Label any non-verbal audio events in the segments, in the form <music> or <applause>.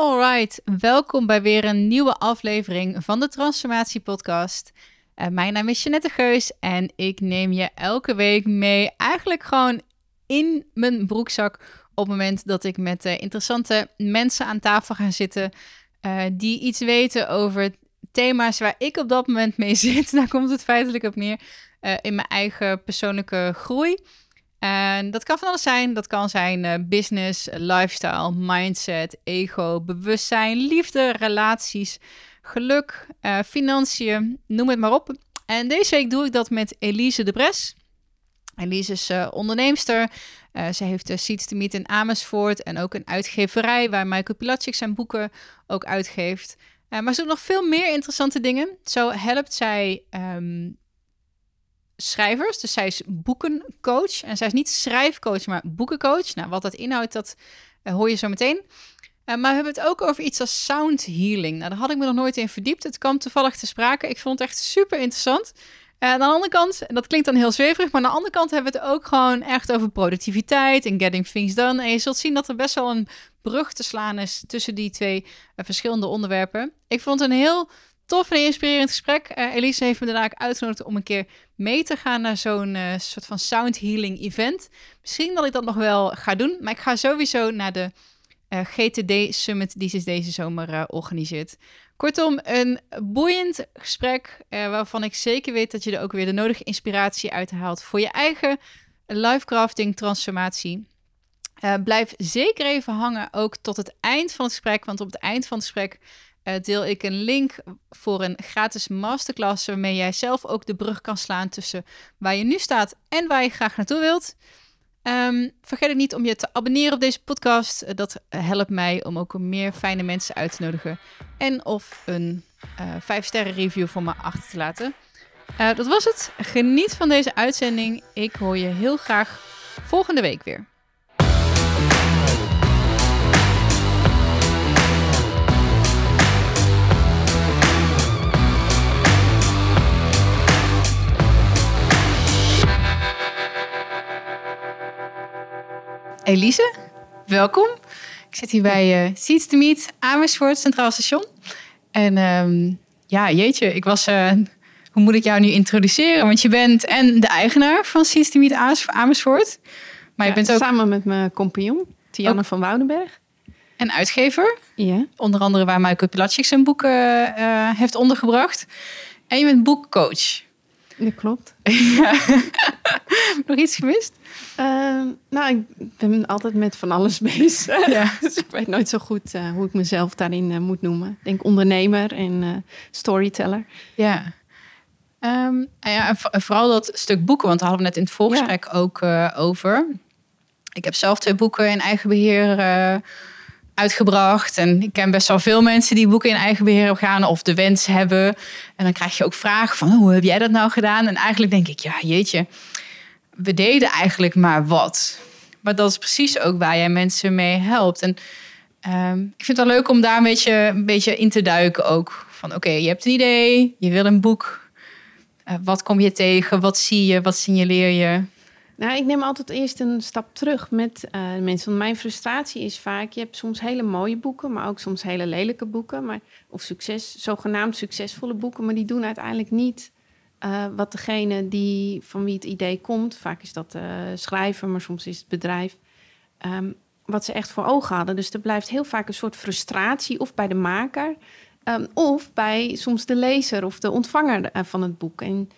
Alright, welkom bij weer een nieuwe aflevering van de Transformatie Podcast. Uh, mijn naam is Jeanette Geus en ik neem je elke week mee, eigenlijk gewoon in mijn broekzak, op het moment dat ik met uh, interessante mensen aan tafel ga zitten, uh, die iets weten over thema's waar ik op dat moment mee <laughs> zit. Daar komt het feitelijk op neer in mijn eigen persoonlijke groei. En dat kan van alles zijn. Dat kan zijn uh, business, lifestyle, mindset, ego, bewustzijn, liefde, relaties, geluk, uh, financiën, noem het maar op. En deze week doe ik dat met Elise de Bres. Elise is uh, onderneemster. ze heeft Seeds to Meet in Amersfoort en ook een uitgeverij waar Michael Pilatschik zijn boeken ook uitgeeft. maar ze doet nog veel meer interessante dingen. Zo helpt zij um, schrijvers. Dus zij is boekencoach. En zij is niet schrijfcoach, maar boekencoach. Nou, wat dat inhoudt, dat uh, hoor je zo meteen. Uh, maar we hebben het ook over iets als sound healing. Nou, daar had ik me nog nooit in verdiept. Het kwam toevallig te sprake. Ik vond het echt super interessant. Uh, aan de andere kant, en dat klinkt dan heel zweverig, maar aan de andere kant hebben we het ook gewoon echt over productiviteit en getting things done. En je zult zien dat er best wel een brug te slaan is tussen die twee verschillende onderwerpen. Ik vond een heel tof en inspirerend gesprek. Uh, Elise heeft me daarna uitgenodigd om een keer mee te gaan naar zo'n uh, soort van sound healing event. Misschien dat ik dat nog wel ga doen, maar ik ga sowieso naar de eh, GTD Summit die ze deze zomer organiseert. Kortom, een boeiend gesprek waarvan ik zeker weet dat je er ook weer de nodige inspiratie uit haalt voor je eigen lifecrafting transformatie. blijf zeker even hangen, ook tot het eind van het gesprek, want op het eind van het gesprek deel ik een link voor een gratis masterclass waarmee jij zelf ook de brug kan slaan tussen waar je nu staat en waar je graag naartoe wilt. Um, vergeet ook niet om je te abonneren op deze podcast. Uh, dat helpt mij om ook meer fijne mensen uit te nodigen. En of een uh, eh, 5 sterren review voor me achter te laten. dat was het. Geniet van deze uitzending. Ik hoor je heel graag volgende week weer. Elise, welkom. Ik zit hier bij uh, Seeds to Meet, Amersfoort Centraal Station. En um, ja, jeetje, ik was... Uh, hoe moet ik jou nu introduceren? Want je bent en de eigenaar van Seeds to Meet Amersfoort. Maar je bent ook... Samen met mijn compagnon, Tianne ook... van Woudenberg. En uitgever. Ja. Onder andere waar Michael Pilatschik zijn boeken uh, heeft ondergebracht. En je bent boekcoach. Dat klopt. <laughs> <laughs> Nog iets gemist? Uh, nou, ik ben altijd met van alles <laughs> bezig. Ja. dus ik weet nooit zo goed uh, hoe ik mezelf daarin uh, moet noemen. Ik denk ondernemer en uh, storyteller. Ja. Um, ja, en vooral dat stuk boeken, want daar hadden we net in het voorgesprek ja. ook over. Ik heb zelf twee boeken in eigen beheer uitgebracht. En ik ken best wel veel mensen die boeken in eigen beheer gaan of de wens hebben. En dan krijg je ook vragen van hoe heb jij dat nou gedaan? En eigenlijk denk ik, ja jeetje, we deden eigenlijk maar wat. Maar dat is precies ook waar jij mensen mee helpt. En um, ik vind het wel leuk om daar een beetje, een beetje in te duiken ook. Van oké, je hebt een idee, je wil een boek. Uh, wat kom je tegen? Wat zie je? Wat signaleer je? Nou, ik neem altijd eerst een stap terug met uh, mensen. Want mijn frustratie is vaak, je hebt soms hele mooie boeken, maar ook soms hele lelijke boeken. Maar, of succes, zogenaamd succesvolle boeken, maar die doen uiteindelijk niet uh, wat degene die, van wie het idee komt, vaak is dat de schrijver, maar soms is het bedrijf, um, wat ze echt voor ogen hadden. Dus er blijft heel vaak een soort frustratie, of bij de maker, um, of bij soms de lezer of de ontvanger eh, van het boek. En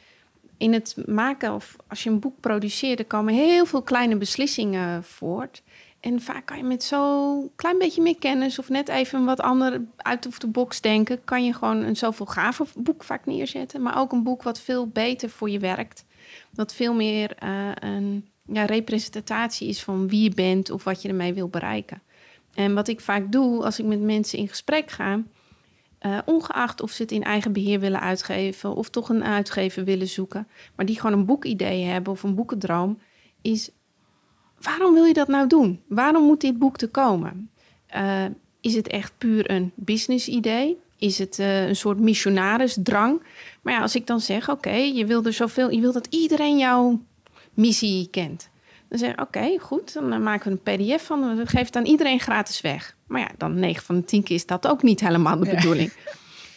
in het maken of als je een boek produceert, er komen heel veel kleine beslissingen voort. En vaak kan je met zo'n klein beetje meer kennis of net even wat ander uit of de box denken, kan je gewoon een zoveel gaver boek vaak neerzetten. Maar ook een boek wat veel beter voor je werkt. Wat veel meer uh, een ja, representatie is van wie je bent of wat je ermee wil bereiken. En wat ik vaak doe als ik met mensen in gesprek ga, uh, ongeacht of ze het in eigen beheer willen uitgeven of toch een uitgever willen zoeken, maar die gewoon een boekidee hebben of een boekendroom, is waarom wil je dat nou doen? Waarom moet dit boek te komen? Uh, is het echt puur een business idee? Is het uh, een soort missionarisdrang? Maar ja, als ik dan zeg, oké, je wil er zoveel, je wil dat iedereen jouw missie kent. Dan zeg je, oké, goed, dan eh, maken we een pdf van. We geven het aan iedereen gratis weg. Maar ja, dan 9 van de 10 keer is dat ook niet helemaal de bedoeling.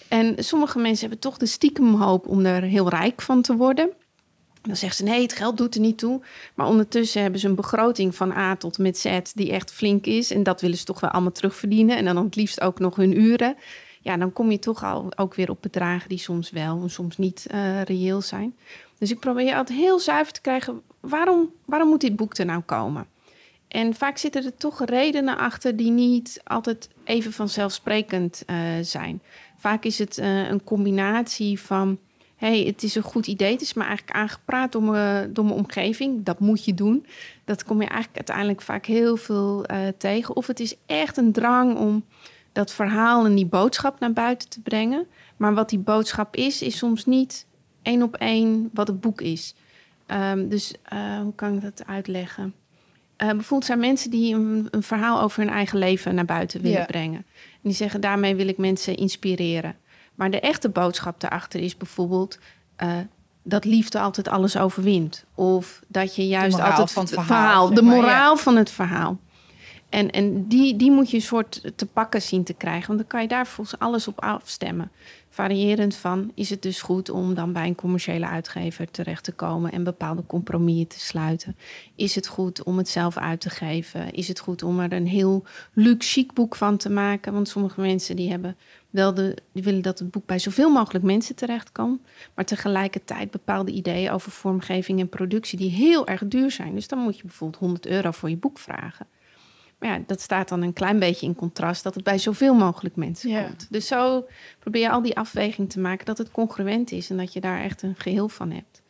En sommige mensen hebben toch de stiekem hoop om er heel rijk van te worden. Dan zeggen ze nee, het geld doet er niet toe. Maar ondertussen hebben ze een begroting van A tot met Z die echt flink is. En dat willen ze toch wel allemaal terugverdienen. En dan het liefst ook nog hun uren. Ja, dan kom je toch al ook weer op bedragen die soms wel en soms niet uh, reëel zijn. Dus ik probeer altijd heel zuiver te krijgen. Waarom, waarom moet dit boek er nou komen? En vaak zitten er toch redenen achter die niet altijd even vanzelfsprekend uh, zijn. Vaak is het uh, een combinatie van hey, het is een goed idee. Het is me eigenlijk aangepraat door mijn, door mijn omgeving. Dat moet je doen. Dat kom je eigenlijk uiteindelijk vaak heel veel uh, tegen. Of het is echt een drang om dat verhaal en die boodschap naar buiten te brengen. Maar wat die boodschap is, is soms niet één op één wat het boek is. Um, dus uh, hoe kan ik dat uitleggen? Uh, bijvoorbeeld zijn mensen die een, een, verhaal over hun eigen leven naar buiten willen yeah. brengen. En die zeggen, daarmee wil ik mensen inspireren. Maar de echte boodschap daarachter is bijvoorbeeld uh, dat liefde altijd alles overwint. Of dat je juist altijd van het verhaal, verhaal de moraal ja. van het verhaal. En, en die, die moet je een soort te pakken zien te krijgen. Want dan kan je daar volgens alles op afstemmen. Variërend van, is het dus goed om dan bij een commerciële uitgever terecht te komen en bepaalde compromissen te sluiten? Is het goed om het zelf uit te geven? Is het goed om er een heel luxe boek van te maken? Want sommige mensen die hebben wel de, willen dat het boek bij zoveel mogelijk mensen terechtkomt, maar tegelijkertijd bepaalde ideeën over vormgeving en productie die heel erg duur zijn. Dus dan moet je bijvoorbeeld 100 euro voor je boek vragen. Maar ja, dat staat dan een klein beetje in contrast dat het bij zoveel mogelijk mensen ja. komt. Dus zo probeer je al die afweging te maken dat het congruent is en dat je daar echt een geheel van hebt.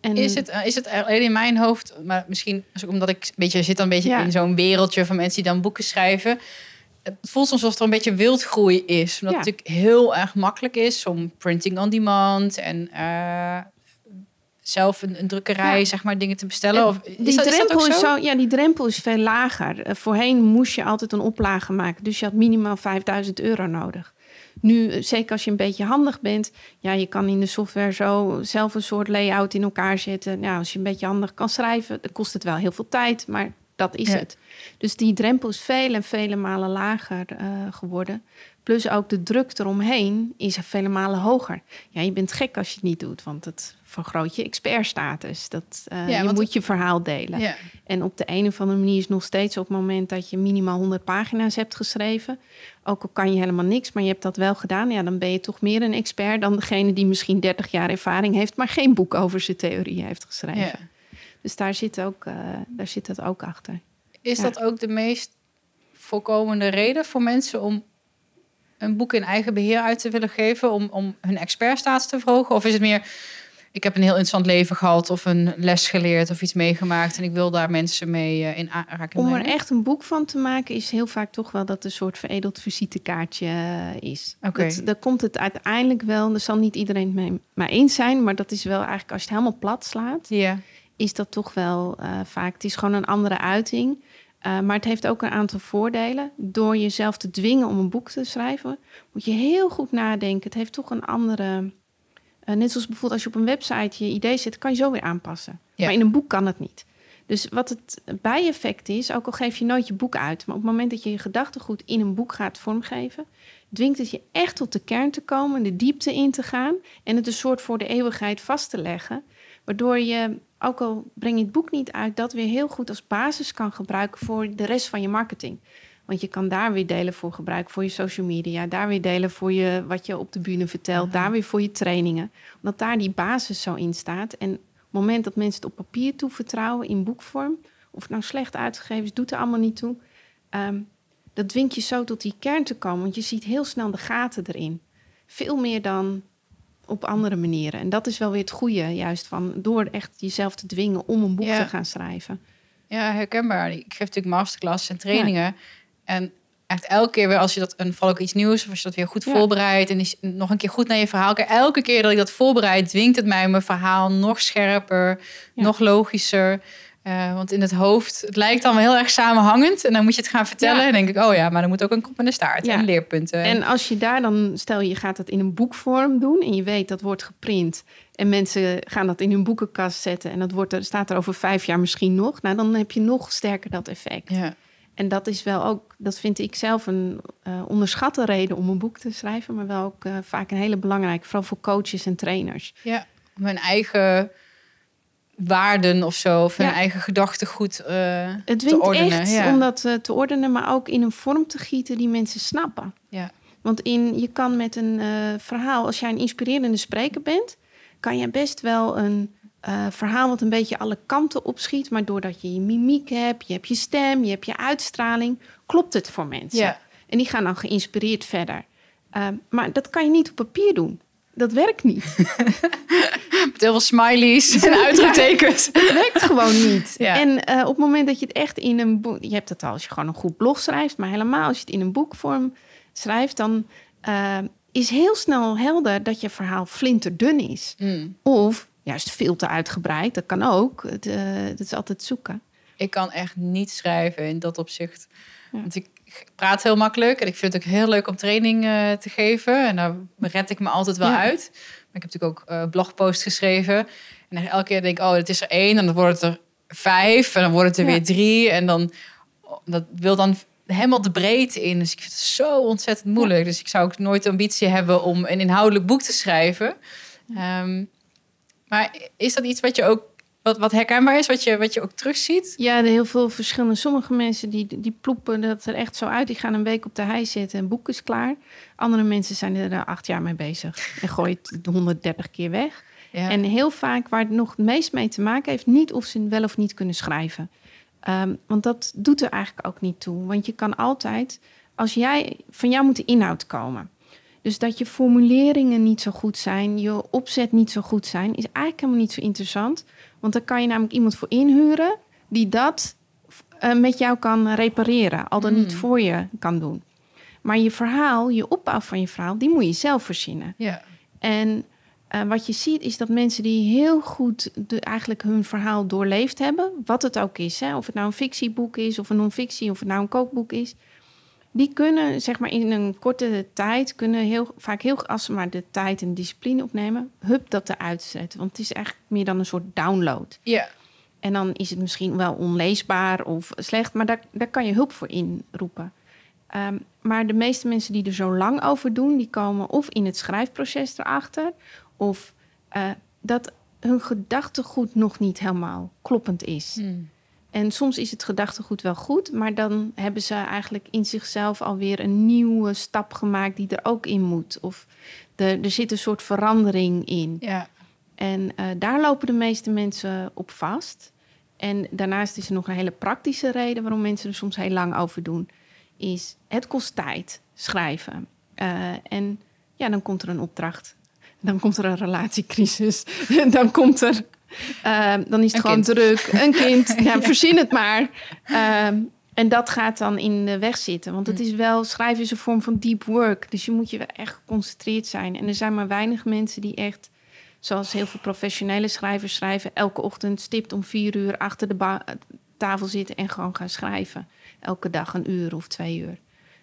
En, is, het, is het alleen in mijn hoofd, maar misschien omdat ik een beetje zit dan een beetje ja. in zo'n wereldje van mensen die dan boeken schrijven. Het voelt soms alsof er een beetje wildgroei is. Omdat ja. het natuurlijk heel erg makkelijk is om printing on demand en uh, zelf een, een drukkerij, ja. zeg maar, dingen te bestellen? Of, die dat, drempel is, dat is zo? Ja, die drempel is veel lager. Uh, voorheen moest je altijd een oplage maken. Dus je had minimaal 5000 euro nodig. Nu, zeker als je een beetje handig bent, ja, je kan in de software zo zelf een soort layout in elkaar zetten. Nou, als je een beetje handig kan schrijven, dan kost het wel heel veel tijd, maar dat is ja. het. Dus die drempel is vele en vele malen lager uh, geworden. Plus ook de druk eromheen is vele malen hoger. Ja, je bent gek als je het niet doet, want het vergroot je expertstatus. Dat, uh, ja, je moet je verhaal delen. Ja. En op de een of andere manier is nog steeds op het moment dat je minimaal 100 pagina's hebt geschreven, ook al kan je helemaal niks, maar je hebt dat wel gedaan, ja, dan ben je toch meer een expert dan degene die misschien 30 jaar ervaring heeft, maar geen boek over zijn theorie heeft geschreven. Ja. Dus daar zit, ook, uh, daar zit dat ook achter. Is dat ook de meest voorkomende reden voor mensen om een boek in eigen beheer uit te willen geven om, om hun expertstatus te verhogen? Of is het meer, ik heb een heel interessant leven gehad of een les geleerd of iets meegemaakt en ik wil daar mensen mee uh, in aanraking Om er echt een boek van te maken is heel vaak toch wel dat een soort veredeld visitekaartje uh, is. Okay. Dat, daar komt het uiteindelijk wel, er zal niet iedereen het mee maar eens zijn, maar dat is wel eigenlijk als je het helemaal plat slaat, yeah. is dat toch wel uh, vaak, het is gewoon een andere uiting. Uh, maar het heeft ook een aantal voordelen. Door jezelf te dwingen om een boek te schrijven, moet je heel goed nadenken. Het heeft toch een andere. Uh, net zoals bijvoorbeeld als je op een website je idee zet, kan je zo weer aanpassen. Ja. Maar in een boek kan het niet. Dus wat het bijeffect is, ook al geef je nooit je boek uit, maar op het moment dat je je gedachtegoed in een boek gaat vormgeven, dwingt het je echt tot de kern te komen, de diepte in te gaan en het een soort voor de eeuwigheid vast te leggen. Waardoor je ook al breng je het boek niet uit, dat weer heel goed als basis kan gebruiken voor de rest van je marketing. Want je kan daar weer delen voor gebruiken voor je social media, daar weer delen voor je wat je op de bühne vertelt, uh-huh. daar weer voor je trainingen. Omdat daar die basis zo in staat. En op het moment dat mensen het op papier toevertrouwen in boekvorm, of het nou slecht uitgegeven is, doet er allemaal niet toe. Um, dat dwingt je zo tot die kern te komen, want je ziet heel snel de gaten erin. Veel meer dan op andere manieren. En dat is wel weer het goede, juist van door echt jezelf te dwingen om een boek ja. te gaan schrijven. Ja, herkenbaar. Ik geef natuurlijk masterclass en trainingen. Ja. En echt elke keer weer als je dat een val ook iets nieuws of als je dat weer goed ja. voorbereidt en is nog een keer goed naar je verhaal kijkt. Elke keer dat ik dat voorbereid, dwingt het mij mijn verhaal nog scherper, nog logischer. Uh, want in het hoofd, het lijkt allemaal heel erg samenhangend. En dan moet je het gaan vertellen. Ja. En denk ik, oh ja, maar dan moet ook een kop en een staart en leerpunten. En als je daar dan, stel je gaat dat in een boekvorm doen en je weet dat wordt geprint en mensen gaan dat in hun boekenkast zetten en dat wordt er, staat er over vijf jaar misschien nog, nou dan heb je nog sterker dat effect. ja. En dat is wel ook, dat vind ik zelf een eh, onderschatte reden om een boek te schrijven, maar wel ook eh, vaak een hele belangrijke, vooral voor coaches en trainers. ja, om hun eigen waarden of zo, of hun Ja. eigen gedachtegoed eh Het te ordenen. echt ja. om dat te ordenen, maar ook in een vorm te gieten die mensen snappen. Ja. Want in, je kan met een verhaal, als jij een inspirerende spreker bent, kan je best wel een eh, verhaal wat een beetje alle kanten opschiet. Maar doordat je je mimiek hebt, je hebt je stem, je hebt je uitstraling, klopt het voor mensen. Ja. En die gaan dan geïnspireerd verder. Eh, maar dat kan je niet op papier doen. Dat werkt niet. <laughs> Met heel veel smileys en <laughs> uitroeptekens. Het werkt gewoon niet. <laughs> Ja. En eh, op het moment dat je het echt in een boek... Je hebt het al als je gewoon een goed blog schrijft... maar helemaal als je het in een boekvorm schrijft... dan eh, is heel snel helder dat je verhaal flinterdun is. Hmm. Of juist veel te uitgebreid. Dat kan ook. Het, eh, dat is altijd zoeken. Ik kan echt niet schrijven in dat opzicht. Ja. Want ik praat heel makkelijk en ik vind het ook heel leuk om training eh, te geven. En daar red ik me altijd wel Ja. uit. Maar ik heb natuurlijk ook eh blogposts geschreven. En elke keer denk ik, oh, het is er één. En dan wordt het er vijf. En dan wordt het er Ja. weer drie. En dan, dat wil dan helemaal de breedte in. Dus ik vind het zo ontzettend moeilijk. Dus ik zou ook nooit de ambitie hebben om een inhoudelijk boek te schrijven. Ehm, maar is dat iets wat je ook, wat, wat herkenbaar is, wat je, wat je ook terugziet? Ja, er heel veel verschillende. Sommige mensen die, die ploepen dat er echt zo uit. Die gaan een week op de hei zitten en boek is klaar. Andere mensen zijn er eh, acht jaar mee bezig. En gooien het <laughs> 130 keer weg. Ja. En heel vaak waar het nog het meest mee te maken heeft, niet of ze wel of niet kunnen schrijven. Ehm, want dat doet er eigenlijk ook niet toe. Want je kan altijd, als jij, van jou moet de inhoud komen. Dus dat je formuleringen niet zo goed zijn, je opzet niet zo goed zijn, is eigenlijk helemaal niet zo interessant. Want dan kan je namelijk iemand voor inhuren die dat eh, met jou kan repareren, al dan niet Mm. voor je kan doen. Maar je verhaal, je opbouw van je verhaal, die moet je zelf verzinnen. ja. En eh, wat je ziet is dat mensen die heel goed de, eigenlijk hun verhaal doorleefd hebben, wat het ook is, hè, of het nou een fictieboek is of een non-fictie, of het nou een kookboek is, die kunnen zeg maar in een korte tijd, kunnen heel vaak heel, als ze maar de tijd en discipline opnemen, hup dat eruit zetten. Want het is eigenlijk meer dan een soort download. Ja. En dan is het misschien wel onleesbaar of slecht, maar daar, daar kan je hulp voor inroepen. Ehm, maar de meeste mensen die er zo lang over doen, die komen of in het schrijfproces erachter, of eh, dat hun gedachtegoed nog niet helemaal kloppend is. Hmm. En soms is het gedachtegoed wel goed, maar dan hebben ze eigenlijk in zichzelf alweer een nieuwe stap gemaakt die er ook in moet. Of de, er zit een soort verandering in. Ja. En eh, daar lopen de meeste mensen op vast. En daarnaast is er nog een hele praktische reden waarom mensen er soms heel lang over doen. Is het kost tijd schrijven. Eh, en ja, dan komt er een opdracht. Dan komt er een relatiecrisis. <laughs> dan komt er. Eh, dan is het Een gewoon kind. druk. Een kind. <laughs> Ja, verzin het maar. Ehm, en dat gaat dan in de weg zitten. Want het Hm. is wel, schrijven is een vorm van deep work. Dus je moet je wel echt geconcentreerd zijn. En er zijn maar weinig mensen die echt, zoals heel veel professionele schrijvers schrijven, elke ochtend stipt om vier uur achter de tafel zitten en gewoon gaan schrijven. Elke dag een uur of twee uur.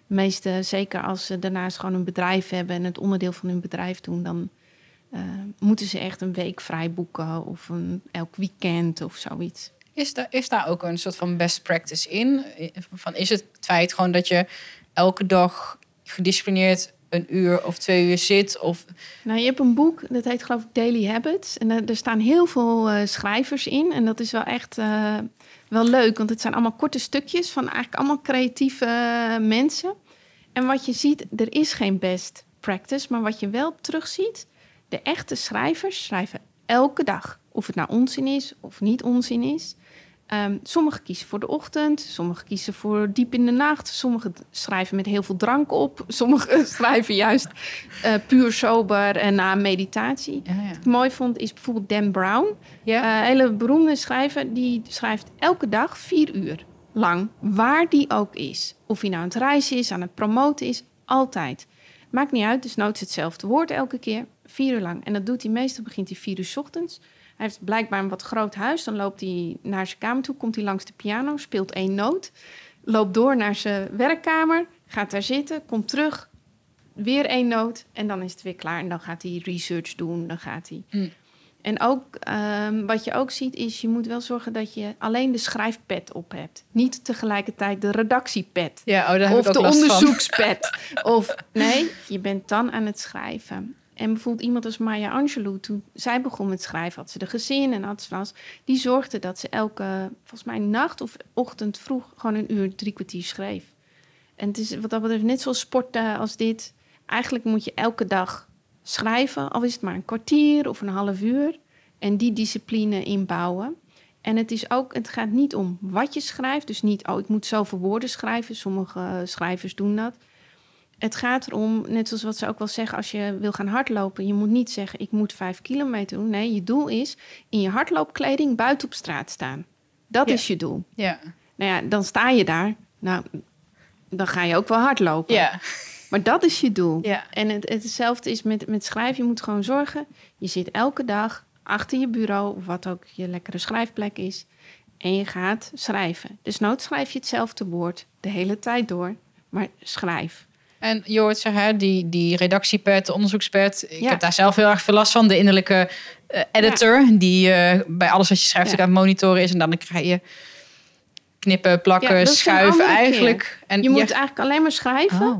De meeste, zeker als ze daarnaast gewoon een bedrijf hebben en het onderdeel van hun bedrijf doen, dan eh, moeten ze echt een week vrij boeken of een, elk weekend of zoiets. Is, daar, is daar ook een soort van best practice in? Van, is het feit gewoon dat je elke dag gedisciplineerd een uur of twee uur zit? Of, Nou, je hebt een boek, dat heet geloof ik Daily Habits. En er, er staan heel veel eh, schrijvers in. En dat is wel echt eh, wel leuk, want het zijn allemaal korte stukjes van eigenlijk allemaal creatieve mensen. En wat je ziet, er is geen best practice, maar wat je wel terugziet, de echte schrijvers schrijven elke dag. Of het nou onzin is of niet onzin is. Ehm sommigen kiezen voor de ochtend, sommigen kiezen voor diep in de nacht, sommigen schrijven met heel veel drank op, <laughs> sommigen schrijven juist eh, puur sober en na meditatie. ja, ja. Wat ik mooi vond is bijvoorbeeld Dan Brown, ja. een hele beroemde schrijver, die schrijft elke dag vier uur lang, waar die ook is. Of hij nou aan het reizen is, aan het promoten is, altijd. Maakt niet uit, dus nooit hetzelfde woord elke keer, vier uur lang. En dat doet hij meestal, begint hij vier uur ochtends. Hij heeft blijkbaar een wat groot huis. Dan loopt hij naar zijn kamer toe, komt hij langs de piano, speelt één noot, loopt door naar zijn werkkamer, gaat daar zitten, komt terug, weer één noot en dan is het weer klaar. En dan gaat hij research doen, dan gaat hij. Mm. En ook ehm, wat je ook ziet is, je moet wel zorgen dat je alleen de schrijfpad op hebt. Niet tegelijkertijd de redactiepad. Ja, oh, daar heb Of ik ook de onderzoekspad. <laughs> of nee, je bent dan aan het schrijven. En bijvoorbeeld iemand als Maya Angelou, toen zij begon met schrijven, had ze de gezin en had ze. Die zorgde dat ze elke, volgens mij nacht of ochtend vroeg, gewoon een uur, drie kwartier schreef. En het is wat dat betreft net zoals sporten als dit. Eigenlijk moet je elke dag schrijven, al is het maar een kwartier of een half uur. En die discipline inbouwen. En het is ook, het gaat niet om wat je schrijft. Dus niet, oh, ik moet zoveel woorden schrijven. Sommige schrijvers doen dat. Het gaat erom, net zoals wat ze ook wel zeggen, als je wil gaan hardlopen. Je moet niet zeggen, ik moet vijf kilometer doen. Nee, je doel is in je hardloopkleding buiten op straat staan. Dat Ja. is je doel. Ja. Nou ja, dan sta je daar. Nou, dan ga je ook wel hardlopen. Ja. Maar dat is je doel. Ja. En het, hetzelfde is met, met schrijven. Je moet gewoon zorgen. Je zit elke dag achter je bureau, of wat ook je lekkere schrijfplek is. En je gaat schrijven. Dus nooit schrijf je hetzelfde woord de hele tijd door. Maar schrijf. En je hoort zeg, hè, die, die redactiepad, de onderzoekspad. Ik Ja. heb daar zelf heel erg veel last van. De innerlijke eh, editor, die eh, bij alles wat je schrijft Ja. ook aan het monitoren is. En dan krijg je knippen, plakken, schuiven eigenlijk. En Je moet eigenlijk alleen maar schrijven. Oh.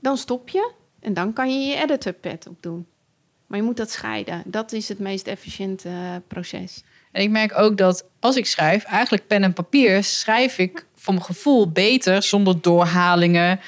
Dan stop je. En dan kan je je editorpad op doen. Maar je moet dat scheiden. Dat is het meest efficiënte eh, proces. En ik merk ook dat als ik schrijf, eigenlijk pen en papier, schrijf ik voor mijn gevoel beter zonder doorhalingen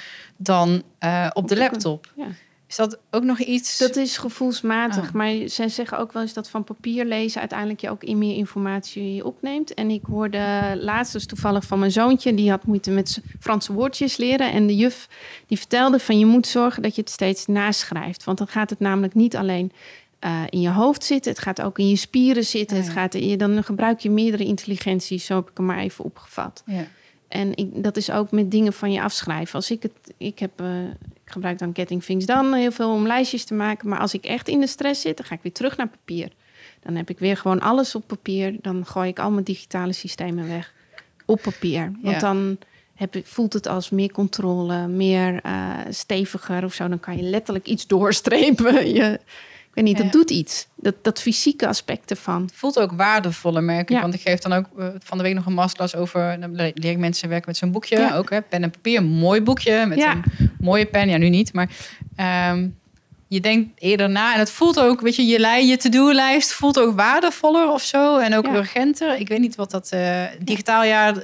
dan eh, op de de- laptop. Ja. Is dat ook nog iets? Dat is gevoelsmatig. Ah. Maar zij zeggen ook wel eens dat van papier lezen uiteindelijk je ook in meer informatie opneemt. En ik hoorde laatst dus toevallig van mijn zoontje, die had moeite met Franse woordjes leren. En de juf die vertelde van je moet zorgen dat je het steeds naschrijft. Want dan gaat het namelijk niet alleen eh, in je hoofd zitten, het gaat ook in je spieren zitten. Ah, Het gaat in je, dan gebruik je meerdere intelligenties. Zo heb ik hem maar even opgevat. Ja. En ik, dat is ook met dingen van je afschrijven. Als ik het, ik heb, eh, ik gebruik dan Getting Things Done heel veel om lijstjes te maken. Maar als ik echt in de stress zit, dan ga ik weer terug naar papier. Dan heb ik weer gewoon alles op papier. Dan gooi ik al mijn digitale systemen weg op papier. Want Ja. dan heb, voelt het als meer controle, meer eh, steviger of zo. Dan kan je letterlijk iets doorstrepen. <laughs> Je, weet niet, Ja. dat doet iets. Dat, dat fysieke aspect ervan. Het voelt ook waardevoller, merk ik. Ja. Want ik geef dan ook eh, van de week nog een masterclass over... dan leer ik mensen werken met zo'n boekje. Ja. Ook hè, pen en papier, een mooi boekje met een mooie pen. Ja, nu niet, maar... ehm, je denkt eerder na en het voelt ook, weet je, je, je to-do-lijst voelt ook waardevoller of zo. En ook urgenter. Ik weet niet wat dat eh, digitaal jaar...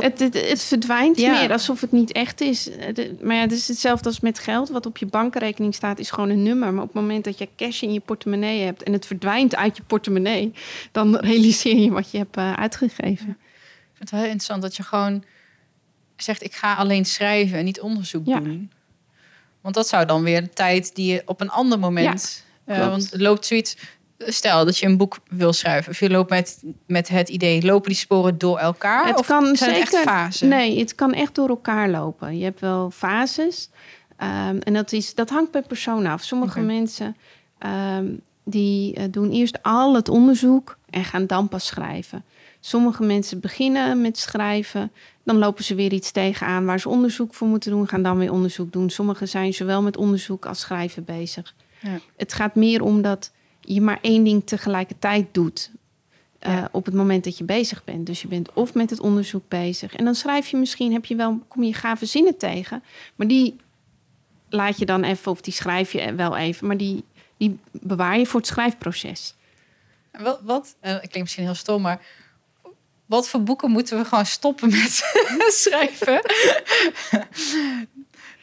Dat- Het, het, het verdwijnt Ja. meer alsof het niet echt is. Maar ja, het is hetzelfde als met geld. Wat op je bankrekening staat is gewoon een nummer. Maar op het moment dat je cash in je portemonnee hebt... en het verdwijnt uit je portemonnee... dan realiseer je wat je hebt eh, uitgegeven. Ik vind het wel heel interessant dat je gewoon zegt: ik ga alleen schrijven en niet onderzoek Ja. doen. Want dat zou dan weer de tijd die je op een ander moment. Ja, eh, want het loopt zoiets. Stel dat je een boek wil schrijven, of je loopt met, met het idee, lopen die sporen door elkaar? Het of kan zijn echt zeker- fasen? Nee, het kan echt door elkaar lopen. Je hebt wel fases. Ehm, en dat, is, dat hangt per persoon af. Sommige mensen ehm, die eh, doen eerst al het onderzoek en gaan dan pas schrijven. Sommige mensen beginnen met schrijven. Dan lopen ze weer iets tegenaan waar ze onderzoek voor moeten doen. Gaan dan weer onderzoek doen. Sommigen zijn zowel met onderzoek als schrijven bezig. Ja. Het gaat meer om dat je maar één ding tegelijkertijd doet. eh, op het moment dat je bezig bent. Dus je bent of met het onderzoek bezig. En dan schrijf je misschien, heb je wel, kom je gave zinnen tegen. Maar die laat je dan even, of die schrijf je wel even. Maar die, die bewaar je voor het schrijfproces. Wat, wat ik klinkt misschien heel stom, maar wat voor boeken moeten we gewoon stoppen met <laughs> schrijven?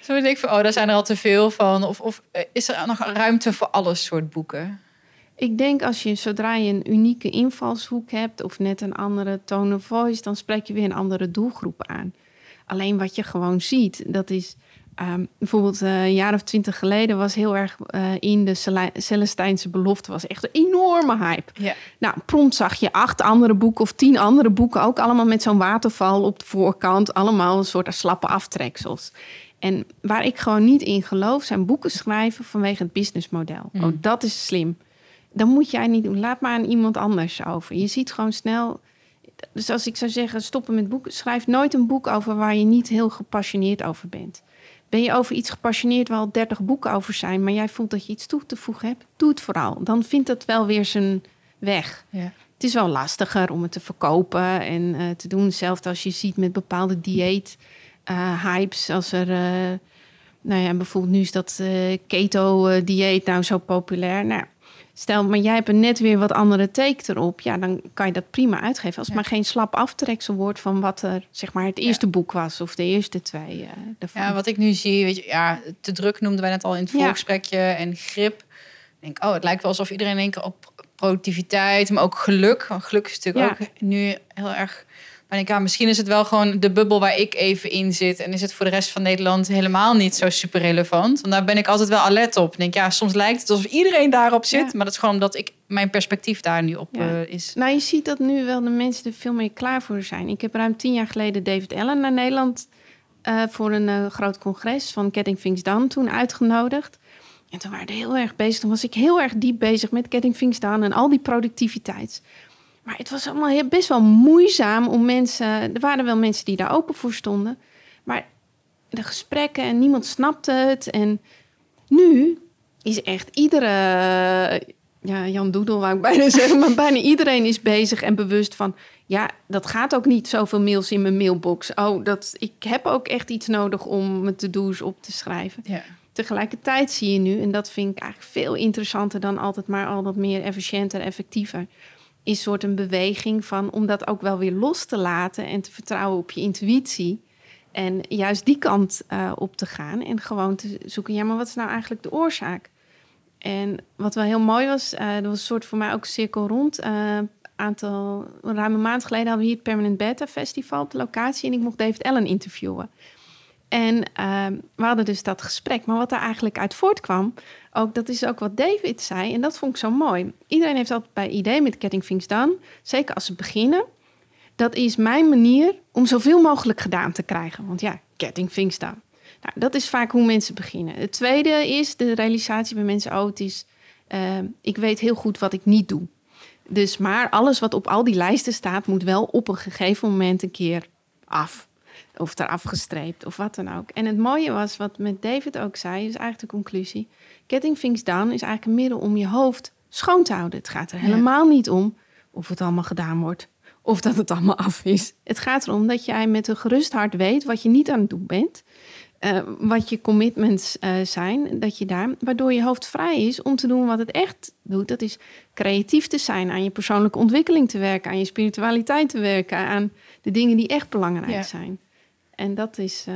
Zo denk ik van, oh, daar zijn er al te veel van. Of, of eh, is er nog ruimte voor alle soort boeken? Ik denk als je, zodra je een unieke invalshoek hebt... of net een andere tone of voice... dan spreek je weer een andere doelgroep aan. Alleen wat je gewoon ziet, dat is... ehm, bijvoorbeeld eh, een jaar of twintig geleden was heel erg eh, in de Cele- Celestijnse belofte... was echt een enorme hype. Ja. Nou, prompt zag je acht andere boeken of tien andere boeken... ook allemaal met zo'n waterval op de voorkant. Allemaal een soort slappe aftreksels. En waar ik gewoon niet in geloof... zijn boeken schrijven vanwege het businessmodel. Mm. Oh, dat is slim. Dan moet jij niet doen. Laat maar aan iemand anders over. Je ziet gewoon snel. Dus als ik zou zeggen, stoppen met boeken, schrijf nooit een boek over waar je niet heel gepassioneerd over bent. Ben je over iets gepassioneerd waar al 30 boeken over zijn, maar jij voelt dat je iets toe te voegen hebt, doe het vooral. Dan vindt het wel weer zijn weg. Ja. Het is wel lastiger om het te verkopen en uh, te doen. Hetzelfde als je ziet met bepaalde dieet uh, hypes. Als er, uh, nou ja, bijvoorbeeld nu is dat keto-dieet nou zo populair. Nou, Stel, maar jij hebt een net weer wat andere take erop. Ja, dan kan je dat prima uitgeven. Als het maar geen slap aftreksel wordt van wat er zeg maar het eerste boek was of de eerste twee. Uh, ja, wat ik nu zie, weet je, ja, te druk noemden wij net al in het voorgesprekje en grip. Ik denk, oh, het lijkt wel alsof iedereen in één keer op productiviteit, maar ook geluk. Want geluk is natuurlijk ook nu heel erg en ik, ja, misschien is het wel gewoon de bubbel waar ik even in zit. En is het voor de rest van Nederland helemaal niet zo super relevant. Want daar ben ik altijd wel alert op. Ik denk, ja, soms lijkt het alsof iedereen daarop zit. Maar dat is gewoon omdat ik mijn perspectief daar nu op uh, is. Nou, je ziet dat nu wel de mensen er veel meer klaar voor zijn. Ik heb ruim tien jaar geleden David Allen naar Nederland uh, voor een uh, groot congres van Getting Things Done toen uitgenodigd. En toen waren we heel erg bezig. Toen was ik heel erg diep bezig met Getting Things Done en al die productiviteit. Maar het was allemaal best wel moeizaam om mensen. Er waren wel mensen die daar open voor stonden. Maar de gesprekken en niemand snapte het. En nu is echt iedere. Ja, Jan Doedel wou ik bijna <laughs> zeggen. Maar bijna iedereen is bezig en bewust van. Ja, dat gaat ook niet zoveel mails in mijn mailbox. Oh, dat, ik heb ook echt iets nodig om mijn to-do's op te schrijven. Ja. Tegelijkertijd zie je nu, en dat vind ik eigenlijk veel interessanter dan altijd maar al wat meer efficiënter, effectiever is soort een beweging van om dat ook wel weer los te laten en te vertrouwen op je intuïtie. En juist die kant uh, op te gaan en gewoon te zoeken, ja, maar wat is nou eigenlijk de oorzaak? En wat wel heel mooi was, uh, er was een soort voor mij ook cirkel rond. Uh, aantal, ruim een maand geleden hadden we hier het Permanent Beta Festival op de locatie en ik mocht David Allen interviewen. En uh, we hadden dus dat gesprek. Maar wat daar eigenlijk uit voortkwam, ook, dat is ook wat David zei. En dat vond ik zo mooi. Iedereen heeft altijd bij idee met Getting Things Done. Zeker als ze beginnen. Dat is mijn manier om zoveel mogelijk gedaan te krijgen. Want ja, Getting Things Done. Nou, dat is vaak hoe mensen beginnen. Het tweede is de realisatie bij mensen. Oh, het is, uh, ik weet heel goed wat ik niet doe. Dus maar alles wat op al die lijsten staat, moet wel op een gegeven moment een keer af of eraf gestreept of wat dan ook. En het mooie was, wat met David ook zei, is eigenlijk de conclusie. Getting things done is eigenlijk een middel om je hoofd schoon te houden. Het gaat er helemaal niet om of het allemaal gedaan wordt of dat het allemaal af is. Het gaat erom dat jij met een gerust hart weet wat je niet aan het doen bent. Uh, wat je commitments uh, zijn, dat je daar, waardoor je hoofd vrij is om te doen wat het echt doet. Dat is creatief te zijn, aan je persoonlijke ontwikkeling te werken, aan je spiritualiteit te werken, aan de dingen die echt belangrijk ja. zijn. En dat is. Uh,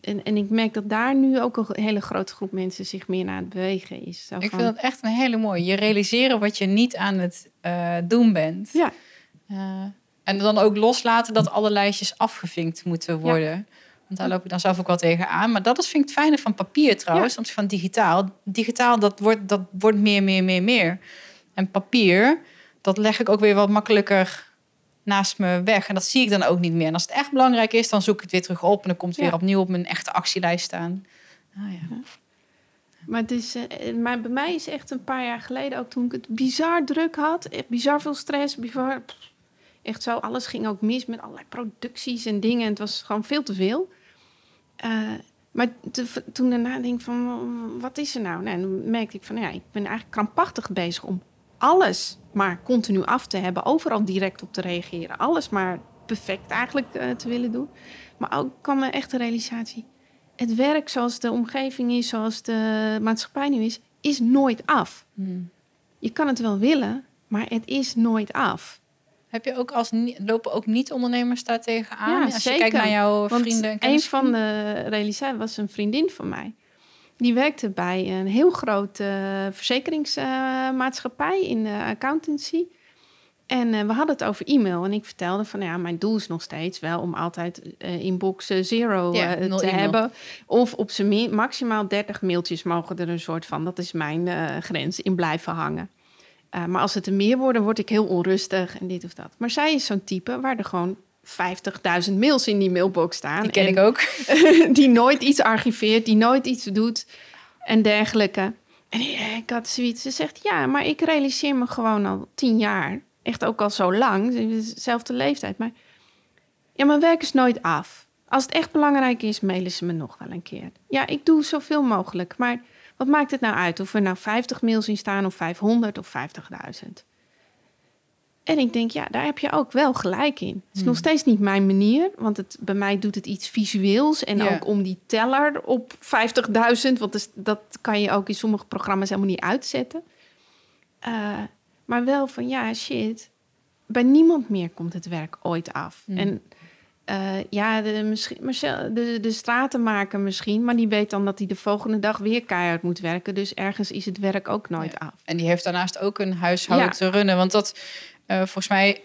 en, en ik merk dat daar nu ook een hele grote groep mensen zich meer naar het bewegen is. Zo ik vind dat echt een hele mooie. Je realiseren wat je niet aan het uh, doen bent. Ja. Uh, en dan ook loslaten dat alle lijstjes afgevinkt moeten worden. Ja. Want daar loop ik dan zelf ook wel tegenaan. Maar dat is, vind ik het fijne van papier trouwens, ja. van digitaal. Digitaal, dat wordt, dat wordt meer, meer, meer, meer. En papier, dat leg ik ook weer wat makkelijker naast me weg. En dat zie ik dan ook niet meer. En als het echt belangrijk is, dan zoek ik het weer terug op. En dan komt het weer opnieuw op mijn echte actielijst staan. Ah, ja. Maar, het is, maar bij mij is echt een paar jaar geleden, ook toen ik het bizar druk had, echt bizar veel stress, bizar, echt zo, alles ging ook mis met allerlei producties en dingen. En het was gewoon veel te veel. Uh, maar te, toen daarna denk ik van, wat is er nou? nou en dan merkte ik van, ja, ik ben eigenlijk krampachtig bezig om alles maar continu af te hebben, overal direct op te reageren, alles maar perfect eigenlijk uh, te willen doen. Maar ook kwam me echt de realisatie: het werk zoals de omgeving is, zoals de maatschappij nu is, is nooit af. Hmm. Je kan het wel willen, maar het is nooit af. Heb je ook als lopen ook niet-ondernemers daar tegenaan? Ja, als je kijkt naar jouw vrienden en Een van de realisaties was een vriendin van mij. Die werkte bij een heel grote verzekeringsmaatschappij in de accountancy. En uh, we hadden het over e-mail. En ik vertelde van ja, mijn doel is nog steeds wel om altijd uh, inbox zero ja, te hebben. Of op zijn maximaal 30 mailtjes mogen er een soort van, dat is mijn grens, in blijven hangen. maar als het er meer worden, word ik heel onrustig en dit of dat. Maar zij is zo'n type waar er gewoon 50.000 mails in die mailbox staan. Die ken ik ook. <laughs> die nooit iets archiveert, die nooit iets doet en dergelijke. En ik had zoiets. Ze zegt, ja, maar ik realiseer me gewoon al tien jaar. Echt ook al zo lang. Dezelfde leeftijd. Maar ja, mijn werk is nooit af. Als het echt belangrijk is, mailen ze me nog wel een keer. Ja, ik doe zoveel mogelijk. Maar wat maakt het nou uit of er nou 50 mails in staan of 500 of 50.000? En ik denk, ja, daar heb je ook wel gelijk in. Het is nog hmm. steeds niet mijn manier, want het, bij mij doet het iets visueels. En ook om die teller op 50.000, want dus, dat kan je ook in sommige programma's helemaal niet uitzetten. Uh, maar wel van, ja, shit, bij niemand meer komt het werk ooit af. Hmm. En uh, ja, de, misschien, de, de stratenmaker misschien, maar die weet dan dat hij de volgende dag weer keihard moet werken. Dus ergens is het werk ook nooit af. En die heeft daarnaast ook een huishouden te runnen. Want dat, uh, volgens mij,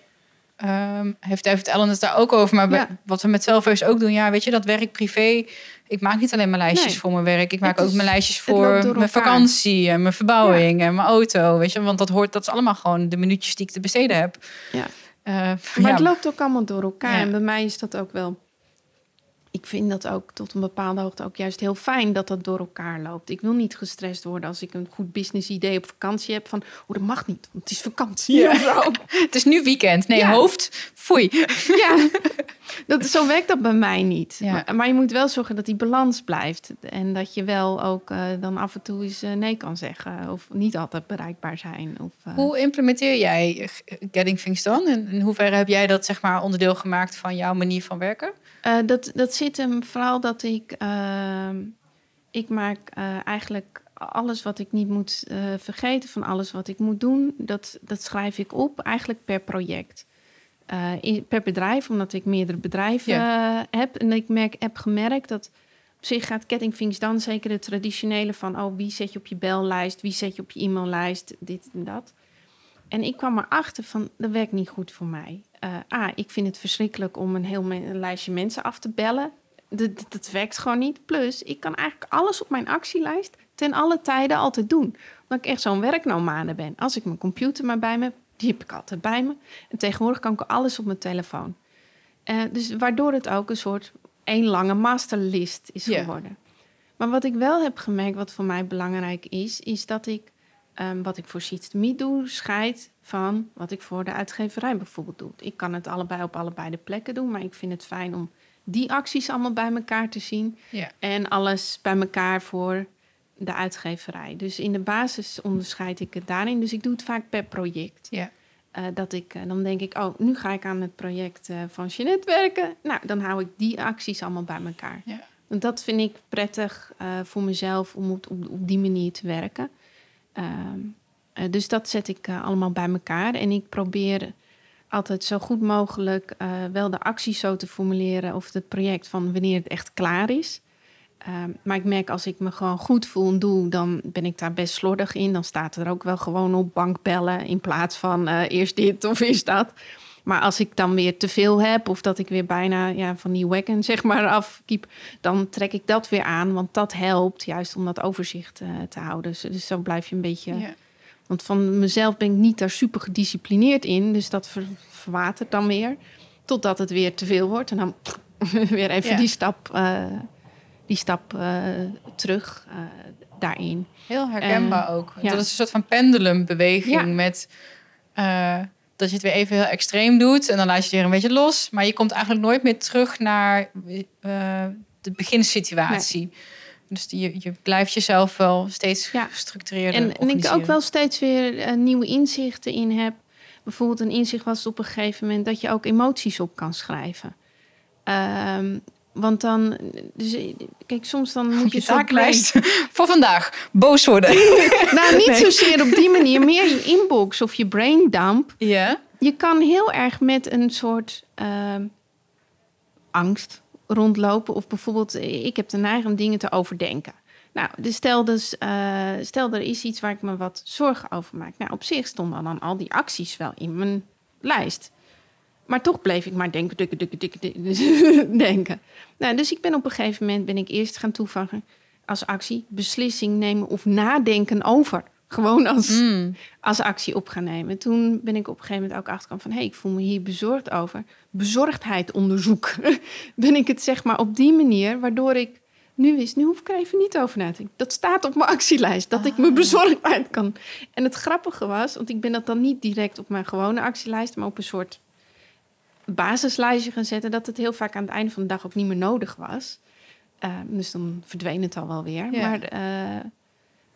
um, heeft David Allen het daar ook over. Maar wat we met Selfers ook doen, ja, weet je, dat werk privé. Ik maak niet alleen mijn lijstjes voor mijn werk. Ik maak ook mijn lijstjes voor mijn vakantie en mijn verbouwing en mijn auto. Weet je, want dat hoort, dat is allemaal gewoon de minuutjes die ik te besteden heb. Ja. Uh, maar het loopt ook allemaal door elkaar. En bij mij is dat ook wel. Ik vind dat ook tot een bepaalde hoogte ook juist heel fijn dat dat door elkaar loopt. Ik wil niet gestrest worden als ik een goed business idee op vakantie heb van, oh dat mag niet, want het is vakantie. Ja. <laughs> het is nu weekend. Nee, hoofd, foei. Ja, <laughs> dat, zo werkt dat bij mij niet. Maar, maar, je moet wel zorgen dat die balans blijft. En dat je wel ook uh, dan af en toe eens uh, nee kan zeggen. Of niet altijd bereikbaar zijn. Of, uh... Hoe implementeer jij Getting Things Done? En in hoeverre heb jij dat zeg maar onderdeel gemaakt van jouw manier van werken? dat, dat zit hem vooral dat ik... Ehm, ik maak eigenlijk alles wat ik niet moet vergeten... van alles wat ik moet doen, dat, dat schrijf ik op eigenlijk per project. Uh, per bedrijf, omdat ik meerdere bedrijven heb. En ik merk, heb gemerkt dat op zich gaat Kettingvings dan zeker de traditionele van... oh, wie zet je op je bellijst, wie zet je op je e-maillijst, dit en dat. En ik kwam erachter van, dat werkt niet goed voor mij. Uh, A, ik vind het verschrikkelijk om een heel een lijstje mensen af te bellen. Dat, dat werkt gewoon niet. Plus, ik kan eigenlijk alles op mijn actielijst ten alle tijden altijd doen. Omdat ik echt zo'n werknomade ben. Als ik mijn computer maar bij me heb, die heb ik altijd bij me. En tegenwoordig kan ik alles op mijn telefoon. Uh, dus waardoor het ook een soort één lange masterlist is geworden. Maar wat ik wel heb gemerkt, wat voor mij belangrijk is, is dat ik um, wat ik voor Seeds doe, scheid van wat ik voor de uitgeverij bijvoorbeeld doe. Ik kan het allebei op allebei de plekken doen, maar ik vind het fijn om die acties allemaal bij elkaar te zien. En alles bij elkaar voor de uitgeverij. Dus in de basis onderscheid ik het daarin. Dus ik doe het vaak per project. Ja. Uh, dat ik, uh, dan denk ik, oh, nu ga ik aan het project uh, van Jeanette werken. Nou, dan hou ik die acties allemaal bij elkaar. Ja. Want dat vind ik prettig voor mezelf om op, op, op, die manier te werken. Ehm, dus dat zet ik allemaal bij elkaar. En ik probeer altijd zo goed mogelijk wel de acties zo te formuleren of het project van wanneer het echt klaar is. Ehm, maar ik merk als ik me gewoon goed voel en doe, dan ben ik daar best slordig in. Dan staat er ook wel gewoon op bankbellen in plaats van uh, eerst dit of is dat. Maar als ik dan weer te veel heb of dat ik weer bijna ja, van die wagon zeg maar afkiep, dan trek ik dat weer aan. Want dat helpt juist om dat overzicht uh, te houden. Dus, dus, zo blijf je een beetje... Want van mezelf ben ik niet daar super gedisciplineerd in. Dus dat ver, verwatert dan weer. Totdat het weer te veel wordt. En dan <laughs> weer even die stap... Uh, die stap uh, terug uh, daarin. Heel herkenbaar ook. Ja. Dat is een soort van pendelumbeweging ja. met dat je het weer even heel extreem doet en dan laat je het weer een beetje los, maar je komt eigenlijk nooit meer terug naar de beginsituatie. Nee. Dus je, je blijft jezelf wel steeds ja. gestructureerder en, en ik ook wel steeds weer nieuwe inzichten in heb. Bijvoorbeeld een inzicht was op een gegeven moment dat je ook emoties op kan schrijven. Um, want dan, dus, kijk, soms dan moet <laughs> je, taaklijst <laughs> voor vandaag boos worden. <laughs> nou, niet zozeer op die manier, meer je inbox of je braindump. Ja. Je kan heel erg met een soort uh, angst rondlopen. Of bijvoorbeeld, ik heb de neiging om dingen te overdenken. Nou, dus stel, dus, uh, stel er is iets waar ik me wat zorgen over maak. Nou, op zich stonden dan al die acties wel in mijn lijst. Maar toch bleef ik maar denken, dikke, <laughs> denken. Nou, dus ik ben op een gegeven moment ben ik eerst gaan toevoegen als actie beslissing nemen of nadenken over. Gewoon als, mm. als actie op gaan nemen. Toen ben ik op een gegeven moment ook achtergekomen van... hé, hey, ik voel me hier bezorgd over. Bezorgdheid onderzoek. <laughs> ben ik het zeg maar op die manier, waardoor ik nu is, nu hoef ik er even niet over na te denken. Dat staat op mijn actielijst, dat ik mijn bezorgdheid kan. En het grappige was, want ik ben dat dan niet direct op mijn gewone actielijst, maar op een soort basislijstje gaan zetten, dat het heel vaak aan het einde van de dag ook niet meer nodig was. Uh, dus dan verdween het al wel weer. Ja. Maar, uh,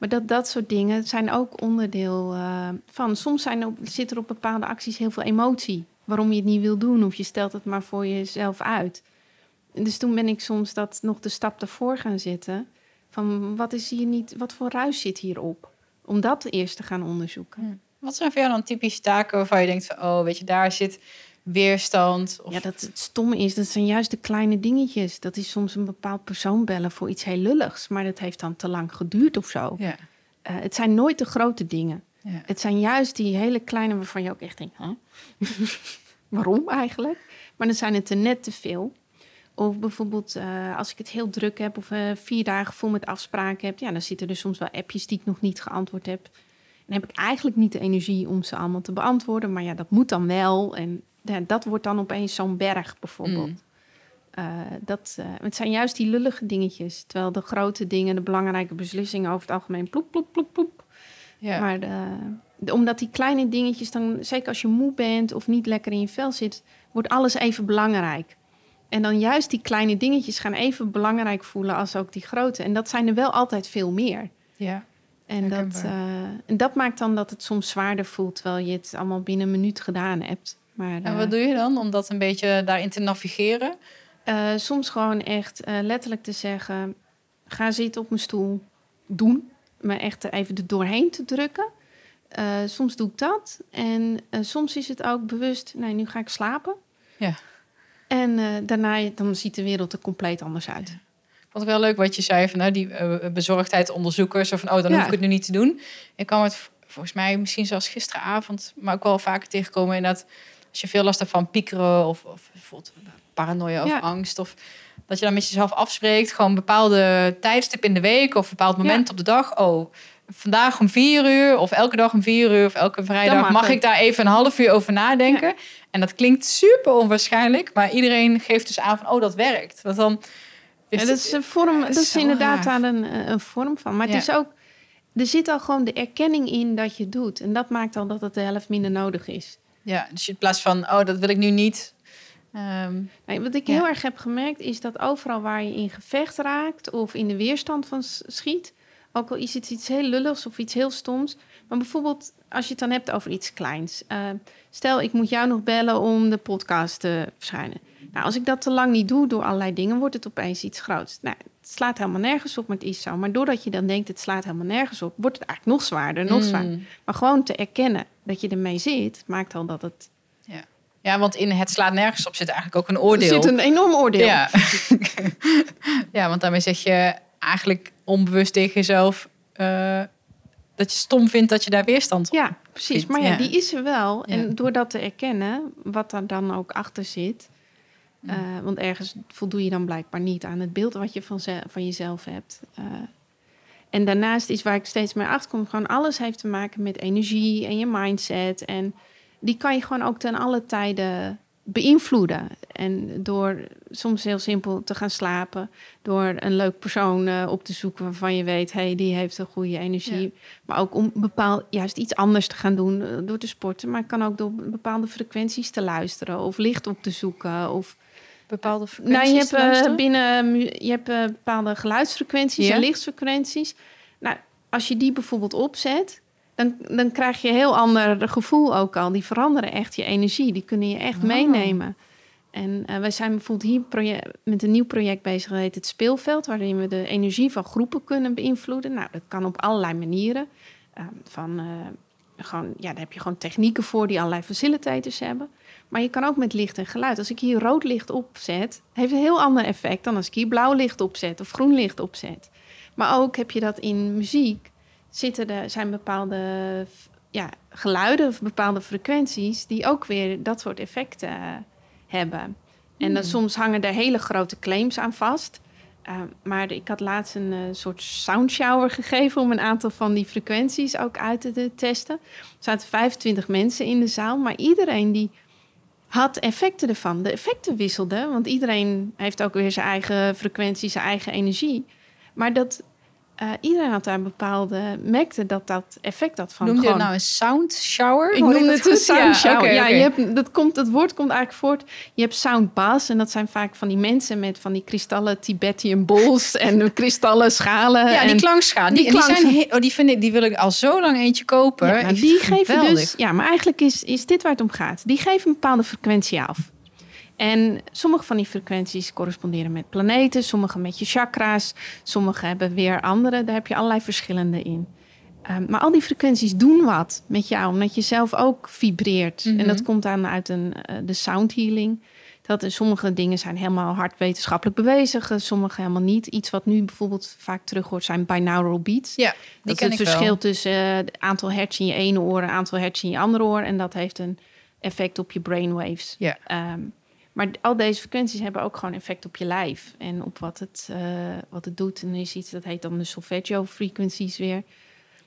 maar dat, dat soort dingen zijn ook onderdeel uh, van. Soms zijn zit er op bepaalde acties heel veel emotie. Waarom je het niet wil doen, of je stelt het maar voor jezelf uit. Dus toen ben ik soms dat nog de stap ervoor gaan zetten. Van wat is hier niet, wat voor ruis zit hierop? Om dat eerst te gaan onderzoeken. Hm. Wat zijn voor jou dan typische taken waarvan je denkt van, oh, weet je, daar zit weerstand? Of... Ja, dat het stomme is, dat zijn juist de kleine dingetjes. Dat is soms een bepaald persoon bellen voor iets heel lulligs, maar dat heeft dan te lang geduurd of zo. Ja. Uh, het zijn nooit de grote dingen. Ja. Het zijn juist die hele kleine waarvan je ook echt denkt, huh? <laughs> waarom eigenlijk? Maar dan zijn het er net te veel. Of bijvoorbeeld uh, als ik het heel druk heb of uh, vier dagen vol met afspraken heb, ja, dan zitten er soms wel appjes die ik nog niet geantwoord heb. En dan heb ik eigenlijk niet de energie om ze allemaal te beantwoorden, maar ja, dat moet dan wel. En ja, dat wordt dan opeens zo'n berg bijvoorbeeld. Mm. Uh, dat, het zijn juist die lullige dingetjes, terwijl de grote dingen, de belangrijke beslissingen over het algemeen ploep, ploep, ploep, ploep. Ja. Maar de, de, omdat die kleine dingetjes dan, zeker als je moe bent of niet lekker in je vel zit, wordt alles even belangrijk. En dan juist die kleine dingetjes gaan even belangrijk voelen als ook die grote. En dat zijn er wel altijd veel meer. Ja. En dat, uh, en dat maakt dan dat het soms zwaarder voelt, terwijl je het allemaal binnen een minuut gedaan hebt. Maar, en wat uh, doe je dan om dat een beetje daarin te navigeren? Uh, soms gewoon echt uh, letterlijk te zeggen: ga zitten op mijn stoel, doen. Me echt even er doorheen te drukken. Uh, soms doe ik dat. En soms is het ook bewust: nee, nu ga ik slapen. Ja. En uh, daarna dan ziet de wereld er compleet anders uit. Ja. Ik vond het wel leuk wat je zei van nou, die bezorgdheid onderzoeken. Zo van, oh, dan ja. hoef ik het nu niet te doen. Ik kwam het volgens mij misschien zelfs gisteravond, maar ook wel vaker tegenkomen. Inderdaad, als je veel last hebt van piekeren of, of bijvoorbeeld paranoia of ja. angst. Of dat je dan met jezelf afspreekt. Gewoon bepaalde tijdstip in de week of een bepaald moment op de dag. Oh, vandaag om vier uur of elke dag om vier uur of elke vrijdag mag, mag ik daar even een half uur over nadenken. Ja. En dat klinkt super onwaarschijnlijk, maar iedereen geeft dus aan van oh dat werkt. Want dan is ja, dat is een vorm, dat is inderdaad daar een, een vorm van. Maar het is ook, er zit al gewoon de erkenning in dat je doet. En dat maakt al dat het de helft minder nodig is. Ja, dus in plaats van oh dat wil ik nu niet. Um, nee, wat ik heel erg heb gemerkt is dat overal waar je in gevecht raakt of in de weerstand van schiet, ook al is het iets heel lulligs of iets heel stoms. Maar bijvoorbeeld als je het dan hebt over iets kleins. Uh, stel, ik moet jou nog bellen om de podcast te verschijnen. Nou, als ik dat te lang niet doe door allerlei dingen, wordt het opeens iets groots. Nou, het slaat helemaal nergens op, maar het is zo. Maar doordat je dan denkt, het slaat helemaal nergens op, wordt het eigenlijk nog zwaarder, nog Mm. zwaarder. Maar gewoon te erkennen dat je ermee zit, maakt al dat het... Ja. ja, want in het slaat nergens op zit eigenlijk ook een oordeel. Er zit een enorm oordeel. Ja. <laughs> ja, want daarmee zeg je eigenlijk onbewust tegen jezelf uh, dat je stom vindt dat je daar weerstand op Ja, precies. vindt. Maar ja, Ja. die is er wel. Ja. En door dat te erkennen, wat daar dan ook achter zit... eh, want ergens voldoe je dan blijkbaar niet aan het beeld wat je van, van jezelf hebt. Eh, en daarnaast is waar ik steeds meer achter kom, gewoon alles heeft te maken met energie en je mindset. En die kan je gewoon ook ten alle tijden beïnvloeden. En door soms heel simpel te gaan slapen, door een leuk persoon eh, op te zoeken waarvan je weet, hey, die heeft een goede energie. Ja. Maar ook om bepaald juist iets anders te gaan doen eh, door te sporten. Maar kan ook door bepaalde frequenties te luisteren of licht op te zoeken. Of bepaalde nou, je hebt, eh, luisteren? binnen mu- je hebt eh, bepaalde geluidsfrequenties Ja. en lichtfrequenties. Nou, als je die bijvoorbeeld opzet, dan, dan krijg je een heel ander gevoel ook al. Die veranderen echt je energie. Die kunnen je echt Oh. meenemen. En eh, wij zijn bijvoorbeeld hier met een nieuw project bezig, dat heet het Speelveld, waarin we de energie van groepen kunnen beïnvloeden. Nou, dat kan op allerlei manieren. Eh, van, eh, gewoon, ja, daar heb je gewoon technieken voor die allerlei facilitators hebben. Maar je kan ook met licht en geluid. Als ik hier rood licht opzet, heeft een heel ander effect dan als ik hier blauw licht opzet of groen licht opzet. Maar ook heb je dat in muziek. Zitten er zijn bepaalde ja, geluiden of bepaalde frequenties die ook weer dat soort effecten eh, hebben. En dan Hmm. soms hangen er hele grote claims aan vast. Uh, maar ik had laatst een eh, soort soundshower gegeven om een aantal van die frequenties ook uit te te testen. Er zaten 25 mensen in de zaal, maar iedereen die had effecten ervan. De effecten wisselden, want iedereen heeft ook weer zijn eigen frequentie, zijn eigen energie. Maar dat uh, iedereen had daar bepaalde, merkte dat dat effect had van. Noem je nou een sound shower? ik noem het een sound shower. Ja, je hebt, dat, komt, dat woord komt eigenlijk voort. Je hebt sound baths en dat zijn vaak van die mensen met van die kristallen Tibetan bowls <laughs> en kristallen schalen. Ja, die en, klankschaal. Die, zijn oh, die, vind ik, die wil ik al zo lang eentje kopen. Ja, die het geven dus. Ja, maar eigenlijk is, is dit waar het om gaat. Die geven een bepaalde frequentie af. En sommige van die frequenties corresponderen met planeten, sommige met je chakra's, sommige hebben weer andere. Daar heb je allerlei verschillende in. Ehm, maar al die frequenties doen wat met jou, omdat je zelf ook vibreert. Mhm. En dat komt dan uit een, eh, de sound healing. Dat er sommige dingen zijn helemaal hard wetenschappelijk bewezen, sommige helemaal niet. Iets wat nu bijvoorbeeld vaak terug hoort zijn binaural beats. Ja, die Dat ken is ik het wel. verschil tussen eh, het aantal hertz in je ene oor en aantal hertz in je andere oor. En dat heeft een effect op je brainwaves. Ja. Ehm, maar al deze frequenties hebben ook gewoon effect op je lijf. En op wat het, eh, wat het doet. En is iets, dat heet dan de solfeggio frequenties weer.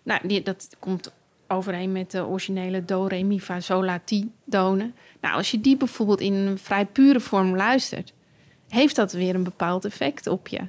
Nou, die, dat komt overeen met de originele do, re, mi, fa, sol, la, ti donen. Nou, als je die bijvoorbeeld in een vrij pure vorm luistert... heeft dat weer een bepaald effect op je.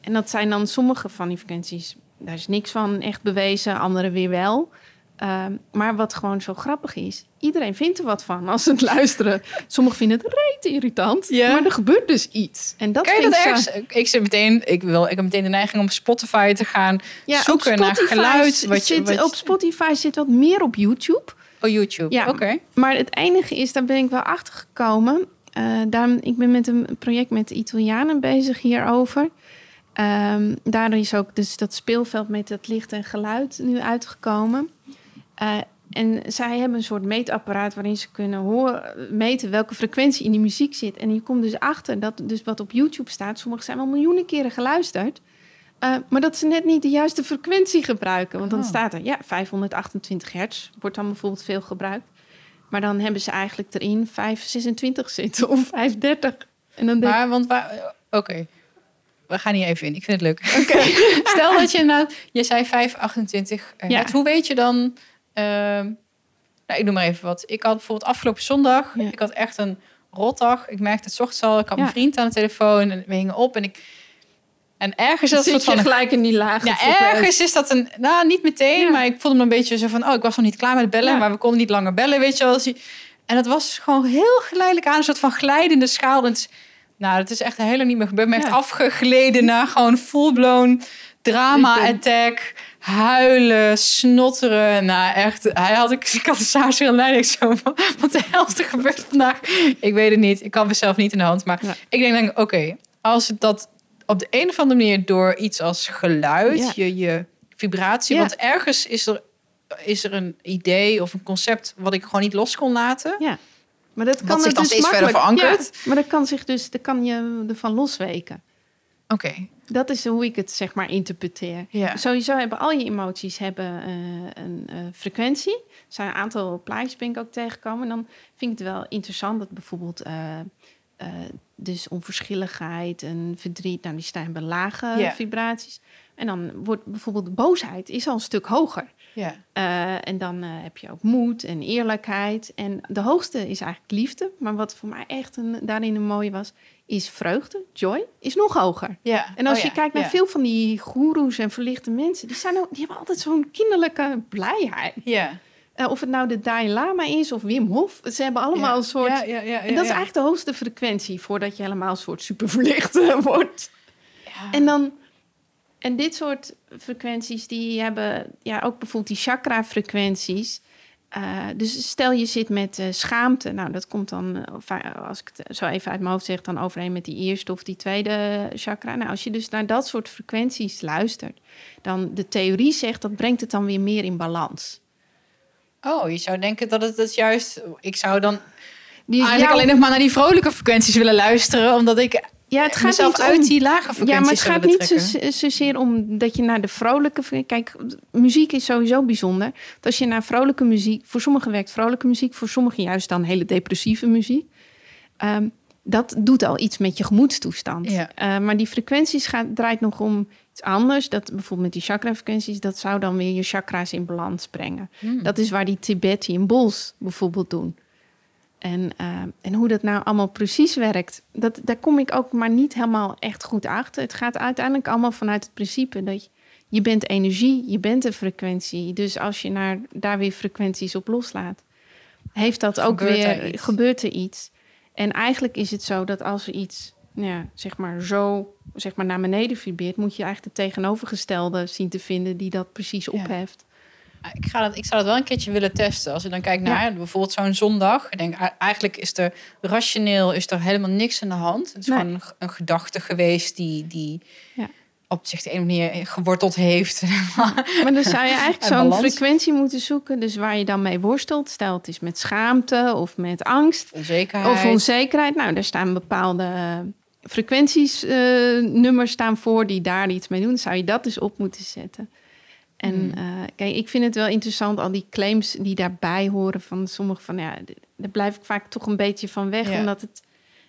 En dat zijn dan sommige van die frequenties. Daar is niks van echt bewezen, andere weer wel. Ehm, maar wat gewoon zo grappig is, iedereen vindt er wat van <laughs> als ze het luisteren. Sommigen vinden het reet irritant, maar er gebeurt dus iets. En dat je dat zo- ergens? Ik zit meteen, ik wil, ik heb meteen de neiging om Spotify te gaan Ja, zoeken naar geluid. Wat je, zit, wat- Op Spotify zit wat meer op YouTube. oh, YouTube. Ja. Oké. Maar het enige is, daar ben ik wel achter gekomen. Eh, daarom, ik ben met een project met de Italianen bezig hierover. Ehm daardoor is ook dus dat speelveld met het licht en geluid nu uitgekomen. Eh, en zij hebben een soort meetapparaat waarin ze kunnen horen, meten welke frequentie in die muziek zit. En je komt dus achter dat dus wat op YouTube staat, sommige zijn wel miljoenen keren geluisterd. eh, maar dat ze net niet de juiste frequentie gebruiken. Want dan Oh. staat er, ja, 528 hertz wordt dan bijvoorbeeld veel gebruikt. Maar dan hebben ze eigenlijk erin 526 zitten of 530. En dan denk ik, Maar, want waar... Oké. We gaan hier even in. Ik vind het leuk. <laughs> Stel dat je nou... Je zei 528 hertz. Ja. Hoe weet je dan... ehm, nou, ik noem maar even wat. Ik had bijvoorbeeld afgelopen zondag... Ja. Ik had echt een rotdag. Ik merkte het ochtends al. Ik had mijn vriend aan de telefoon. En we hingen op. En ik... En ergens is dat soort van... gelijk in die lage Ja, ergens is dat een... Nou, niet meteen, Ja. maar ik voelde me een beetje zo van... Oh, ik was nog niet klaar met bellen, Ja. maar we konden niet langer bellen, weet je wel. Dus En dat was gewoon heel geleidelijk aan, een soort van glijdende schaal. En het is- nou, dat is echt heel lang niet meer gebeurd. Maar echt Ja. afgegleden naar gewoon full-blown drama, Ik ben- attack, huilen, snotteren. Nou, echt, hij had, ik, <laughs> ik had een en leiding zo van... Wat de hel is er gebeurd vandaag? Ik weet het niet. Ik kan mezelf niet in de hand. Maar Ja. ik denk, dan, oké, als het dat op de een of andere manier door iets als geluid, Ja. je, je vibratie, Ja. want ergens is er, is er een idee of een concept wat ik gewoon niet los kon laten. Ja. Maar dat kan Wat zich dan dus steeds verder. Ja, maar dat kan zich dus, dat kan je ervan losweken. Oké, Dat is hoe ik het zeg maar interpreteer. ja. Sowieso hebben al je emoties hebben, eh, een eh, frequentie. Er zijn een aantal plaatjes ben ik ook tegengekomen. En dan vind ik het wel interessant dat bijvoorbeeld... eh, dus onverschilligheid en verdriet, nou, die staan bij lage Ja. vibraties. En dan wordt bijvoorbeeld boosheid is al een stuk hoger. ja. En dan heb je ook moed en eerlijkheid. En de hoogste is eigenlijk liefde. Maar wat voor mij echt een, daarin een mooie was, is vreugde, joy, is nog hoger. ja. En als Oh je ja, kijkt naar ja. veel van die goeroes en verlichte mensen, die, zijn ook, die hebben altijd zo'n kinderlijke blijheid. Ja. Eh, of het nou de Dalai Lama is of Wim Hof, ze hebben allemaal ja. een soort... Ja, ja, ja, en dat is eigenlijk de hoogste frequentie voordat je helemaal een soort superverlicht <laughs> wordt. Ja. En dan en dit soort frequenties die hebben ja ook bijvoorbeeld die chakra Eh, dus stel je zit met eh, schaamte, nou dat komt dan, eh, als ik het zo even uit mijn hoofd zeg, dan overeen met die eerste of die tweede chakra. Nou, als je dus naar dat soort frequenties luistert, dan de theorie zegt dat brengt het dan weer meer in balans. Oh, je zou denken dat het, het juist... Ik zou dan Die, eigenlijk alleen nog maar naar die vrolijke frequenties willen luisteren, omdat ik ja, het gaat mezelf niet uit om- die lage frequenties Ja, maar het gaat niet zo, zozeer om dat je naar de vrolijke... Kijk, muziek is sowieso bijzonder. Dat als je naar vrolijke muziek... Voor sommigen werkt vrolijke muziek, voor sommigen juist dan hele depressieve muziek. Ehm, dat doet al iets met je gemoedstoestand. Ja. Eh, maar die frequenties gaat, draait nog om iets anders. Dat bijvoorbeeld met die chakra-frequenties... dat zou dan weer je chakra's in balans brengen. Hmm. Dat is waar die Tibetan Bowls bijvoorbeeld doen. En, uh, en hoe dat nou allemaal precies werkt, dat, daar kom ik ook maar niet helemaal echt goed achter. Het gaat uiteindelijk allemaal vanuit het principe dat je, je bent energie, je bent een frequentie. Dus als je naar, daar weer frequenties op loslaat, heeft dat ook weer, gebeurt er iets. En eigenlijk is het zo dat als er iets, ja, zeg maar zo, zeg maar naar beneden vibreert, moet je eigenlijk de tegenovergestelde zien te vinden die dat precies opheft. Ik, ga dat, ik zou dat wel een keertje willen testen. Als je dan kijkt naar bijvoorbeeld zo'n zondag. Ik denk, eigenlijk is er rationeel is er helemaal niks aan de hand. Het is gewoon een, een, gedachte geweest die, die ja. op zich de ene manier geworteld heeft. <laughs> maar dan zou je eigenlijk zo'n frequentie moeten zoeken. Dus waar je dan mee worstelt. Stel het is met schaamte of met angst. Onzekerheid. Of onzekerheid. Nou, daar staan bepaalde frequenties, uh, nummers staan voor die daar iets mee doen. Zou je dat dus op moeten zetten. En hmm. uh, kijk, ik vind het wel interessant, al die claims die daarbij horen van sommige van, ja, daar blijf ik vaak toch een beetje van weg, omdat het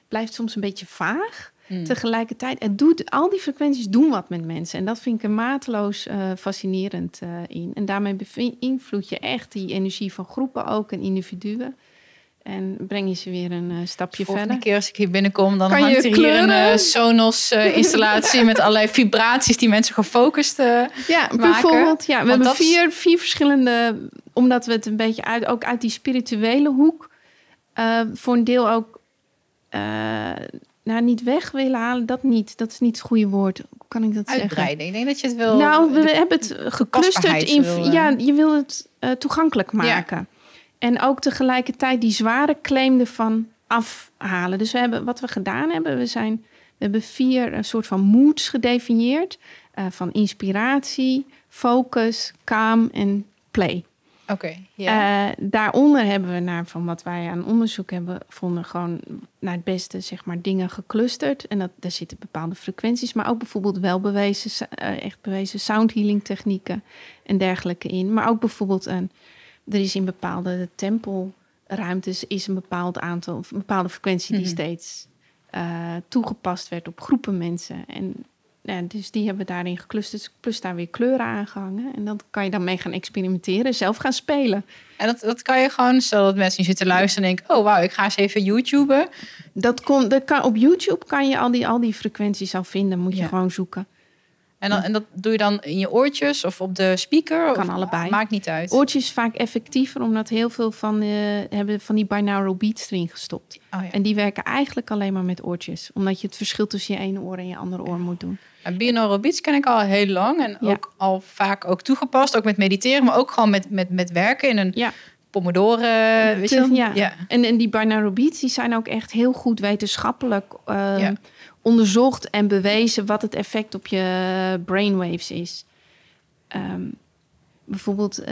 blijft soms een beetje vaag. Hmm. Tegelijkertijd, het doet, al die frequenties doen wat met mensen. En dat vind ik er mateloos uh, fascinerend uh, in. En daarmee beïnvloed je echt die energie van groepen ook en individuen. En breng je ze weer een uh, stapje Volgende verder. keer als ik hier binnenkom, dan kan hangt er hier een uh, Sonos-installatie <laughs> met allerlei vibraties die mensen gefocust ja, Bijvoorbeeld, ja, we hebben vier, vier verschillende, omdat we het een beetje uit, ook uit die spirituele hoek, voor een deel ook, nou niet weg willen halen, dat niet. Dat is niet het goede woord. Hoe kan ik dat Uitbreiden. zeggen? Ik denk dat je het wil. Nou, we hebben het geclusterd in. ja, je wil het toegankelijk maken. Ja. En ook tegelijkertijd die zware claim ervan afhalen. Dus we hebben, wat we gedaan hebben, we, zijn, we hebben vier een soort van moods gedefinieerd. Uh, van inspiratie, focus, calm en play. Oké. Okay, yeah. uh, daaronder hebben we naar van wat wij aan onderzoek hebben gevonden, gewoon naar het beste zeg maar dingen geclusterd. En dat, daar zitten bepaalde frequenties, maar ook bijvoorbeeld wel bewezen, uh, echt bewezen sound healing technieken en dergelijke in. Maar ook bijvoorbeeld een er is in bepaalde tempelruimtes is een bepaald aantal, een bepaalde frequentie die mhm. steeds uh, toegepast werd op groepen mensen. En ja, dus die hebben daarin geclusterd, plus daar weer kleuren aangehangen. En dan kan je dan mee gaan experimenteren, zelf gaan spelen. En dat, dat kan je gewoon, stel dat mensen zitten luisteren en denken... oh wauw, ik ga eens even YouTuben. Dat, kon, dat kan, op YouTube kan je al die, al die frequenties al vinden, moet je gewoon zoeken. En, dan, en dat doe je dan in je oortjes of op de speaker? Kan allebei. Maakt niet uit. Oortjes vaak effectiever, omdat heel veel van, uh, hebben van die binaural beats erin gestopt. Oh, ja. En die werken eigenlijk alleen maar met oortjes. Omdat je het verschil tussen je ene oor en je andere oor moet doen. En binaural beats ken ik al heel lang. En ook al vaak ook toegepast. Ook met mediteren, maar ook gewoon met, met, met werken in een... Ja. Pomodoro, weet je ja. ja. En, en die binaural beats die zijn ook echt heel goed wetenschappelijk uh, onderzocht en bewezen wat het effect op je brainwaves is. Um, bijvoorbeeld uh,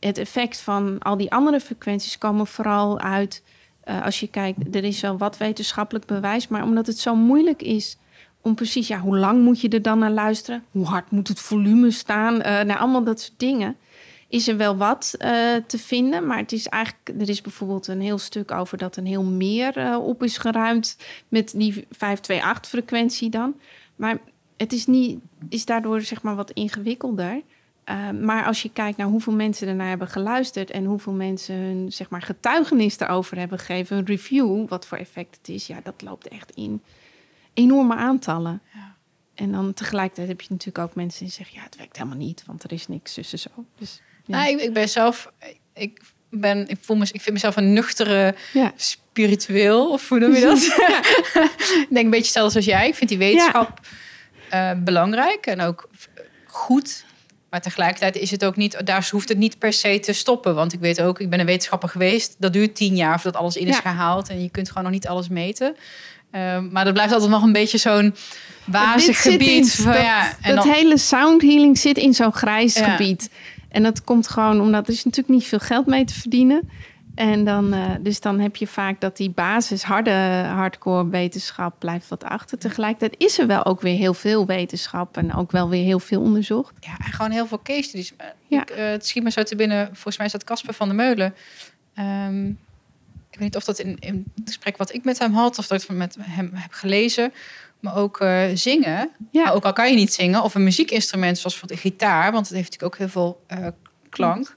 het effect van al die andere frequenties komen vooral uit uh, als je kijkt, er is wel wat wetenschappelijk bewijs, maar omdat het zo moeilijk is om precies, ja, hoe lang moet je er dan naar luisteren? Hoe hard moet het volume staan? Uh, nou, allemaal dat soort dingen is er wel wat uh, te vinden. Maar het is eigenlijk, er is bijvoorbeeld een heel stuk over dat een heel meer uh, op is geruimd met die 528-frequentie dan. Maar het is, niet, is daardoor zeg maar wat ingewikkelder. Uh, maar als je kijkt naar hoeveel mensen ernaar hebben geluisterd en hoeveel mensen hun zeg maar, getuigenis daarover hebben gegeven, een review, wat voor effect het is, ja, dat loopt echt in enorme aantallen. Ja. En dan tegelijkertijd heb je natuurlijk ook mensen die zeggen, ja, het werkt helemaal niet, want er is niks tussen zo. Dus nou, ik, ik, ben zelf, ik ben, ik voel me, ik vind mezelf een nuchtere, spiritueel, of hoe noem je dat? <laughs> ik denk een beetje hetzelfde als jij. Ik vind die wetenschap uh, belangrijk en ook goed. Maar tegelijkertijd is het ook niet, daar hoeft het niet per se te stoppen. Want ik weet ook, ik ben een wetenschapper geweest. Dat duurt tien jaar voordat alles in is gehaald. En je kunt gewoon nog niet alles meten. Uh, maar dat blijft altijd nog een beetje zo'n wazig gebied. dat, ja, en dat hele sound healing zit in zo'n grijs gebied. En dat komt gewoon omdat er is natuurlijk niet veel geld mee te verdienen. En dan, uh, dus dan heb je vaak dat die basis harde hardcore wetenschap blijft wat achter. Tegelijkertijd is er wel ook weer heel veel wetenschap en ook wel weer heel veel onderzocht. Ja, en gewoon heel veel case studies. Ja. Ik, uh, het schiet me zo te binnen. Volgens mij is dat Casper van der Meulen. Um, ik weet niet of dat in, in het gesprek wat ik met hem had, of dat ik met hem heb gelezen maar ook uh, zingen. Ja. Maar ook al kan je niet zingen, of een muziekinstrument zoals voor de gitaar, want het heeft natuurlijk ook heel veel uh, klank.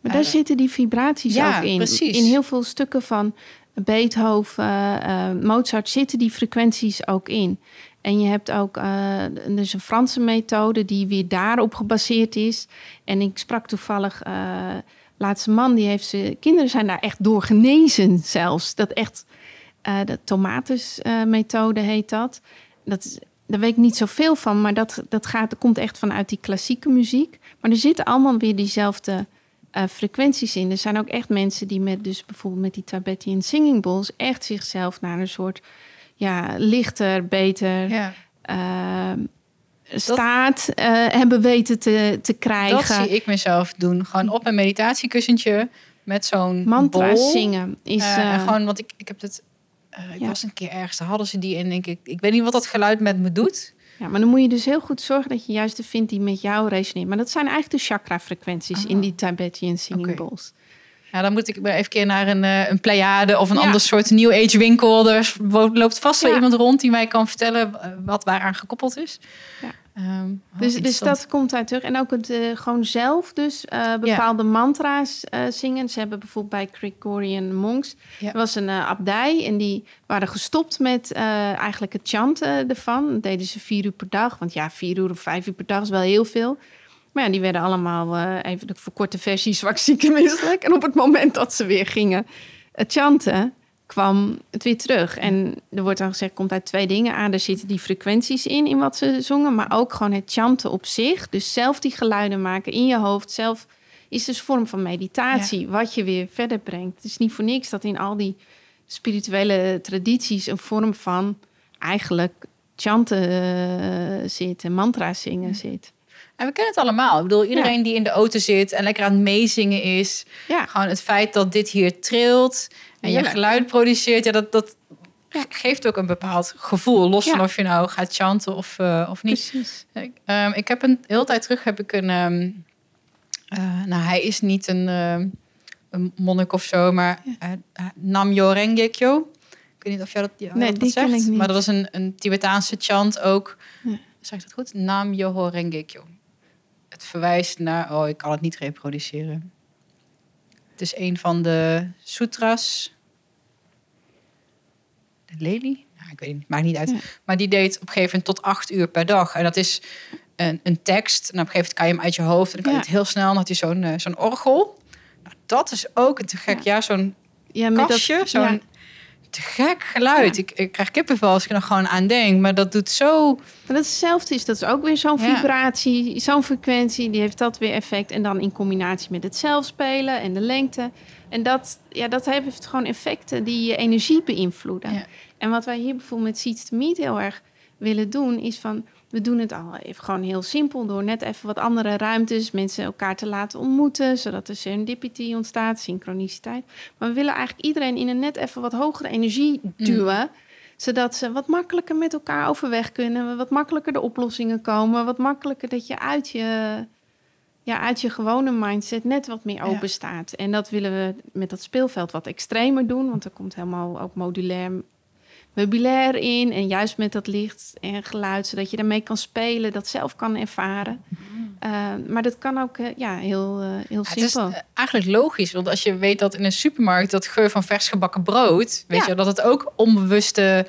Maar daar uh, zitten die vibraties ja, ook in. Precies. In heel veel stukken van Beethoven, Mozart zitten die frequenties ook in. En je hebt ook uh, dus een Franse methode die weer daarop gebaseerd is. En ik sprak toevallig uh, laatste man, die heeft ze. Kinderen zijn daar echt door genezen zelfs. Dat echt. Uh, de tomatus-methode heet dat. Dat is, daar weet ik niet zoveel van, maar dat, dat, gaat, dat komt echt vanuit die klassieke muziek. Maar er zitten allemaal weer diezelfde uh, frequenties in. Er zijn ook echt mensen die met, dus bijvoorbeeld met die Tibetan singing bowls, echt zichzelf naar een soort ja, lichter, beter ja. Uh, staat uh, hebben weten te, te krijgen. Dat zie ik mezelf doen. Gewoon op een meditatiekussentje met zo'n mantra zingen. Is, uh, gewoon, want ik, ik heb het. Ik ja. was een keer ergens, hadden ze die en denk ik, ik weet niet wat dat geluid met me doet. Ja, maar dan moet je dus heel goed zorgen dat je juist de vindt die met jou resoneert. Maar dat zijn eigenlijk de chakra-frequenties in die Tibetan singing okay. bowls. Ja, dan moet ik maar even keer naar een, uh, een Pleiade of een ja. ander soort New Age winkel. Er loopt vast wel ja. iemand rond die mij kan vertellen wat waaraan gekoppeld is. Ja. Um, dus, dus dat komt uit terug. En ook het uh, gewoon zelf dus uh, bepaalde mantra's zingen. Ze hebben bijvoorbeeld bij Gregorian Monks... Er was een abdij en die waren gestopt met eigenlijk het chanten ervan. Dat deden ze vier uur per dag. Want ja, vier uur of vijf uur per dag is wel heel veel. Maar ja, die werden allemaal even de verkorte versie zwak, ziek en misselijk. En op het moment dat ze weer gingen chanten, kwam het weer terug. En er wordt dan gezegd, komt uit twee dingen aan. Er zitten die frequenties in, in wat ze zongen. Maar ook gewoon het chanten op zich. Dus zelf die geluiden maken in je hoofd. Zelf is dus vorm van meditatie, wat je weer verder brengt. Het is niet voor niks dat in al die spirituele tradities... een vorm van eigenlijk chanten uh, zit en mantra zingen zit. En we kennen het allemaal. Ik bedoel, iedereen die in de auto zit en lekker aan het meezingen is. Ja. Gewoon het feit dat dit hier trilt en je geluid produceert. Ja, dat, dat geeft ook een bepaald gevoel. Los van of je nou gaat chanten of, uh, of niet. Precies. Ik, um, ik heb een heel tijd terug heb ik een. Um, uh, nou, hij is niet een, uh, een monnik of zo, maar ja. Namjo Rengekyo. Ik weet niet of jij dat, ja, nee, dat die zegt. Ken ik niet. Maar dat was een, een Tibetaanse chant ook. Zeg ik dat goed? Nam Yoho Rengekyo het verwijst naar. Oh, ik kan het niet reproduceren. Het is een van de sutras. De lelie? Nou, ik weet niet, maakt niet uit. Ja. Maar die deed op een gegeven moment tot acht uur per dag. En dat is een, een tekst. En op een gegeven moment kan je hem uit je hoofd. En dan kan je ja. het heel snel. Dan had hij zo'n uh, zo'n orgel. Nou, dat is ook een te gek. Ja, ja zo'n ja, kastje. Zo'n te gek geluid. Ja. Ik, ik krijg kippenvel als ik er gewoon aan denk. Maar dat doet zo... Maar dat is hetzelfde is. Dat is ook weer zo'n ja. vibratie, zo'n frequentie. Die heeft dat weer effect. En dan in combinatie met het zelfspelen en de lengte. En dat, ja, dat heeft gewoon effecten die je energie beïnvloeden. Ja. En wat wij hier bijvoorbeeld met Seeds to Meet heel erg willen doen... is van we doen het al even gewoon heel simpel door net even wat andere ruimtes, mensen elkaar te laten ontmoeten, zodat er serendipity ontstaat, synchroniciteit. Maar we willen eigenlijk iedereen in een net even wat hogere energie duwen. Mm. Zodat ze wat makkelijker met elkaar overweg kunnen, wat makkelijker de oplossingen komen, wat makkelijker dat je uit je, ja, uit je gewone mindset net wat meer open staat. En dat willen we met dat speelveld wat extremer doen, want er komt helemaal ook modulair meubilair in. En juist met dat licht en geluid, zodat je daarmee kan spelen, dat zelf kan ervaren. Mm. Uh, maar dat kan ook uh, ja, heel, uh, heel ja, simpel. Het is eigenlijk logisch, want als je weet dat in een supermarkt dat geur van vers gebakken brood, weet ja. je, dat het ook onbewuste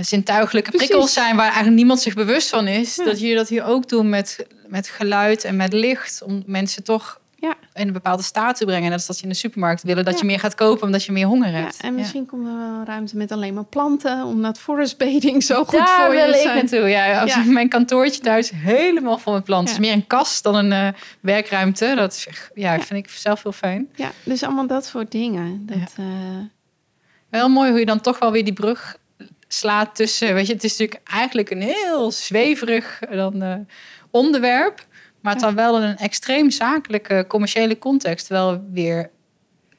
zintuigelijke Precies. prikkels zijn waar eigenlijk niemand zich bewust van is. Ja. Dat je dat hier ook doet met, met geluid en met licht, om mensen toch ja. in een bepaalde staat te brengen. Dat is dat je in de supermarkt willen dat ja. je meer gaat kopen omdat je meer honger hebt. Ja, en misschien ja. komt er wel ruimte met alleen maar planten, omdat forest bathing zo goed Daar voor je wil is. ik naartoe. Ja, als mijn kantoortje thuis helemaal vol met planten. Het is meer een kast dan een uh, werkruimte. Dat is, ja, vind ik zelf heel fijn. Ja, dus allemaal dat soort dingen. Dat, uh... Wel mooi hoe je dan toch wel weer die brug slaat tussen. Weet je, het is natuurlijk eigenlijk een heel zweverig dan, uh, onderwerp. Maar het dan wel in een extreem zakelijke, commerciële context wel weer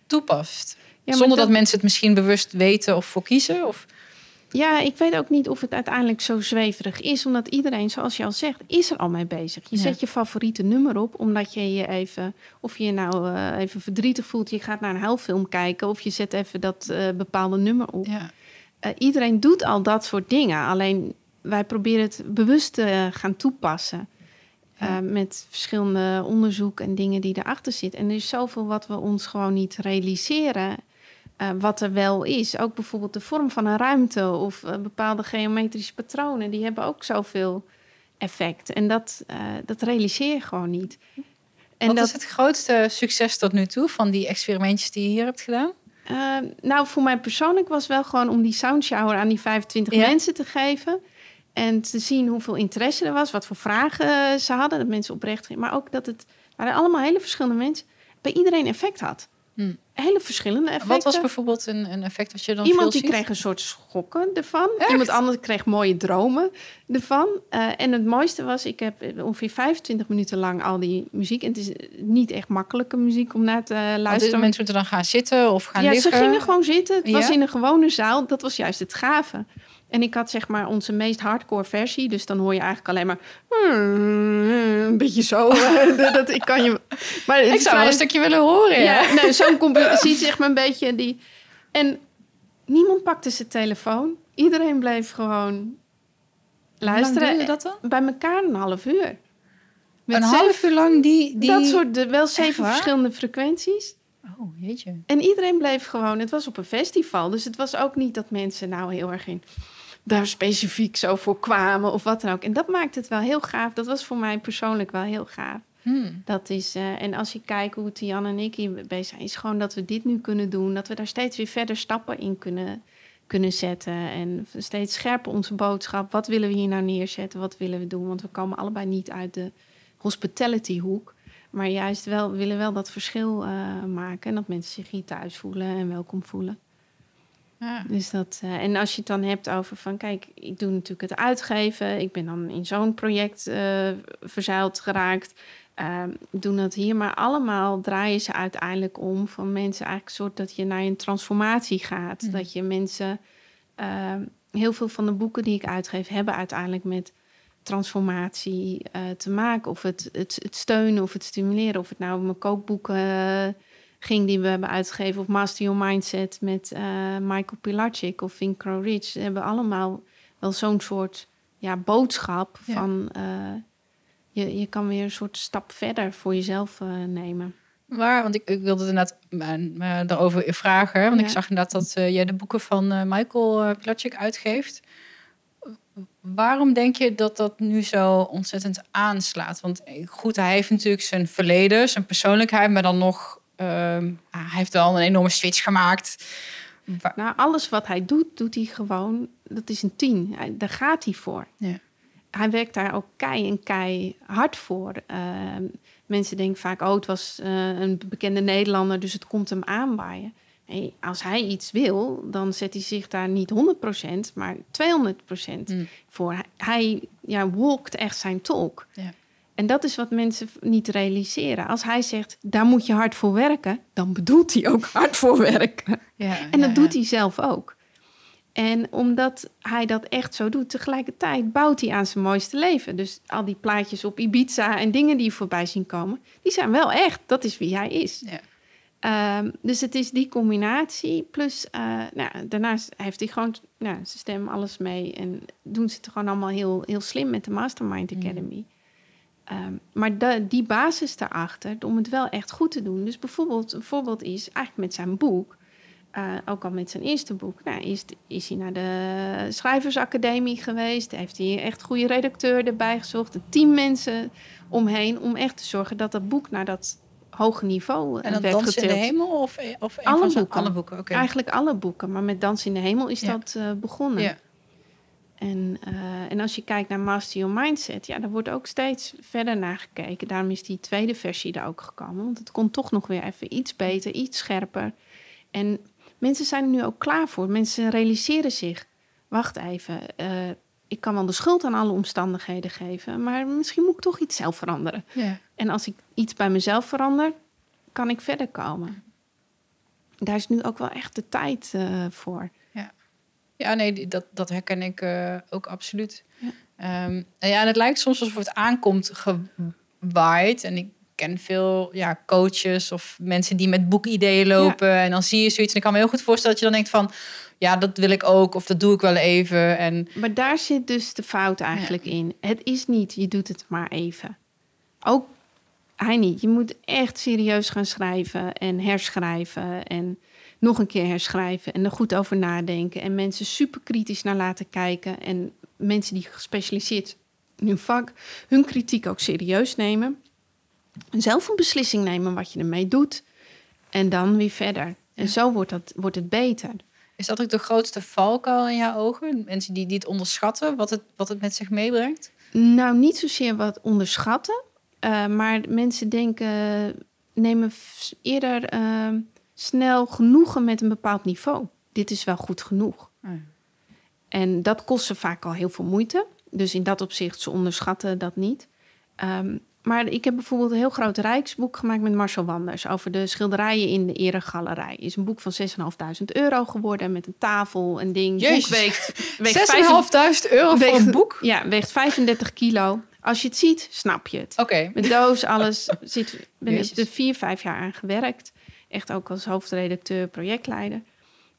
toepast. Ja, Zonder dat... dat... mensen het misschien bewust weten of voor kiezen? Of... Ja, ik weet ook niet of het uiteindelijk zo zweverig is. Omdat iedereen, zoals je al zegt, is er al mee bezig. Je ja. zet je favoriete nummer op, omdat je je even... Of je nou uh, even verdrietig voelt, je gaat naar een huilfilm kijken... of je zet even dat uh, bepaalde nummer op. Ja. Uh, iedereen doet al dat soort dingen. Alleen wij proberen het bewust te gaan toepassen... Uh, met verschillende onderzoek en dingen die erachter zitten. En er is zoveel wat we ons gewoon niet realiseren. eh, wat er wel is. Ook bijvoorbeeld de vorm van een ruimte of eh, bepaalde geometrische patronen, die hebben ook zoveel effect. En dat, dat realiseer je gewoon niet. En wat dat, is het grootste succes tot nu toe van die experimentjes die je hier hebt gedaan? nou, voor mij persoonlijk was wel gewoon om die soundshower aan die 25 mensen te geven. En te zien hoeveel interesse er was, wat voor vragen ze hadden, dat mensen oprecht gingen. Maar ook dat het waren allemaal hele verschillende mensen, bij iedereen effect had. Hmm. Hele verschillende effecten. Wat was bijvoorbeeld een, een effect wat je dan Iemand die kreeg een soort schokken ervan. Iemand anders kreeg mooie dromen ervan. Uh, en het mooiste was, ik heb ongeveer 25 minuten lang al die muziek. En het is niet echt makkelijke muziek om naar te luisteren. mensen moeten dan gaan zitten of gaan ja, liggen? Ja, ze gingen gewoon zitten. Het was in een gewone zaal. Dat was juist het gave. En ik had zeg maar onze meest hardcore versie. Dus dan hoor je eigenlijk alleen maar... Een beetje zo. <laughs> <laughs> dat, ik kan je... Maar ik zou wel een stukje willen horen. Ja, ja nee, zo'n compositie zeg maar een beetje die... En niemand pakte zijn telefoon. Iedereen bleef gewoon luisteren. Hoe dat dan? Bij elkaar een half uur. Met een half uur lang die... die... Dat soort, de, wel zeven verschillende frequenties. Oh, jeetje. En iedereen bleef gewoon... Het was op een festival, dus het was ook niet dat mensen nou heel erg in daar specifiek zo voor kwamen of wat dan ook. En dat maakt het wel heel gaaf. Dat was voor mij persoonlijk wel heel gaaf. Hmm. Dat is, uh, en als je kijkt hoe Tian en ik hier bezig zijn, is gewoon dat we dit nu kunnen doen. Dat we daar steeds weer verder stappen in kunnen, kunnen zetten. En steeds scherper onze boodschap. Wat willen we hier nou neerzetten? Wat willen we doen? Want we komen allebei niet uit de hospitality hoek. Maar juist wel, we willen wel dat verschil uh, maken. En dat mensen zich hier thuis voelen en welkom voelen. Ja. Dus dat, uh, en als je het dan hebt over van, kijk, ik doe natuurlijk het uitgeven. Ik ben dan in zo'n project uh, verzeild geraakt. Uh, doen dat hier, maar allemaal draaien ze uiteindelijk om van mensen eigenlijk een soort dat je naar een transformatie gaat. Mm. Dat je mensen, ehm, heel veel van de boeken die ik uitgeef, hebben uiteindelijk met transformatie uh, te maken. Of het, het, het, steunen of het stimuleren. Of het nou mijn kookboeken ging die we hebben uitgegeven. Of Master Your Mindset met uh, Michael Pilarczyk of Grow Rich. Ze hebben allemaal wel zo'n soort ja, boodschap van... Uh, je, je kan weer een soort stap verder voor jezelf uh, nemen. Waar, want ik, ik wilde inderdaad uh, daarover vragen. Want ik zag inderdaad dat jij de boeken van Michael Pilarczyk uitgeeft. Waarom denk je dat dat nu zo ontzettend aanslaat? Want goed, hij heeft natuurlijk zijn verleden, zijn persoonlijkheid, maar dan nog Ehm, hij heeft wel een enorme switch gemaakt. Nou, alles wat hij doet, doet hij gewoon. Dat is een tien. Hij, daar gaat hij voor. Ja. Hij werkt daar ook kei en kei hard voor. Ehm, mensen denken vaak, oh, het was uh, een bekende Nederlander, dus het komt hem aanwaaien. Hey, als hij iets wil, dan zet hij zich daar niet 100%, maar 200% mm. voor. Hij ja, walkt echt zijn talk. Ja. En dat is wat mensen niet realiseren. Als hij zegt, daar moet je hard voor werken, dan bedoelt hij ook <laughs> hard voor werken. Ja, en dat doet hij zelf ook. En omdat hij dat echt zo doet, tegelijkertijd bouwt hij aan zijn mooiste leven. Dus al die plaatjes op Ibiza en dingen die voorbij zien komen, die zijn wel echt. Dat is wie hij is. Ja. Ehm, dus het is die combinatie. Plus, uh, nou, daarnaast heeft hij gewoon nou, zijn stem, alles mee. En doen ze het gewoon allemaal heel, heel slim met de Mastermind mm. Ehm, maar de, die basis daarachter, om het wel echt goed te doen. Dus bijvoorbeeld, een voorbeeld is eigenlijk met zijn boek. Uh, ook al met zijn eerste boek. Nou, is, is hij naar de Schrijversacademie geweest. Heeft hij echt goede redacteur erbij gezocht. Een team mensen omheen. Om echt te zorgen dat dat boek naar dat hoge niveau en werd Dans in de Hemel? Of, of alle, boeken. alle boeken? Okay. Eigenlijk alle boeken. Maar met Dans in de Hemel is dat uh, begonnen. Ja. En, uh, en als je kijkt naar Master Your Mindset, ja, daar wordt ook steeds verder naar gekeken. Daarom is die tweede versie er ook gekomen. Want het kon toch nog weer even iets beter, iets scherper. En mensen zijn er nu ook klaar voor. Mensen realiseren zich, wacht even, uh, ik kan wel de schuld aan alle omstandigheden geven, maar misschien moet ik toch iets zelf veranderen. Ja. En als ik iets bij mezelf verander, kan ik verder komen. Daar is nu ook wel echt de tijd uh, voor. Ja, nee, dat, dat herken ik uh, ook absoluut. Ja. Um, ja, en het lijkt soms alsof het aankomt gewaaid. En ik ken veel ja, coaches of mensen die met boekideeën lopen. En dan zie je zoiets. En ik kan me heel goed voorstellen dat je dan denkt van... ja, dat wil ik ook of dat doe ik wel even. En... Maar daar zit dus de fout eigenlijk in. Het is niet, je doet het maar even. Ook hij niet. Je moet echt serieus gaan schrijven en herschrijven en nog een keer herschrijven en er goed over nadenken. En mensen super kritisch naar laten kijken. En mensen die gespecialiseerd in hun vak hun kritiek ook serieus nemen. En zelf een beslissing nemen wat je ermee doet. En dan weer verder. En zo wordt, dat, wordt het beter. Is dat ook de grootste valkuil in jouw ogen? Mensen die, die het onderschatten, wat het, wat het met zich meebrengt? Nou, niet zozeer wat onderschatten. Uh, maar mensen denken, nemen eerder uh, snel genoegen met een bepaald niveau. Dit is wel goed genoeg. Oh en dat kost ze vaak al heel veel moeite. Dus in dat opzicht, ze onderschatten dat niet. Um, maar ik heb bijvoorbeeld een heel groot rijksboek gemaakt met Marcel Wanders over de schilderijen in de Eregalerij. Is een boek van 6.500 euro geworden met een tafel en ding. Jezus. Boek weegt, weegt <laughs> 6.500 euro voor een boek? Ja, weegt 35 kilo. Als je het ziet, snap je het. Oké. Met doos, alles. <laughs> Zit, ben ik er vier, vijf jaar aan gewerkt. Echt ook als hoofdredacteur, projectleider.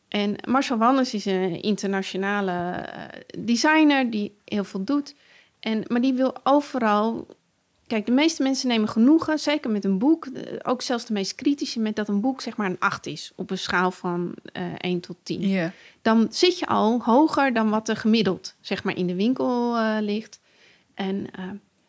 En Marcel Wanders is een internationale eh, designer die heel veel doet. En, maar die wil overal Kijk, de meeste mensen nemen genoegen, zeker met een boek, ook zelfs de meest kritische, met dat een boek zeg maar een 8 is op een schaal van uh, eh, 1 tot 10. Yeah. Dan zit je al hoger dan wat er gemiddeld zeg maar in de winkel uh, ligt. En, uh,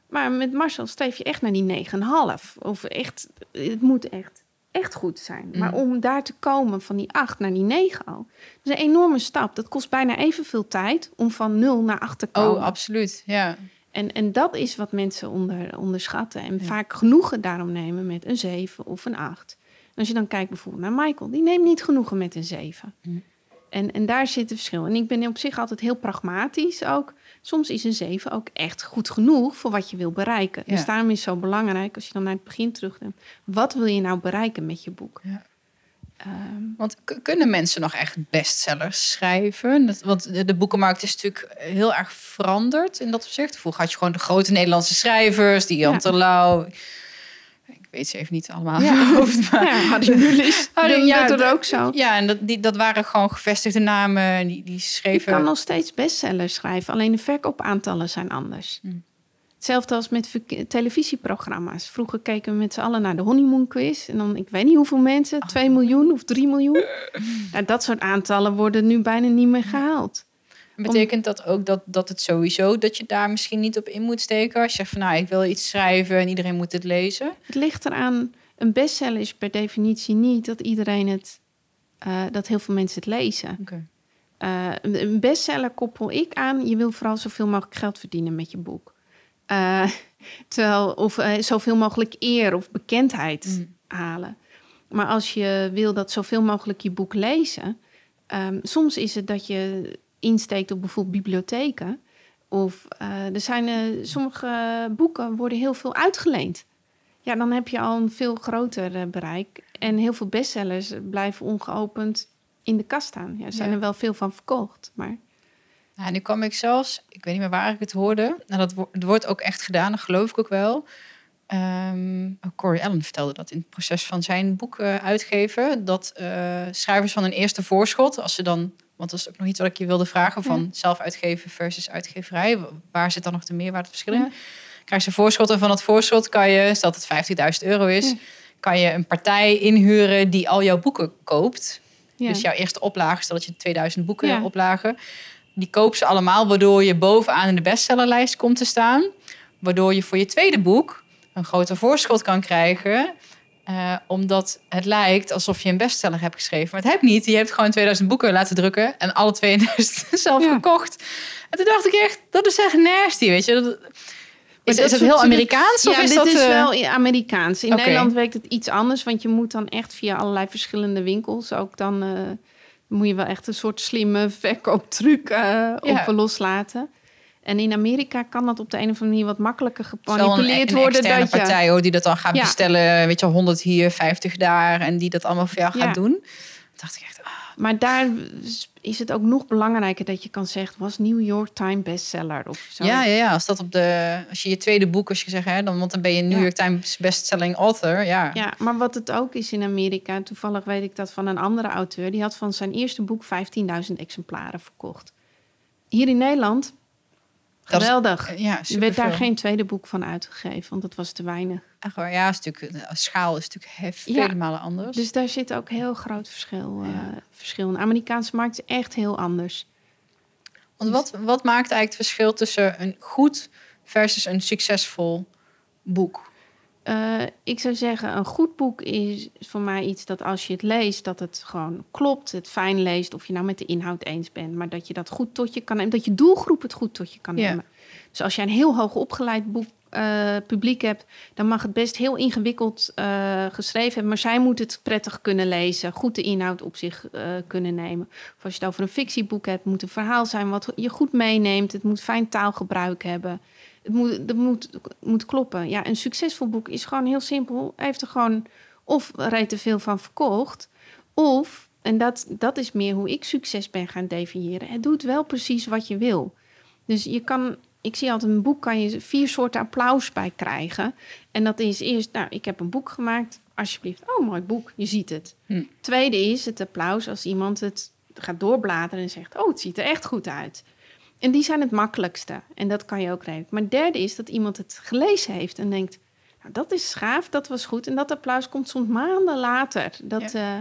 maar met Marcel streef je echt naar die 9,5. Of echt, het moet echt, echt goed zijn. Mm. Maar om daar te komen van die 8 naar die 9 al, dat is een enorme stap. Dat kost bijna evenveel tijd om van 0 naar 8 te oh, komen. Oh, absoluut, ja. En, en dat is wat mensen onder, onderschatten. En vaak genoegen daarom nemen met een 7 of een 8. als je dan kijkt bijvoorbeeld naar Michael, die neemt niet genoegen met een 7. En, en daar zit het verschil. En ik ben op zich altijd heel pragmatisch ook. Soms is een 7 ook echt goed genoeg voor wat je wil bereiken. Dus daarom is het zo belangrijk, als je dan naar het begin terugdenkt... wat wil je nou bereiken met je boek? Ja. Ehm, want kunnen mensen nog echt bestsellers schrijven? Dat, want de, boekenmarkt is natuurlijk heel erg veranderd in dat opzicht. Vroeger had je gewoon de grote Nederlandse schrijvers, die Jan ja. Terlouw. Weet ze even niet allemaal ja. <laughs> hoofd, maar... Ja, hadden jullie ja, dat ook zo. Ja, en dat, die, dat waren gewoon gevestigde namen. Die, die schreven... Je kan nog steeds bestsellers schrijven, alleen de verkoopaantallen zijn anders. Hm. Hetzelfde als met televisieprogramma's. Vroeger keken we met z'n allen naar de honeymoon quiz. En dan, ik weet niet hoeveel mensen, 2 miljoen of 3 miljoen. Nou, dat soort aantallen worden nu bijna niet meer gehaald. Betekent dat ook dat, dat het sowieso dat je daar misschien niet op in moet steken? Als je zegt van nou, ik wil iets schrijven en iedereen moet het lezen. Het ligt eraan, een bestseller is per definitie niet dat iedereen het, uh, dat heel veel mensen het lezen. Okay. Uh, een bestseller koppel ik aan, je wil vooral zoveel mogelijk geld verdienen met je boek. Uh, <laughs> terwijl, of zoveel mogelijk eer of bekendheid mm. halen. Maar als je wil dat zoveel mogelijk je boek lezen, um, soms is het dat je insteekt op bijvoorbeeld bibliotheken. Of uh, er zijn sommige boeken worden heel veel uitgeleend. Ja, dan heb je al een veel groter bereik. En heel veel bestsellers blijven ongeopend in de kast staan. Ja, er zijn er wel veel van verkocht, maar nou, nu kwam ik zelfs, ik weet niet meer waar ik het hoorde. Nou, dat het wordt ook echt gedaan, dat geloof ik ook wel. Um, Corey Allen vertelde dat in het proces van zijn boek uh, uitgeven. Dat uh, schrijvers van een eerste voorschot, als ze dan, want dat is ook nog iets wat ik je wilde vragen, van zelf uitgeven versus uitgeverij. Waar zit dan nog de meerwaardeverschil in? Ja. Krijg je voorschot en van dat voorschot kan je, stel dat het 50.000 euro is, kan je een partij inhuren die al jouw boeken koopt. Dus jouw eerste oplage, stel dat je 2000 boeken oplagen die koop ze allemaal, waardoor je bovenaan in de bestsellerlijst komt te staan. Waardoor je voor je tweede boek een groter voorschot kan krijgen. Uh, omdat het lijkt alsof je een bestseller hebt geschreven. Maar het heb niet. Je hebt gewoon 2000 boeken laten drukken en alle 2000 <laughs> zelf gekocht. En toen dacht ik echt, dat is echt nasty, weet je. Dat, is, is het heel Amerikaans? Ja, of is dit dat, is uh... wel Amerikaans. In Nederland werkt het iets anders, want je moet dan echt via allerlei verschillende winkels ook dan... Uh, moet je wel echt een soort slimme verkooptruc uh, op loslaten. En in Amerika kan dat op de een of andere manier wat makkelijker gemanipuleerd worden. Een dat partij hoor, die dat dan gaat bestellen. Weet je, 100 hier, 50 daar. En die dat allemaal voor jou gaat doen. Dan dacht ik echt, maar daar is het ook nog belangrijker dat je kan zeggen, was New York Times bestseller of zo. Ja, ja, ja. Als dat op de, als je je tweede boek, als je zegt, hè, dan, want dan ben je New York Times bestselling author, ja. Ja, maar wat het ook is in Amerika, toevallig weet ik dat van een andere auteur, die had van zijn eerste boek 15.000 exemplaren verkocht. Hier in Nederland Geweldig. ja, er werd daar geen tweede boek van uitgegeven, want dat was te weinig. Echt waar, ja, is natuurlijk, de schaal is natuurlijk hef- Ja. vele malen anders. Dus daar zit ook heel groot verschil, eh, verschil in. De Amerikaanse markt is echt heel anders. Want wat, wat maakt eigenlijk het verschil tussen een goed versus een succesvol boek? Eh, ik zou zeggen, een goed boek is voor mij iets dat als je het leest, dat het gewoon klopt, het fijn leest, of je nou met de inhoud eens bent, maar dat je dat goed tot je kan nemen, dat je doelgroep het goed tot je kan nemen. Dus als jij een heel hoog opgeleid boek, eh, publiek hebt, dan mag het best heel ingewikkeld eh, geschreven hebben, maar zij moet het prettig kunnen lezen, goed de inhoud op zich kunnen nemen. Of als je het over een fictieboek hebt, moet een verhaal zijn wat je goed meeneemt, het moet fijn taalgebruik hebben. Het moet, het moet, moet kloppen. Ja, een succesvol boek is gewoon heel simpel. Hij heeft er gewoon of reed te veel van verkocht. Of, en dat, dat is meer hoe ik succes ben gaan definiëren. Het doet wel precies wat je wil. Dus je kan, ik zie altijd een boek, kan je vier soorten applaus bij krijgen. En dat is eerst, nou, ik heb een boek gemaakt. Alsjeblieft, oh, mooi boek, je ziet het. Hm. Tweede is het applaus als iemand het gaat doorbladeren en zegt, oh, het ziet er echt goed uit. En die zijn het makkelijkste. En dat kan je ook redelijk. Maar het derde is dat iemand het gelezen heeft en denkt... Nou, dat is gaaf, dat was goed. En dat applaus komt soms maanden later. Dat, eh,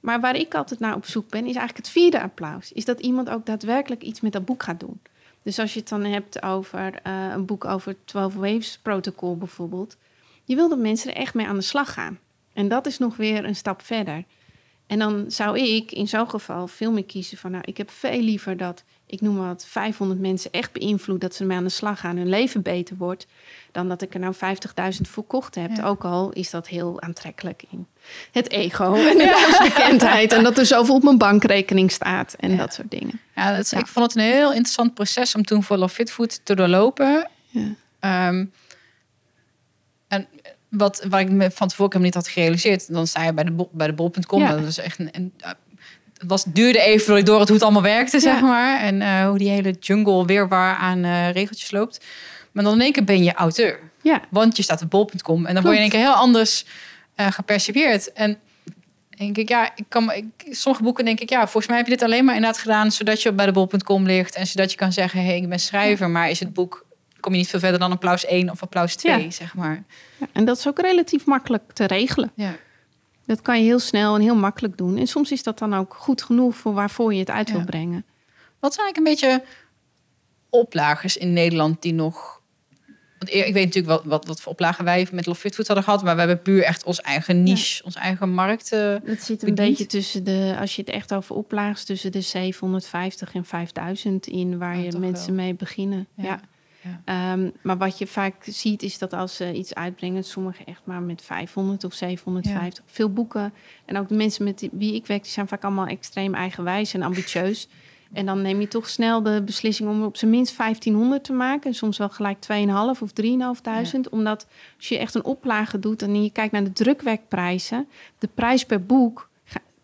maar waar ik altijd naar op zoek ben, is eigenlijk het vierde applaus. Is dat iemand ook daadwerkelijk iets met dat boek gaat doen. Dus als je het dan hebt over eh, een boek over 12 Waves Protocol bijvoorbeeld... je wil dat mensen er echt mee aan de slag gaan. En dat is nog weer een stap verder. En dan zou ik in zo'n geval veel meer kiezen van... nou, ik heb veel liever dat, ik noem wat, 500 mensen echt beïnvloed... dat ze ermee aan de slag gaan, hun leven beter wordt... dan dat ik er nou 50.000 verkocht heb. Ja. Ook al is dat heel aantrekkelijk in het ego <laughs> en de naamsbekendheid... en dat er zoveel op mijn bankrekening staat en Ja. dat soort dingen. Ja, dat is, ik vond het een heel interessant proces om toen voor Love Fit Food te doorlopen. Ja. Ehm, en wat, wat ik me van tevoren helemaal niet had gerealiseerd, dan sta je bij de, bij de bol.com. Dat is echt een, een, het was, duurde even door had hoe het allemaal werkte, zeg maar. En eh, hoe die hele jungle weerwaar aan eh, regeltjes loopt. Maar dan in één keer ben je auteur. Ja, Want je staat op bol.com. En dan word je in één keer heel anders gepercipieerd. En denk ik, ja, ik kan, ik, sommige boeken denk ik, ja, volgens mij heb je dit alleen maar inderdaad gedaan zodat je bij de bol.com ligt en zodat je kan zeggen, hé, hey, ik ben schrijver, maar is het boek, kom je niet veel verder dan applaus 1 of applaus 2, Ja. zeg maar. En dat is ook relatief makkelijk te regelen. Ja. Dat kan je heel snel en heel makkelijk doen. En soms is dat dan ook goed genoeg voor waarvoor je het uit wil brengen. Wat zijn eigenlijk een beetje oplagers in Nederland die nog... Want ik weet natuurlijk wat, wat, wat voor oplagen wij met Love Fit Food hadden gehad, maar we hebben puur echt ons eigen niche, ons eigen markt. eh, Het zit een beetje tussen de, als je het echt over oplaagt, tussen de 750 en 5000 in waar Oh, je mensen wel. mee beginnen. Ja. Ja. Ja. Ehm, maar wat je vaak ziet is dat als ze iets uitbrengen, sommigen echt maar met 500 of 750. Veel boeken en ook de mensen met wie ik werk, die zijn vaak allemaal extreem eigenwijs en ambitieus. <laughs> En dan neem je toch snel de beslissing om op zijn minst 1500 te maken. En soms wel gelijk 2,5 of 3.500. Omdat als je echt een oplage doet en je kijkt naar de drukwerkprijzen. De prijs per boek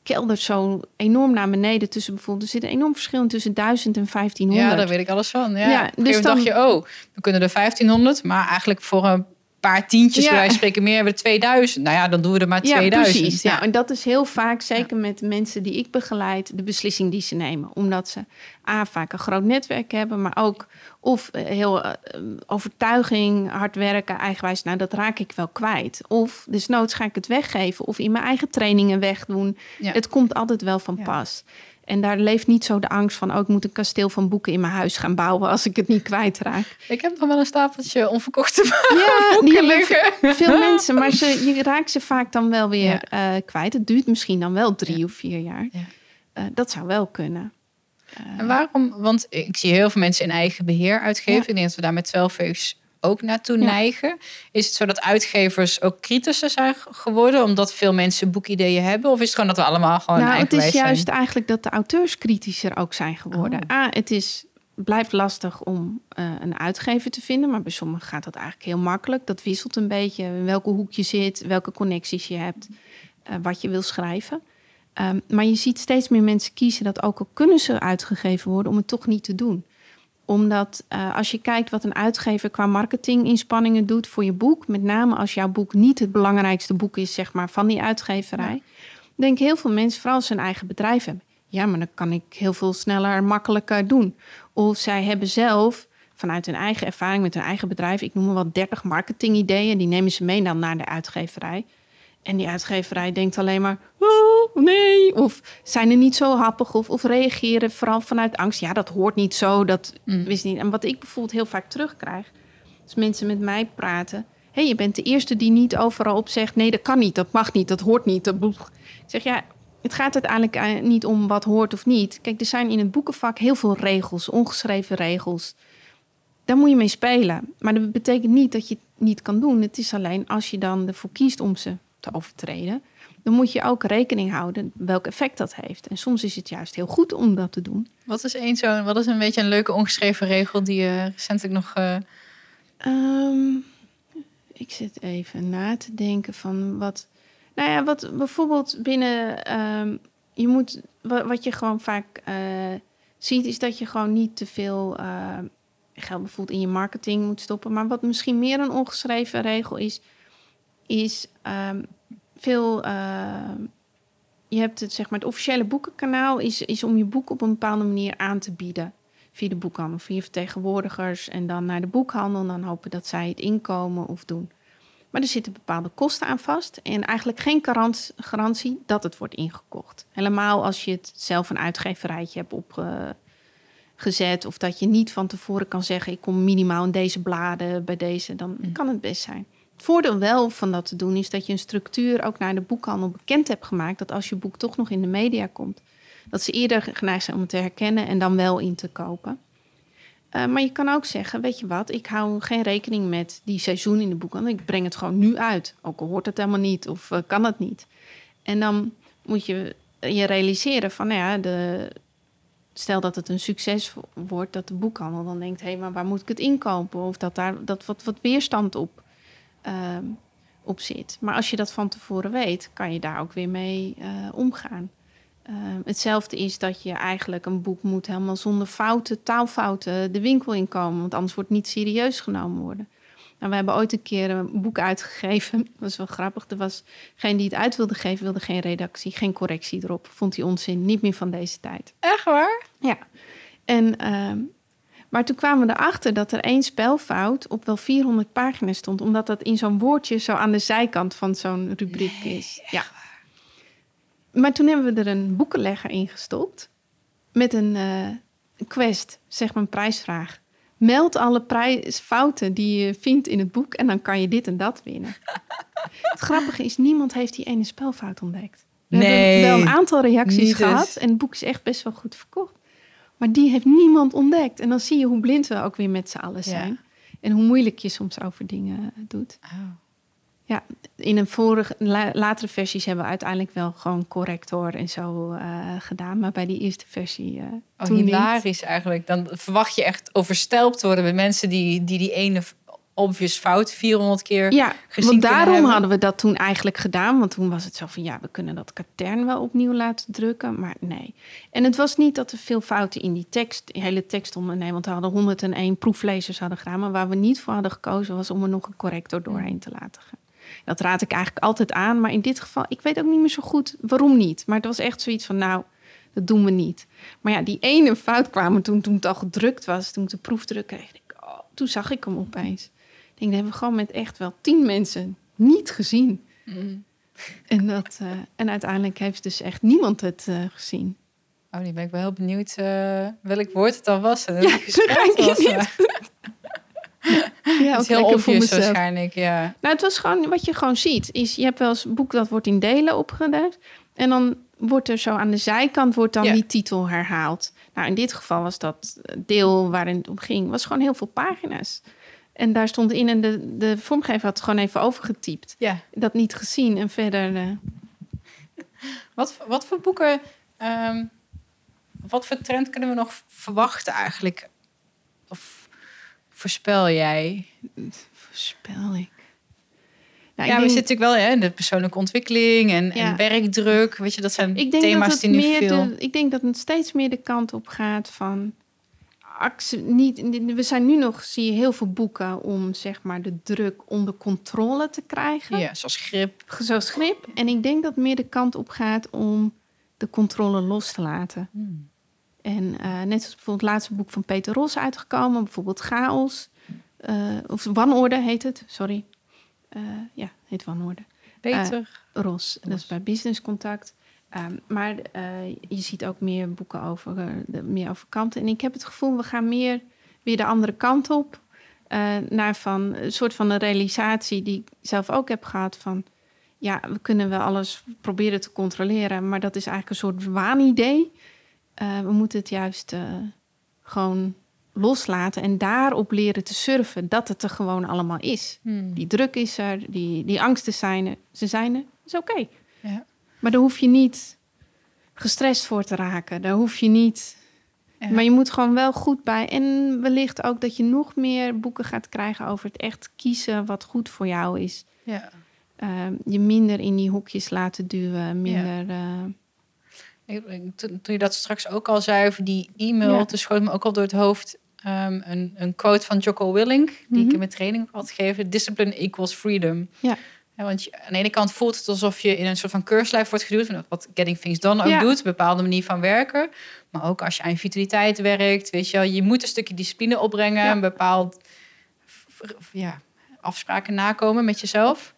keldert zo enorm naar beneden. Tussen bijvoorbeeld, er zit een enorm verschil tussen 1000 en 1500. Ja, daar weet ik alles van. Ja, dus dan- dacht je, oh, we kunnen er 1500, maar eigenlijk voor een paar tientjes, Ja. van spreken, meer hebben we er 2000. Nou ja, dan doen we er maar 2000. Ja, precies. Ja. en dat is heel vaak, zeker met mensen die ik begeleid, de beslissing die ze nemen. Omdat ze A, vaak een groot netwerk hebben, maar ook of eh, heel eh, overtuiging, hard werken, eigenwijs. Nou, dat raak ik wel kwijt. Of desnoods ga ik het weggeven of in mijn eigen trainingen wegdoen. Het komt altijd wel van pas. En daar leeft niet zo de angst van, oh, ik moet een kasteel van boeken in mijn huis gaan bouwen als ik het niet kwijtraak. Ik heb nog wel een stapeltje onverkochte Ja, <laughs> boeken liggen. veel <laughs> mensen, maar ze, je raakt ze vaak dan wel weer eh, kwijt. Het duurt misschien dan wel drie of vier jaar. Ja. Eh, dat zou wel kunnen. En waarom? Want ik zie heel veel mensen in eigen beheer uitgeven. Ik denk dat we daar met 12 Waves ook naartoe Ja. neigen. Is het zo dat uitgevers ook kritischer zijn geworden omdat veel mensen boekideeën hebben? Of is het gewoon dat we allemaal gewoon nou, het is juist zijn? eigenlijk dat de auteurs kritischer ook zijn geworden. Oh. A, het is, blijft lastig om eh, een uitgever te vinden, maar bij sommigen gaat dat eigenlijk heel makkelijk. Dat wisselt een beetje in welke hoek je zit, welke connecties je hebt, eh, wat je wil schrijven. Ehm, maar je ziet steeds meer mensen kiezen dat ook al kunnen ze uitgegeven worden om het toch niet te doen. Omdat eh, als je kijkt wat een uitgever qua marketinginspanningen doet voor je boek, met name als jouw boek niet het belangrijkste boek is zeg maar, van die uitgeverij, denken heel veel mensen, vooral als ze een eigen bedrijf hebben, ja, maar dan kan ik heel veel sneller en makkelijker doen. Of zij hebben zelf vanuit hun eigen ervaring met hun eigen bedrijf. Ik noem maar wat 30 marketingideeën. Die nemen ze mee dan naar de uitgeverij. En die uitgeverij denkt alleen maar, oh, nee. Of zijn er niet zo happig. Of, of reageren vooral vanuit angst. Ja, dat hoort niet zo. Dat Mm. wist niet. En wat ik bijvoorbeeld heel vaak terugkrijg. Als mensen met mij praten. Hé, hey, je bent de eerste die niet overal op zegt... nee, dat kan niet, dat mag niet, dat hoort niet. Dat... Ik zeg, ja, het gaat uiteindelijk eh, niet om wat hoort of niet. Kijk, er zijn in het boekenvak heel veel regels, ongeschreven regels. Daar moet je mee spelen. Maar dat betekent niet dat je het niet kan doen. Het is alleen als je dan ervoor kiest om ze te overtreden... dan moet je ook rekening houden welk effect dat heeft. En soms is het juist heel goed om dat te doen. Wat is één zo'n, wat is een beetje een leuke ongeschreven regel die je recentelijk nog... eh, Ehm, ik zit even na te denken van wat. Nou ja, wat bijvoorbeeld binnen. ehm, je moet. Wat, wat je gewoon vaak eh, ziet, is dat je gewoon niet te veel eh, geld bijvoorbeeld in je marketing moet stoppen. Maar wat misschien meer een ongeschreven regel is, is ehm, veel. ehm, je hebt het, zeg maar, het officiële boekenkanaal is, is om je boek op een bepaalde manier aan te bieden via de boekhandel, via vertegenwoordigers en dan naar de boekhandel. En dan hopen dat zij het inkomen of doen. Maar er zitten bepaalde kosten aan vast en eigenlijk geen garant- garantie dat het wordt ingekocht. Helemaal als je het zelf een uitgeverijtje hebt opgezet of dat je niet van tevoren kan zeggen ik kom minimaal in deze bladen bij deze, dan Mm. kan het best zijn. Het voordeel wel van dat te doen is dat je een structuur ook naar de boekhandel bekend hebt gemaakt. Dat als je boek toch nog in de media komt, dat ze eerder geneigd zijn om het te herkennen en dan wel in te kopen. Eh, maar je kan ook zeggen, weet je wat, ik hou geen rekening met die seizoen in de boekhandel. Ik breng het gewoon nu uit, ook al hoort het helemaal niet of eh, kan het niet. En dan moet je je realiseren van, nou ja, de, stel dat het een succes wordt, dat de boekhandel dan denkt, hé, maar waar moet ik het inkopen? Of dat daar dat wat, wat weerstand op, ehm, op zit. Maar als je dat van tevoren weet, kan je daar ook weer mee eh, omgaan. Ehm, hetzelfde is dat je eigenlijk een boek moet helemaal zonder fouten, taalfouten, de winkel inkomen. Want anders wordt het niet serieus genomen worden. Nou, we hebben ooit een keer een boek uitgegeven. Dat <laughs> was wel grappig. Er was geen die het uit wilde geven, wilde geen redactie, geen correctie erop. Vond hij onzin, niet meer van deze tijd. Echt waar? Ja. En, ehm, maar toen kwamen we erachter dat er één spelfout op wel 400 pagina's stond. Omdat dat in zo'n woordje zo aan de zijkant van zo'n rubriek is. Ja. Maar toen hebben we er een boekenlegger in gestopt. Met een eh, quest, zeg maar een prijsvraag. Meld alle prijsfouten die je vindt in het boek en dan kan je dit en dat winnen. <laughs> het grappige is, niemand heeft die ene spelfout ontdekt. We Nee. hebben wel een aantal reacties eens. gehad en het boek is echt best wel goed verkocht. Maar die heeft niemand ontdekt. En dan zie je hoe blind we ook weer met z'n allen Ja. zijn. En hoe moeilijk je soms over dingen doet. Oh. Ja, in een vorige, la- latere versies hebben we uiteindelijk wel gewoon corrector en zo eh, gedaan. Maar bij die eerste versie. eh Oh, toen niet. hilarisch eigenlijk. Dan verwacht je echt overstelpt te worden met mensen die die, die ene obvious fout 400 keer Ja, gezien want daarom hebben. hadden we dat toen eigenlijk gedaan. Want toen was het zo van, ja, we kunnen dat katern wel opnieuw laten drukken. Maar nee. En het was niet dat er veel fouten in die tekst, die hele tekst stonden. Nee, want we hadden 101 proeflezers hadden gedaan. Maar waar we niet voor hadden gekozen, was om er nog een corrector doorheen te laten gaan. Dat raad ik eigenlijk altijd aan. Maar in dit geval, ik weet ook niet meer zo goed waarom niet. Maar het was echt zoiets van, nou, dat doen we niet. Maar ja, die ene fout kwam toen, toen het al gedrukt was. Toen ik de proefdruk kreeg, ik, oh, toen zag ik hem opeens. Ik denk, dat hebben we gewoon met echt wel tien mensen niet gezien. Mm. En, dat, eh, en uiteindelijk heeft dus echt niemand het eh, gezien. Oh, nu ben ik wel heel benieuwd eh, welk woord het dan was. En Ja, je was. <laughs> Ja, Het is heel obvious waarschijnlijk, ja. Nou, het was gewoon wat je gewoon ziet. Is, je hebt wel eens een boek dat wordt in delen opgedaan. En dan wordt er zo aan de zijkant wordt dan Ja. die titel herhaald. Nou, in dit geval was dat deel waarin het om ging, was gewoon heel veel pagina's. En daar stond in en de, de vormgever had het gewoon even overgetypt. ja. Dat niet gezien en verder... eh, Wat, wat voor boeken, ehm, wat voor trend kunnen we nog verwachten eigenlijk? Of voorspel jij? voorspel ik. Nou, ja, ik we zitten natuurlijk wel hè, in de persoonlijke ontwikkeling en, Ja. en werkdruk. Weet je, dat zijn Ik denk thema's dat die nu veel... de, ik denk dat het steeds meer de kant op gaat van niet. We zijn nu nog zie je heel veel boeken om zeg maar de druk onder controle te krijgen, Ja, zoals grip. zoals grip. En ik denk dat meer de kant op gaat om de controle los te laten. Hmm. En eh, net zoals bijvoorbeeld het laatste boek van Peter Ros uitgekomen, bijvoorbeeld Chaos. eh, of Wanorde heet het, sorry. Eh, ja, heet Wanorde. Peter. Ros, dat is bij Business Contact. Ehm, maar eh, je ziet ook meer boeken over, eh, de, meer over kanten. En ik heb het gevoel, we gaan meer weer de andere kant op. eh, naar van een soort van een realisatie die ik zelf ook heb gehad van... Ja, we kunnen wel alles proberen te controleren, maar dat is eigenlijk een soort waanidee. We moeten het juist gewoon loslaten en daarop leren te surfen dat het er gewoon allemaal is. Hmm. Die druk is er, die, die angsten zijn er. Ze zijn er, is oké. Ja. Maar daar hoef je niet gestrest voor te raken. Daar hoef je niet... Ja. Maar je moet gewoon wel goed bij. En wellicht ook dat je nog meer boeken gaat krijgen over het echt kiezen wat goed voor jou is. Ja. Ehm, je minder in die hoekjes laten duwen, minder... eh, Toen, toen je dat straks ook al zei over die e-mail, Ja. toen schoot me ook al door het hoofd ehm, een, een quote van Jocko Willink, die Mhm. ik in mijn training had gegeven: Discipline equals freedom. Ja. Want je, aan de ene kant voelt het alsof je in een soort van keurslijf wordt geduwd, wat Getting Things Done ook Ja. doet, een bepaalde manier van werken. Maar ook als je aan je vitaliteit werkt, weet je wel, je moet een stukje discipline opbrengen, Ja. een bepaald ja, afspraken nakomen met jezelf.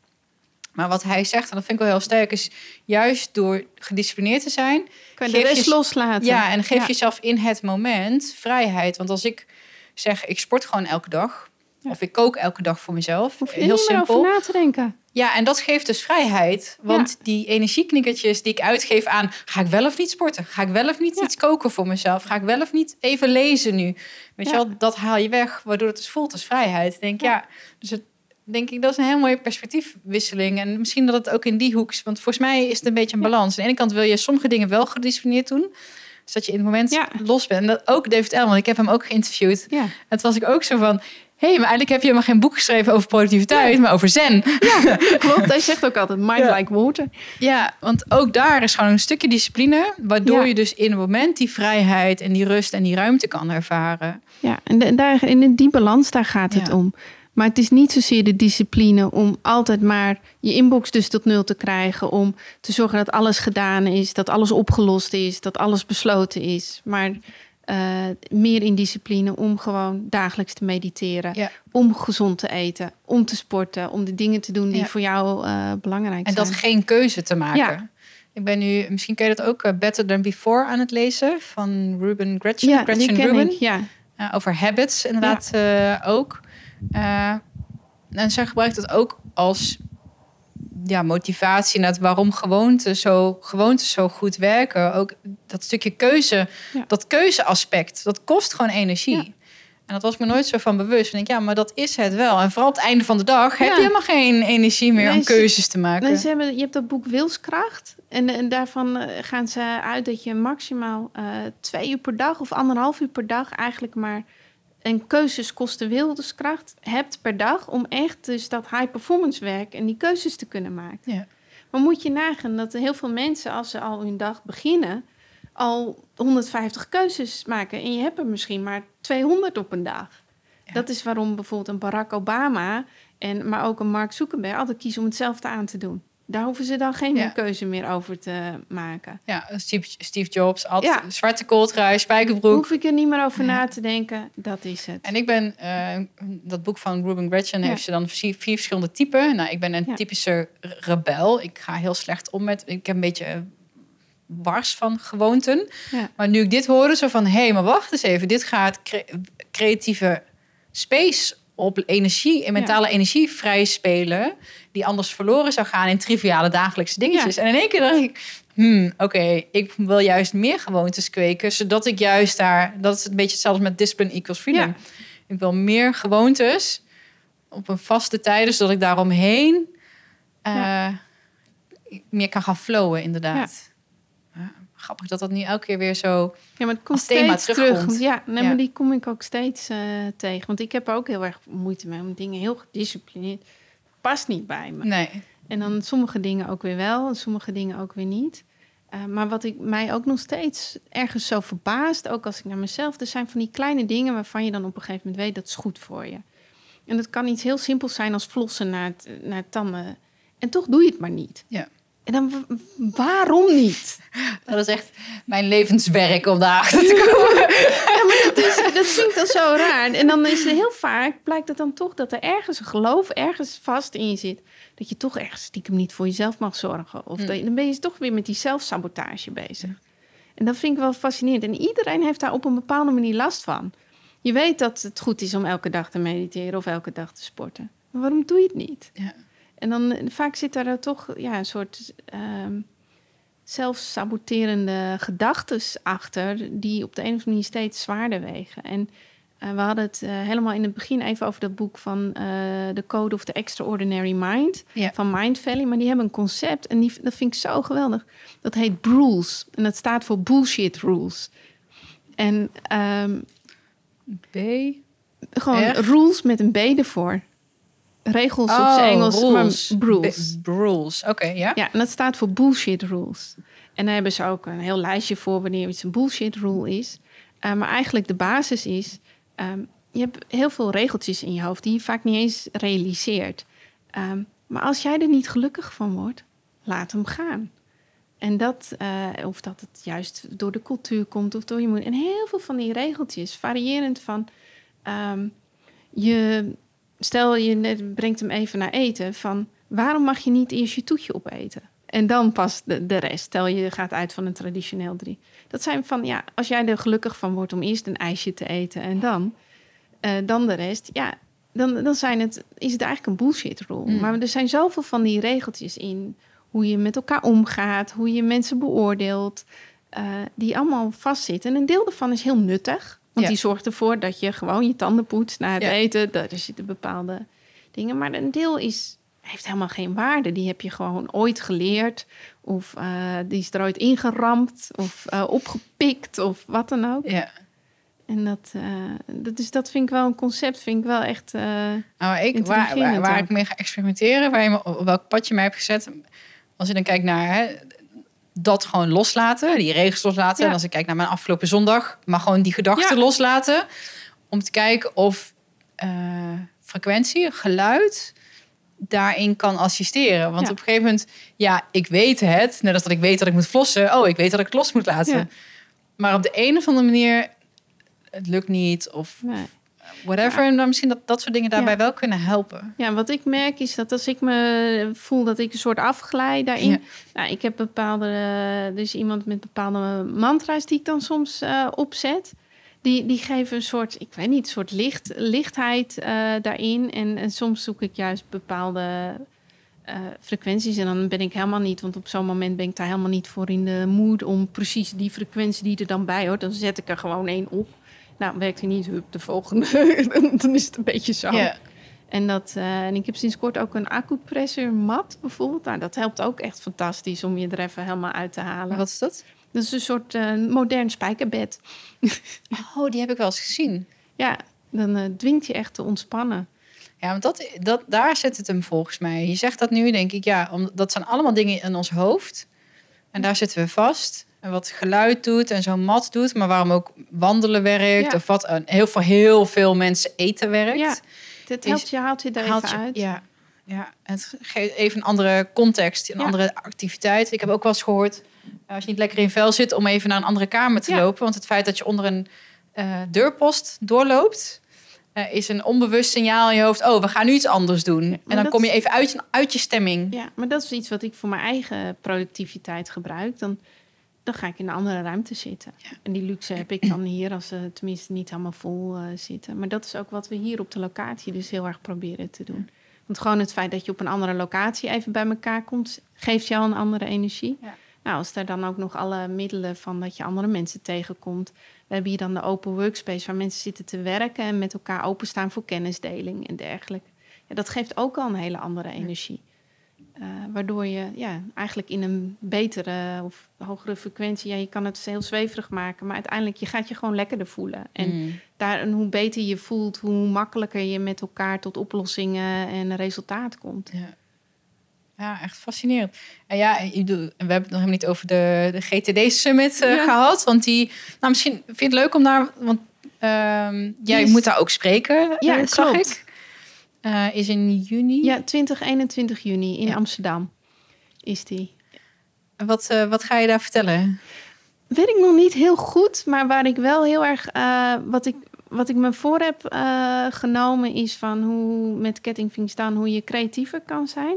Maar wat hij zegt, en dat vind ik wel heel sterk, is juist door gedisciplineerd te zijn, kan je de Geef rest je- loslaten. ja, en geef Ja. jezelf in het moment vrijheid. Want als ik zeg, ik sport gewoon elke dag. Ja. Of ik kook elke dag voor mezelf. Hoef je heel simpel. over na te denken. Ja, en dat geeft dus vrijheid. Want die energieknikkertjes die ik uitgeef aan... ga ik wel of niet sporten? Ga ik wel of niet Ja. iets koken voor mezelf? Ga ik wel of niet even lezen nu? Weet je wel, dat haal je weg. Waardoor het dus voelt als vrijheid. Ik denk, ja, dus het, denk ik, dat is een heel mooie perspectiefwisseling. En misschien dat het ook in die hoek is. Want volgens mij is het een beetje een balans. Aan de ene kant wil je sommige dingen wel gedisciplineerd doen. Zodat je in het moment Ja. los bent. En dat ook David Elman, ik heb hem ook geïnterviewd. Ja, En toen was ik ook zo van... hé, hey, maar eigenlijk heb je helemaal geen boek geschreven over productiviteit, maar over zen. <laughs> klopt. Hij zegt ook altijd, mind Ja. like water. Ja, want ook daar is gewoon een stukje discipline, waardoor Ja. je dus in een moment die vrijheid en die rust en die ruimte kan ervaren. Ja, en de- daar, in die balans, daar gaat het Ja. om. Maar het is niet zozeer de discipline om altijd maar je inbox dus tot nul te krijgen. Om te zorgen dat alles gedaan is, dat alles opgelost is, dat alles besloten is. Maar eh, meer in discipline om gewoon dagelijks te mediteren. Ja. Om gezond te eten, om te sporten, om de dingen te doen die Ja. voor jou eh, belangrijk En zijn. dat geen keuze te maken. Ja. Ik ben nu, misschien ken je dat ook, eh, Better Than Before aan het lezen van Ruben Gretchen. ja, Gretchen die ken Rubin. ik. Ja, over habits inderdaad ook. En zij gebruikt dat ook als ja, motivatie naar waarom gewoontes zo, gewoontes zo goed werken. Ook dat stukje keuze, Ja. dat keuzeaspect, dat kost gewoon energie. Ja. En dat was me nooit zo van bewust. Ik denk, ja, maar dat is het wel. En vooral op het einde van de dag heb je helemaal geen energie meer Nee, om ze- keuzes te maken. Nee, ze hebben, je hebt dat boek Wilskracht. En, en daarvan eh, gaan ze uit dat je maximaal eh, twee uur per dag of anderhalf uur per dag eigenlijk maar een keuzes kosten wilskracht hebt per dag om echt dus dat high performance werk en die keuzes te kunnen maken. Ja. Maar moet je nagaan dat heel veel mensen als ze al hun dag beginnen al 150 keuzes maken en je hebt er misschien maar 200 op een dag. Ja. Dat is waarom bijvoorbeeld een Barack Obama en maar ook een Mark Zuckerberg altijd kiezen om hetzelfde aan te doen. Daar hoeven ze dan geen Ja. keuze meer over te maken. Ja, Steve, Steve Jobs, altijd Ja. zwarte kooltrui, spijkerbroek. Hoef ik er niet meer over Ja. na te denken. Dat is het. En ik ben, eh, dat boek van Ruben Gretchen heeft ze dan vier, vier verschillende typen. Nou, ik ben een typische rebel. Ik ga heel slecht om met, ik heb een beetje eh, wars van gewoonten. Maar nu ik dit hoorde, zo van, hé, hey, maar wacht eens even. Dit gaat cre- creatieve space op energie, in mentale energie vrij spelen. Die anders verloren zou gaan in triviale dagelijkse dingetjes. En in één keer dacht ik, hmm, oké, ik wil juist meer gewoontes kweken. Zodat ik juist daar, dat is een beetje hetzelfde met discipline equals freedom. Ja. Ik wil meer gewoontes op een vaste tijd, zodat ik daaromheen Ja. meer kan gaan flowen, inderdaad. Grappig dat dat nu elke keer weer zo. Ja, maar het komt steeds terugkomt. terug. Ja, nee, Ja. maar die kom ik ook steeds eh, tegen. Want ik heb er ook heel erg moeite mee om dingen heel gedisciplineerd. Past niet bij me. Nee. En dan sommige dingen ook weer wel en sommige dingen ook weer niet. Eh, maar wat ik mij ook nog steeds ergens zo verbaast, ook als ik naar mezelf, er zijn van die kleine dingen waarvan je dan op een gegeven moment weet dat is goed voor je. En dat kan iets heel simpels zijn als flossen naar het, naar het tanden. En toch doe je het maar niet. Ja. En dan, waarom niet? Dat is echt mijn levenswerk om daarachter te komen. <laughs> Ja, maar dat, is, dat vind ik dan zo raar. En dan is het heel vaak, blijkt het dan toch dat er ergens een geloof ergens vast in je zit. Dat je toch ergens stiekem niet voor jezelf mag zorgen. Of dat je, dan ben je toch weer met die zelfsabotage bezig. En dat vind ik wel fascinerend. En iedereen heeft daar op een bepaalde manier last van. Je weet dat het goed is om elke dag te mediteren of elke dag te sporten. Maar waarom doe je het niet? Ja. En dan eh, vaak zit daar toch ja, een soort ehm zelfsaboterende gedachten achter, die op de een of andere manier steeds zwaarder wegen. En eh, we hadden het eh, helemaal in het begin even over dat boek van The Code of the Extraordinary Mind Ja. van Mind Valley. Maar die hebben een concept en die, dat vind ik zo geweldig. Dat heet Rules. En dat staat voor Bullshit Rules. En ehm, B. gewoon rules met een B ervoor. Regels op Oh, zijn Engels, rules. maar rules. Oké, ja. Ja, en dat staat voor bullshit rules. En daar hebben ze ook een heel lijstje voor wanneer iets een bullshit rule is. Uh, maar eigenlijk de basis is, um, je hebt heel veel regeltjes in je hoofd die je vaak niet eens realiseert. Um, maar als jij er niet gelukkig van wordt, laat hem gaan. En dat, uh, of dat het juist door de cultuur komt of door je moeder. En heel veel van die regeltjes, variërend van, um, je, stel je brengt hem even naar eten, van waarom mag je niet eerst je toetje opeten? En dan pas de, de rest. Stel je gaat uit van een traditioneel drie. Dat zijn van, ja, als jij er gelukkig van wordt om eerst een ijsje te eten en dan, uh, dan de rest. Ja, dan, dan zijn het, is het eigenlijk een bullshit rule. Mm. Maar er zijn zoveel van die regeltjes in. Hoe je met elkaar omgaat, hoe je mensen beoordeelt. Uh, die allemaal vastzitten. En een deel daarvan is heel nuttig. Want ja. die zorgt ervoor dat je gewoon je tanden poetst na het ja. eten. Er zitten bepaalde dingen. Maar een deel is heeft helemaal geen waarde. Die heb je gewoon ooit geleerd. Of uh, die is er ooit ingeramd. Of uh, opgepikt. Of wat dan ook. Ja. En dat, uh, dat, is, dat vind ik wel een concept. Vind ik wel echt. nou, ik, waar, waar, waar ik mee ga experimenteren. Waar je me, op welk pad je mij hebt gezet. Als je dan kijkt naar hè, dat gewoon loslaten. Die regels loslaten. En als ik kijk naar mijn afgelopen zondag. Maar gewoon die gedachten loslaten. Om te kijken of uh, frequentie, geluid daarin kan assisteren. Want ja. op een gegeven moment, ja, ik weet het. Net als dat ik weet dat ik moet flossen. Oh, ik weet dat ik het los moet laten. Ja. Maar op de een of andere manier, het lukt niet. Of nee. Whatever. En dan misschien dat dat soort dingen daarbij wel kunnen helpen. Ja, wat ik merk is dat als ik me voel dat ik een soort afglij daarin. Nou, ik heb bepaalde, is iemand met bepaalde mantra's die ik dan soms uh, opzet. Die, die geven een soort, ik weet niet, een soort licht, lichtheid uh, daarin. En, en, soms zoek ik juist bepaalde uh, frequenties. En dan ben ik helemaal niet, want op zo'n moment ben ik daar helemaal niet voor in de mood om precies die frequentie die er dan bij hoort. Dan zet ik er gewoon één op. Nou, werkt hij niet, hup, de volgende. <laughs> dan is het een beetje zo. Yeah. En, dat, uh, en ik heb sinds kort ook een acupressure mat bijvoorbeeld. Nou, dat helpt ook echt fantastisch om je er even helemaal uit te halen. Wat is dat? Dat is een soort uh, modern spijkerbed. <laughs> oh, die heb ik wel eens gezien. Ja, dan uh, dwingt je echt te ontspannen. Ja, want dat, dat, daar zit het hem volgens mij. Je zegt dat nu, denk ik, ja, om, dat zijn allemaal dingen in ons hoofd. En daar zitten we vast. En wat geluid doet en zo'n mat doet, maar waarom ook wandelen werkt. Ja. Of wat heel, voor heel veel mensen eten werkt. Ja, dit helpt je, haalt je even je, uit. Ja, ja, het geeft even een andere context, een ja. andere activiteit. Ik heb ook wel eens gehoord, als je niet lekker in vel zit, om even naar een andere kamer te ja. lopen. Want het feit dat je onder een uh, deurpost doorloopt, uh, is een onbewust signaal in je hoofd. Oh, we gaan nu iets anders doen. Ja, en dan kom je even uit je, uit je stemming. Ja, maar dat is iets wat ik voor mijn eigen productiviteit gebruik. Dan, dan ga ik in een andere ruimte zitten. En die luxe heb ik dan hier, als ze tenminste niet helemaal vol uh, zitten. Maar dat is ook wat we hier op de locatie dus heel erg proberen te doen. Want gewoon het feit dat je op een andere locatie even bij elkaar komt, geeft jou een andere energie. Ja. Nou, als er dan ook nog alle middelen van dat je andere mensen tegenkomt. We hebben hier dan de open workspace waar mensen zitten te werken en met elkaar openstaan voor kennisdeling en dergelijke. Ja, dat geeft ook al een hele andere energie. Uh, waardoor je ja, eigenlijk in een betere of hogere frequentie, ja, je kan het heel zweverig maken, maar uiteindelijk je gaat je gewoon lekkerder voelen. En, Mm. daar, en hoe beter je voelt, hoe makkelijker je met elkaar tot oplossingen en resultaat komt. Ja. Ja, echt fascinerend. En ja, we hebben het nog helemaal niet over de, de GTD Summit uh, Ja. gehad. Want die, nou misschien vind je het leuk om daar, want ehm, jij moet daar ook spreken, Ja, eh, zag klopt. ik. Eh, is in juni. Ja, 20, 21 juni in Ja. Amsterdam is die. Wat, uh, wat ga je daar vertellen? Weet ik nog niet heel goed, maar waar ik wel heel erg, uh, wat, ik, wat ik me voor heb genomen, is van hoe met kettingving staan, hoe je creatiever kan zijn.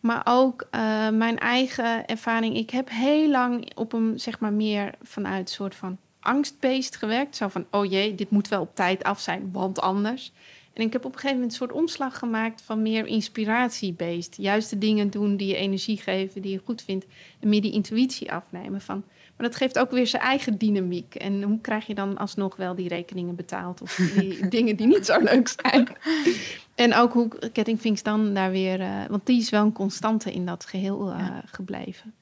Maar ook mijn eigen ervaring. Ik heb heel lang op een, zeg maar, meer vanuit soort van angstbeest gewerkt. Zo van, oh jee, dit moet wel op tijd af zijn, want anders. En ik heb op een gegeven moment een soort omslag gemaakt van meer inspiratiebeest. Juist de dingen doen die je energie geven, die je goed vindt. En meer die intuïtie afnemen van... Maar dat geeft ook weer zijn eigen dynamiek. En hoe krijg je dan alsnog wel die rekeningen betaald? Of die <laughs> dingen die niet zo leuk zijn? En ook hoe Kettingvinks dan daar weer... Uh, want die is wel een constante in dat geheel uh, ja. gebleven.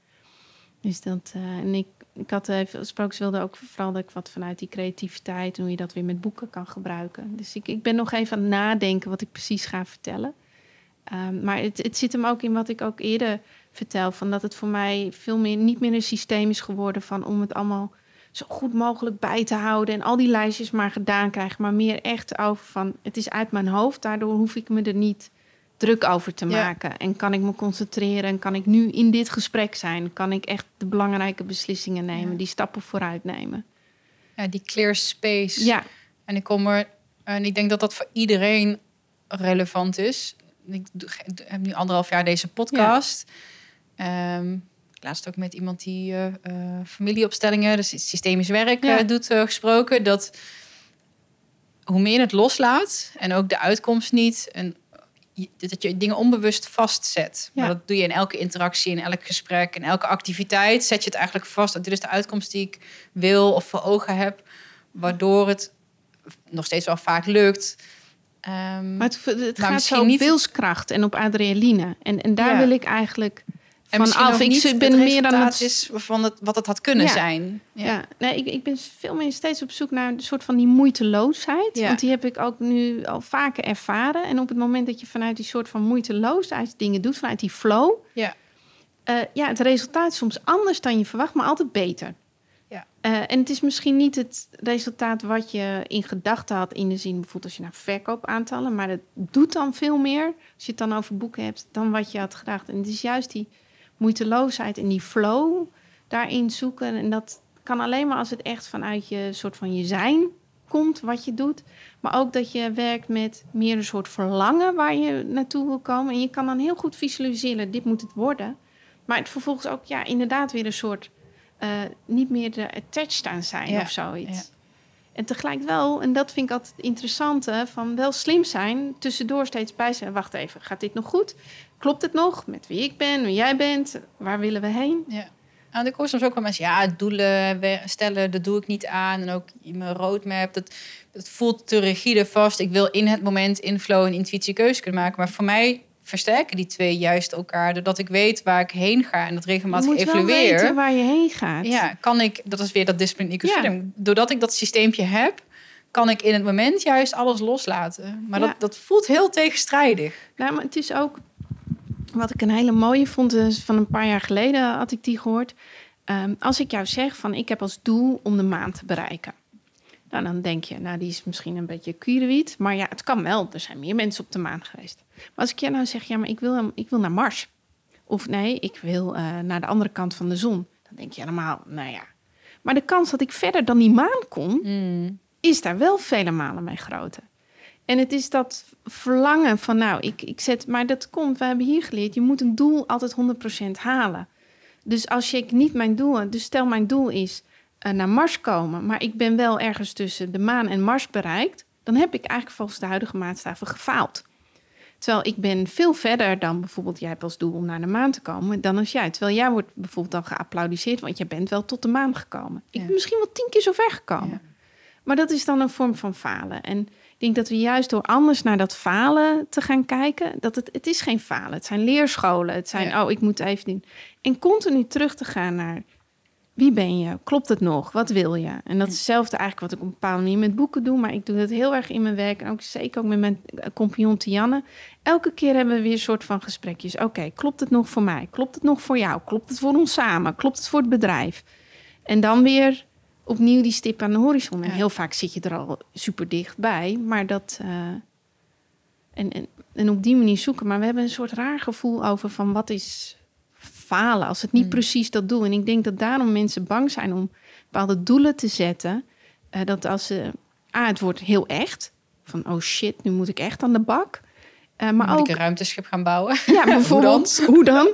Dus dat... Uh, en ik ik had even Sprooks wilde ook vooral dat ik wat vanuit die creativiteit hoe je dat weer met boeken kan gebruiken. Dus ik, ik ben nog even aan het nadenken wat ik precies ga vertellen. Um, maar het, het zit hem ook in wat ik ook eerder vertel, van dat het voor mij veel meer niet meer een systeem is geworden van om het allemaal zo goed mogelijk bij te houden en al die lijstjes maar gedaan krijgen, maar meer echt over van het is uit mijn hoofd, daardoor hoef ik me er niet druk over te maken. En kan ik me concentreren en kan ik nu in dit gesprek zijn? Kan ik echt de belangrijke beslissingen nemen, die stappen vooruit nemen? Ja, die clear space. Ja. En ik kom er, en ik denk dat dat voor iedereen relevant is. Ik heb nu anderhalf jaar deze podcast. Ja. Um, laatst ook met iemand die uh, uh, familieopstellingen, dus systemisch werk ja. uh, doet, gesproken. Dat hoe meer je het loslaat en ook de uitkomst niet en dat je dingen onbewust vastzet. Maar dat doe je in elke interactie, in elk gesprek, in elke activiteit. Zet je het eigenlijk vast. Dat dit is de uitkomst die ik wil of voor ogen heb. Waardoor het nog steeds wel vaak lukt. Um, maar het, het gaat zo op niet... wilskracht en op adrenaline. En, en daar wil ik eigenlijk en vanaf. Ik ben meer dan het is van het, wat het had kunnen zijn. Ja, ja. nee, ik, ik ben veel meer steeds op zoek naar een soort van die moeiteloosheid. Ja. Want die heb ik ook nu al vaker ervaren. En op het moment dat je vanuit die soort van moeiteloosheid dingen doet, vanuit die flow, ja, uh, ja het resultaat is soms anders dan je verwacht, maar altijd beter. Ja. Uh, en het is misschien niet het resultaat wat je in gedachten had, in de zin bijvoorbeeld als je naar verkoopaantallen, maar het doet dan veel meer, als je het dan over boeken hebt, dan wat je had gedacht. En het is juist die moeiteloosheid en die flow daarin zoeken. En dat kan alleen maar als het echt vanuit je soort van je zijn komt, wat je doet. Maar ook dat je werkt met meer een soort verlangen waar je naartoe wil komen. En je kan dan heel goed visualiseren, dit moet het worden. Maar het vervolgens ook, ja, inderdaad weer een soort... Uh, niet meer er attached aan zijn of zoiets. En tegelijk wel, en dat vind ik altijd het interessante, van wel slim zijn, tussendoor steeds bij zijn. Wacht even, gaat dit nog goed? Klopt het nog met wie ik ben, wie jij bent? Waar willen we heen? Ja. Nou, ik hoor soms ook wel mensen, ja, doelen stellen, dat doe ik niet aan. En ook in mijn roadmap, dat, dat voelt te rigide vast. Ik wil in het moment in flow en intuïtie keuze kunnen maken. Maar voor mij versterken die twee juist elkaar. Doordat ik weet waar ik heen ga en dat regelmatig je moet evalueer. Wel weten waar je heen gaat. Ja, kan ik, dat is weer dat discipline ja. Doordat ik dat systeempje heb, kan ik in het moment juist alles loslaten. Maar dat, dat voelt heel tegenstrijdig. Nou, maar het is ook wat ik een hele mooie vond, is van een paar jaar geleden had ik die gehoord. Um, als ik jou zeg van ik heb als doel om de maan te bereiken. Nou, dan denk je, nou, die is misschien een beetje kurewiet. Maar ja, het kan wel. Er zijn meer mensen op de maan geweest. Maar als ik je nou zeg, ja, maar ik wil, ik wil naar Mars. Of nee, ik wil uh, naar de andere kant van de zon. Dan denk je helemaal, nou ja. Maar de kans dat ik verder dan die maan kom, mm. is daar wel vele malen mee groter. En het is dat verlangen van, nou, ik, ik zet, maar dat komt, we hebben hier geleerd, je moet een doel altijd 100% halen. Dus als ik niet mijn doel, dus stel mijn doel is uh, naar Mars komen, maar ik ben wel ergens tussen de maan en Mars bereikt, dan heb ik eigenlijk volgens de huidige maatstaven gefaald. Terwijl ik ben veel verder dan bijvoorbeeld jij hebt als doel om naar de maan te komen, dan als jij. Terwijl jij wordt bijvoorbeeld dan geapplaudiseerd, want je bent wel tot de maan gekomen. Ik ben misschien wel tien keer zo ver gekomen. Maar dat is dan een vorm van falen. En ik denk dat we juist door anders naar dat falen te gaan kijken, dat het, het is geen falen. Het zijn leerscholen. Het zijn, oh, ik moet even doen. En continu terug te gaan naar wie ben je? Klopt het nog? Wat wil je? En dat is hetzelfde eigenlijk wat ik op een bepaalde manier met boeken doe, maar ik doe dat heel erg in mijn werk en ook zeker ook met mijn compagnon Tianne. Elke keer hebben we weer een soort van gesprekjes. Oké, klopt het nog voor mij? Klopt het nog voor jou? Klopt het voor ons samen? Klopt het voor het bedrijf? En dan weer opnieuw die stip aan de horizon. En heel vaak zit je er al super dichtbij. Maar dat. Uh, en, en, en op die manier zoeken. Maar we hebben een soort raar gevoel over van wat is falen, als het niet Mm. precies dat doel. En ik denk dat daarom mensen bang zijn om bepaalde doelen te zetten. Eh, dat als ze, ah, het wordt heel echt. Van, oh shit, nu moet ik echt aan de bak. Eh, maar Moet ook, ik een ruimteschip gaan bouwen? ja, <laughs> bijvoorbeeld, hoe dan?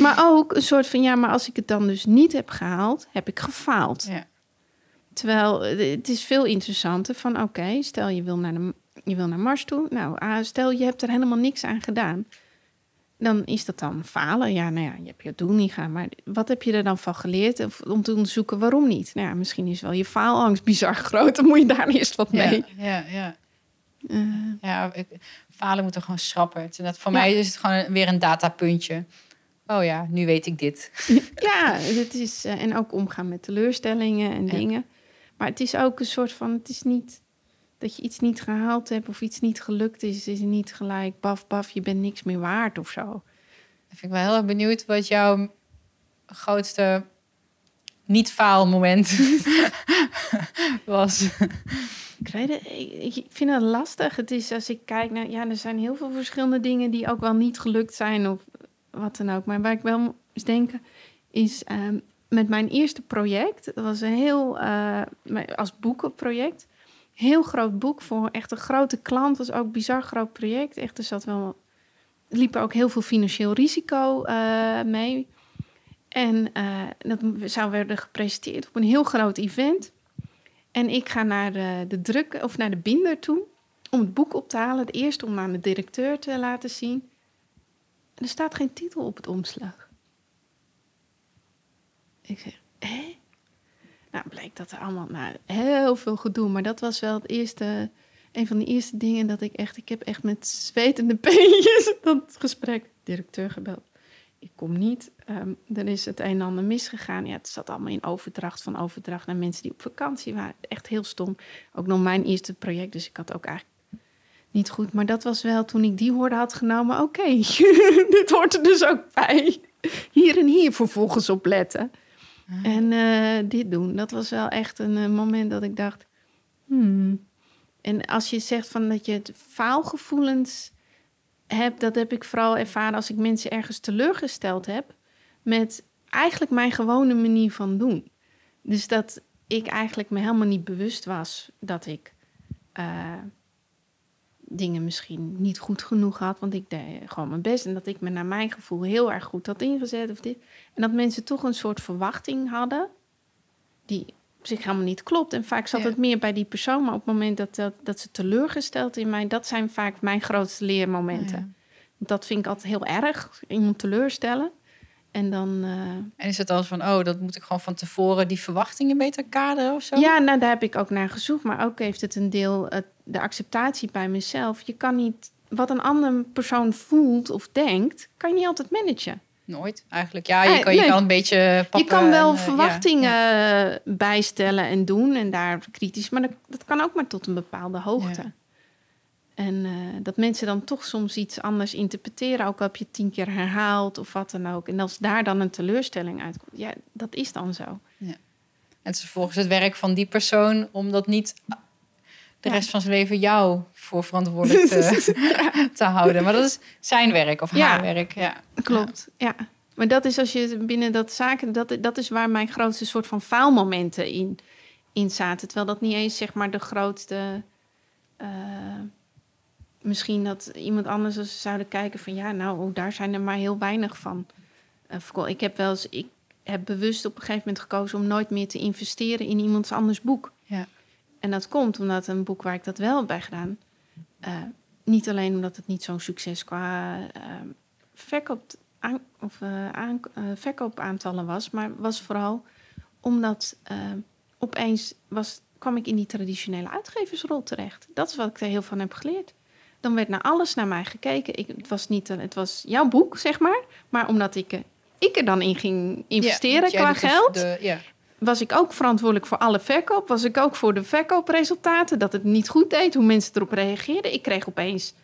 Maar ook een soort van, ja, maar als ik het dan dus niet heb gehaald, heb ik gefaald. Ja. Terwijl eh, het is veel interessanter van, oké, stel je wil, naar de, je wil naar Mars toe. Nou, ah, stel je hebt er helemaal niks aan gedaan. Dan is dat dan falen. Ja, nou ja, je hebt je doel niet gaan. Maar wat heb je er dan van geleerd Of om te onderzoeken waarom niet? Nou ja, misschien is wel je faalangst bizar <laughs> groot. Dan moet je daar eerst wat mee. Ja, ja, ja. Eh, ja ik, falen moet er gewoon schrappen. Net- voor Ja. mij is het gewoon weer een datapuntje. Oh ja, nu weet ik dit. ja, het is, eh, en ook omgaan met teleurstellingen en Ja. dingen. Maar het is ook een soort van, het is niet dat je iets niet gehaald hebt of iets niet gelukt is, is niet gelijk baf baf, je bent niks meer waard of zo. Dan vind ik wel heel erg benieuwd wat jouw grootste niet-faalmoment <laughs> was. Ik weet het, ik, ik vind het lastig. Het is als ik kijk naar, ja, er zijn heel veel verschillende dingen die ook wel niet gelukt zijn of wat dan ook. Maar waar ik wel eens denken is ehm, met mijn eerste project, dat was een heel, eh, als boekenproject, heel groot boek voor echt een grote klant. was ook een bizar groot project. Echt, er zat wel, liep er ook heel veel financieel risico eh, mee. En eh, dat zou worden gepresenteerd op een heel groot event. En ik ga naar de, de druk of naar de binder toe om het boek op te halen. Eerst om aan de directeur te laten zien. En er staat geen titel op het omslag. Ik zeg, hé? Nou, bleek dat er allemaal nou, heel veel gedoe. Maar dat was wel het eerste, een van de eerste dingen dat ik echt... Ik heb echt met zwetende <laughs> peentjes dat gesprek. Directeur gebeld. Ik kom niet. Ehm, er is het een en ander misgegaan. Ja, het zat allemaal in overdracht van overdracht naar mensen die op vakantie waren. Echt heel stom. Ook nog mijn eerste project, dus ik had ook eigenlijk niet goed. Maar dat was wel toen ik die hoorde had genomen. Oké, <laughs> dit hoort er dus ook bij. Hier en hier vervolgens op letten. En eh, dit doen. Dat was wel echt een eh, moment dat ik dacht. Hmm. En als je zegt van dat je het faalgevoelens hebt, dat heb ik vooral ervaren als ik mensen ergens teleurgesteld heb met eigenlijk mijn gewone manier van doen. Dus dat ik eigenlijk me helemaal niet bewust was dat ik eh, dingen misschien niet goed genoeg had, want ik deed gewoon mijn best en dat ik me naar mijn gevoel heel erg goed had ingezet of dit. En dat mensen toch een soort verwachting hadden die op zich helemaal niet klopt. En vaak zat Ja. het meer bij die persoon, maar op het moment dat, dat, dat ze teleurgesteld in mij, dat zijn vaak mijn grootste leermomenten. Ja. Dat vind ik altijd heel erg, iemand teleurstellen. En dan, eh, En is het als van, oh, dat moet ik gewoon van tevoren die verwachtingen beter kaderen of zo? ja, nou daar heb ik ook naar gezocht. Maar ook heeft het een deel, de acceptatie bij mezelf. Je kan niet, wat een andere persoon voelt of denkt, kan je niet altijd managen. Nooit, eigenlijk. Ja, je Eh, kan, je nee. kan een beetje je kan wel en, eh, ja, verwachtingen ja. bijstellen en doen en daar kritisch. Maar dat, dat kan ook maar tot een bepaalde hoogte. Ja. En eh, dat mensen dan toch soms iets anders interpreteren, ook al heb je tien keer herhaald of wat dan ook. En als daar dan een teleurstelling uitkomt, ja, dat is dan zo. En het is vervolgens het werk van die persoon om dat niet de rest van zijn leven jou voor verantwoordelijk <laughs> te, <laughs> te houden. Maar dat is zijn werk of haar werk. Ja. Klopt, ja. Maar dat is als je binnen dat zaken, dat, dat is waar mijn grootste soort van faalmomenten in, in zaten. Terwijl dat niet eens zeg maar de grootste. eh, misschien dat iemand anders als ze zouden kijken van ja, nou, oh, daar zijn er maar heel weinig van. Eh, ik heb wel eens, ik heb bewust op een gegeven moment gekozen om nooit meer te investeren in iemands anders boek. Ja. En dat komt omdat een boek waar ik dat wel heb bij gedaan, eh, niet alleen omdat het niet zo'n succes qua eh, verkoop, aan, of, aan, eh, verkoopaantallen was, maar was vooral omdat eh, opeens was, kwam ik in die traditionele uitgeversrol terecht. Dat is wat ik er heel van heb geleerd. Dan werd naar alles naar mij gekeken. Ik, het, was niet, het was jouw boek, zeg maar. Maar omdat ik, ik er dan in ging investeren qua geld de- ja. Was ik ook verantwoordelijk voor alle verkoop. Was ik ook voor de verkoopresultaten. Dat het niet goed deed, hoe mensen erop reageerden. Ik kreeg opeens 100%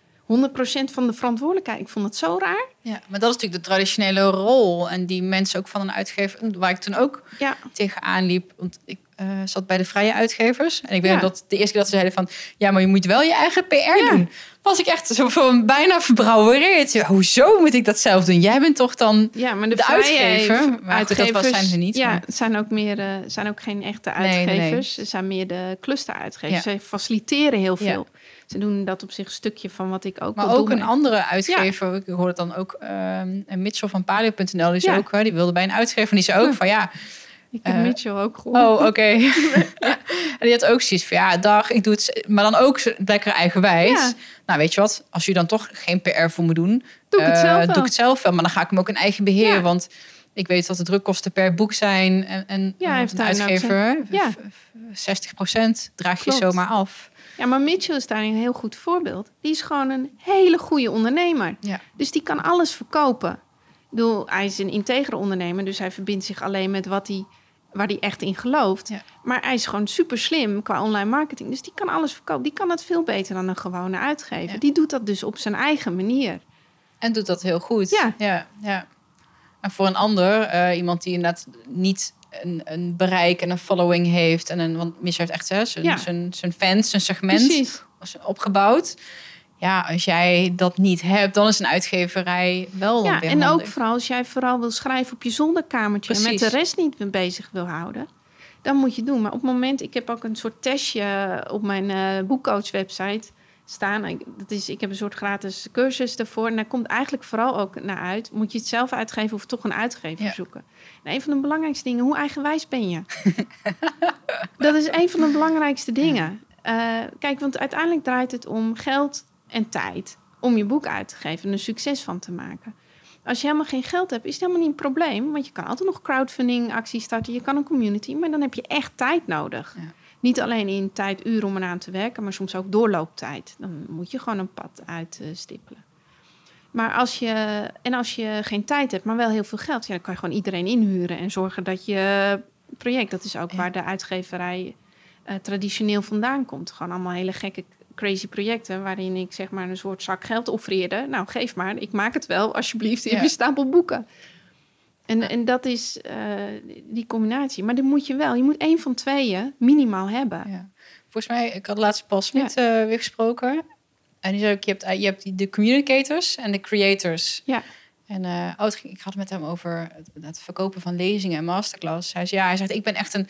van de verantwoordelijkheid. Ik vond het zo raar. ja, maar dat is natuurlijk de traditionele rol. En die mensen ook van een uitgever, waar ik toen ook Ja, tegenaan liep. Want ik, eh, zat bij de vrije uitgevers. En ik weet dat de eerste keer dat ze zeiden van... ja, maar je moet wel je eigen PR doen. Was ik echt zo van bijna verbrouwereerd. Ja, hoezo moet ik dat zelf doen? Jij bent toch dan ja, maar de, de uitgever? Maar uitgevers, dat zijn ze niet. Ja, maar... het zijn ook, meer, uh, zijn ook geen echte uitgevers. Ze zijn meer de clusteruitgevers. Ze faciliteren heel veel. Ze doen dat op zich een stukje van wat ik ook Maar ook een andere uitgever. Ik hoorde dan ook... Um, Mitchell van Palio.nl. Die, ook, die wilde bij een uitgever. En die zei ook van ja... Ik heb uh, Mitchell ook gehoord. Oh, oké. <laughs> en die had ook zoiets van, ja, dag, ik doe het... Maar dan ook lekker eigenwijs. Ja. Nou, weet je wat? Als je dan toch geen PR voor me doen... Doe ik het zelf wel. Doe ik het zelf wel. Maar dan ga ik hem ook in eigen beheer. Ja. Want ik weet wat de drukkosten per boek zijn. En, en ja, heeft een uitgever, ja. 60% draag je zomaar af. Ja, maar Mitchell is daar een heel goed voorbeeld. Die is gewoon een hele goede ondernemer. Ja. Dus die kan alles verkopen. Ik bedoel, hij is een integere ondernemer, dus hij verbindt zich alleen met wat hij, waar hij echt in gelooft. Ja. Maar hij is gewoon super slim qua online marketing. Dus die kan alles verkopen. Die kan het veel beter dan een gewone uitgever. Ja. Die doet dat dus op zijn eigen manier. En doet dat heel goed. Ja. ja, ja. En voor een ander, uh, iemand die inderdaad niet een, een, bereik en een following heeft. En een, want Misha heeft echt hè, zijn, Ja. zijn, zijn fans, zijn segment Precies. opgebouwd. Ja, als jij dat niet hebt, dan is een uitgeverij wel Ja, en ook vooral als jij vooral wil schrijven op je zolderkamertje en met de rest niet mee bezig wil houden, dan moet je doen. Maar op het moment, ik heb ook een soort testje op mijn eh boekcoach website staan. Ik, dat is, ik heb een soort gratis cursus daarvoor. En daar komt eigenlijk vooral ook naar uit. Moet je het zelf uitgeven of toch een uitgever Ja. zoeken? En een van de belangrijkste dingen, hoe eigenwijs ben je? <laughs> dat is een van de belangrijkste dingen. Eh, kijk, want uiteindelijk draait het om geld en tijd om je boek uit te geven en er succes van te maken. Als je helemaal geen geld hebt, is het helemaal niet een probleem. Want je kan altijd nog crowdfunding acties starten. Je kan een community, maar dan heb je echt tijd nodig. Ja. Niet alleen in tijd, uren om eraan te werken, maar soms ook doorlooptijd. Dan moet je gewoon een pad uitstippelen. Maar als je, en als je geen tijd hebt, maar wel heel veel geld, ja, dan kan je gewoon iedereen inhuren en zorgen dat je project, dat is ook Ja. waar de uitgeverij eh, traditioneel vandaan komt. Gewoon allemaal hele gekke, crazy projecten waarin ik zeg maar een soort zak geld offereerde. Nou, geef maar, ik maak het wel, alsjeblieft, in Ja. <laughs> je stapel boeken. En, en dat is eh, die combinatie. Maar dan moet je wel, je moet één van tweeën minimaal hebben. Ja. Volgens mij, ik had laatst Paul Smit eh, weer gesproken. En die zei ook, je hebt, je hebt die- de communicators en de creators. Ja. En ging- ik had het met hem over het, het verkopen van lezingen en masterclass. Hij zei, ja, hij zegt, ik ben echt een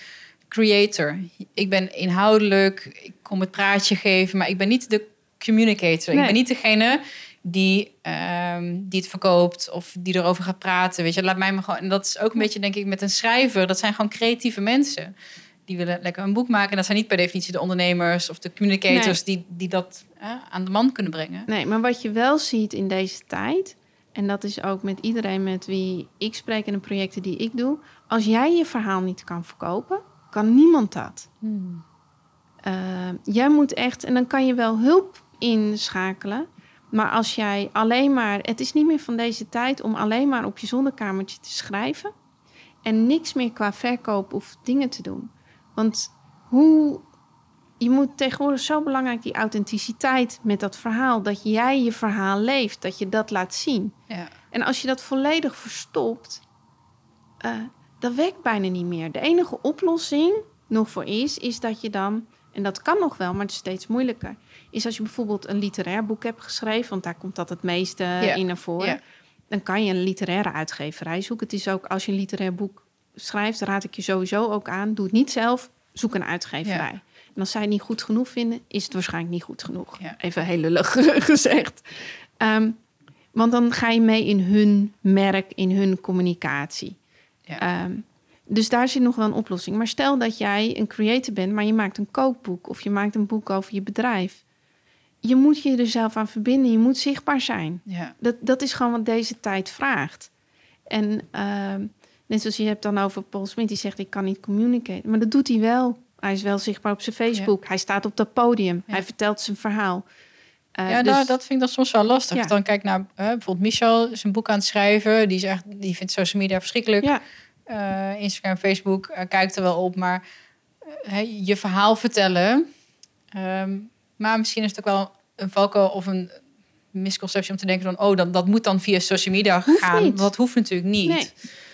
creator. Ik ben inhoudelijk, ik kom het praatje geven, maar ik ben niet de communicator. Nee. Ik ben niet degene die, ehm, die het verkoopt of die erover gaat praten. Weet je, laat mij maar gewoon. En dat is ook een beetje, denk ik, met een schrijver. Dat zijn gewoon creatieve mensen. Die willen lekker een boek maken. En dat zijn niet per definitie de ondernemers of de communicators die, die dat aan de man kunnen brengen. Nee, maar wat je wel ziet in deze tijd, en dat is ook met iedereen met wie ik spreek en de projecten die ik doe, als jij je verhaal niet kan verkopen, kan niemand dat. Eh, jij moet echt, en dan kan je wel hulp inschakelen. Maar als jij alleen maar, het is niet meer van deze tijd om alleen maar op je zonnekamertje te schrijven en niks meer qua verkoop of dingen te doen. Want hoe, je moet tegenwoordig zo belangrijk die authenticiteit met dat verhaal, dat jij je verhaal leeft, dat je dat laat zien. Ja. En als je dat volledig verstopt, eh, dat werkt bijna niet meer. De enige oplossing nog voor is, is dat je dan, en dat kan nog wel, maar het is steeds moeilijker, is als je bijvoorbeeld een literair boek hebt geschreven, want daar komt dat het meeste in naar voren, dan kan je een literaire uitgeverij zoeken. Het is ook, als je een literair boek schrijft, raad ik je sowieso ook aan, doe het niet zelf, zoek een uitgeverij. En als zij het niet goed genoeg vinden, is het waarschijnlijk niet goed genoeg. Even heel lullig <laughs> gezegd. Ehm, want dan ga je mee in hun merk, in hun communicatie. Ja. Ehm, dus daar zit nog wel een oplossing. Maar stel dat jij een creator bent, maar je maakt een kookboek of je maakt een boek over je bedrijf. Je moet je er zelf aan verbinden, je moet zichtbaar zijn. Ja. Dat, dat is gewoon wat deze tijd vraagt. En ehm, net zoals je hebt dan over Paul Smit, die zegt ik kan niet communiceren. Maar dat doet hij wel. Hij is wel zichtbaar op zijn Facebook. Hij staat op dat podium. Ja. Hij vertelt zijn verhaal. Eh, ja, dus- nou, dat vind ik dan soms wel lastig. Ja. Dan kijk naar eh, bijvoorbeeld Michel, is een boek aan het schrijven. Die, is echt, die vindt social media verschrikkelijk. Ja, Eh, Instagram, Facebook, kijkt er wel op. Maar je verhaal vertellen. Ehm, maar misschien is het ook wel een valkuil of een misconceptie om te denken van... oh, dat, dat moet dan via social media Hoeft gaan. niet. Dat hoeft natuurlijk niet. Nee.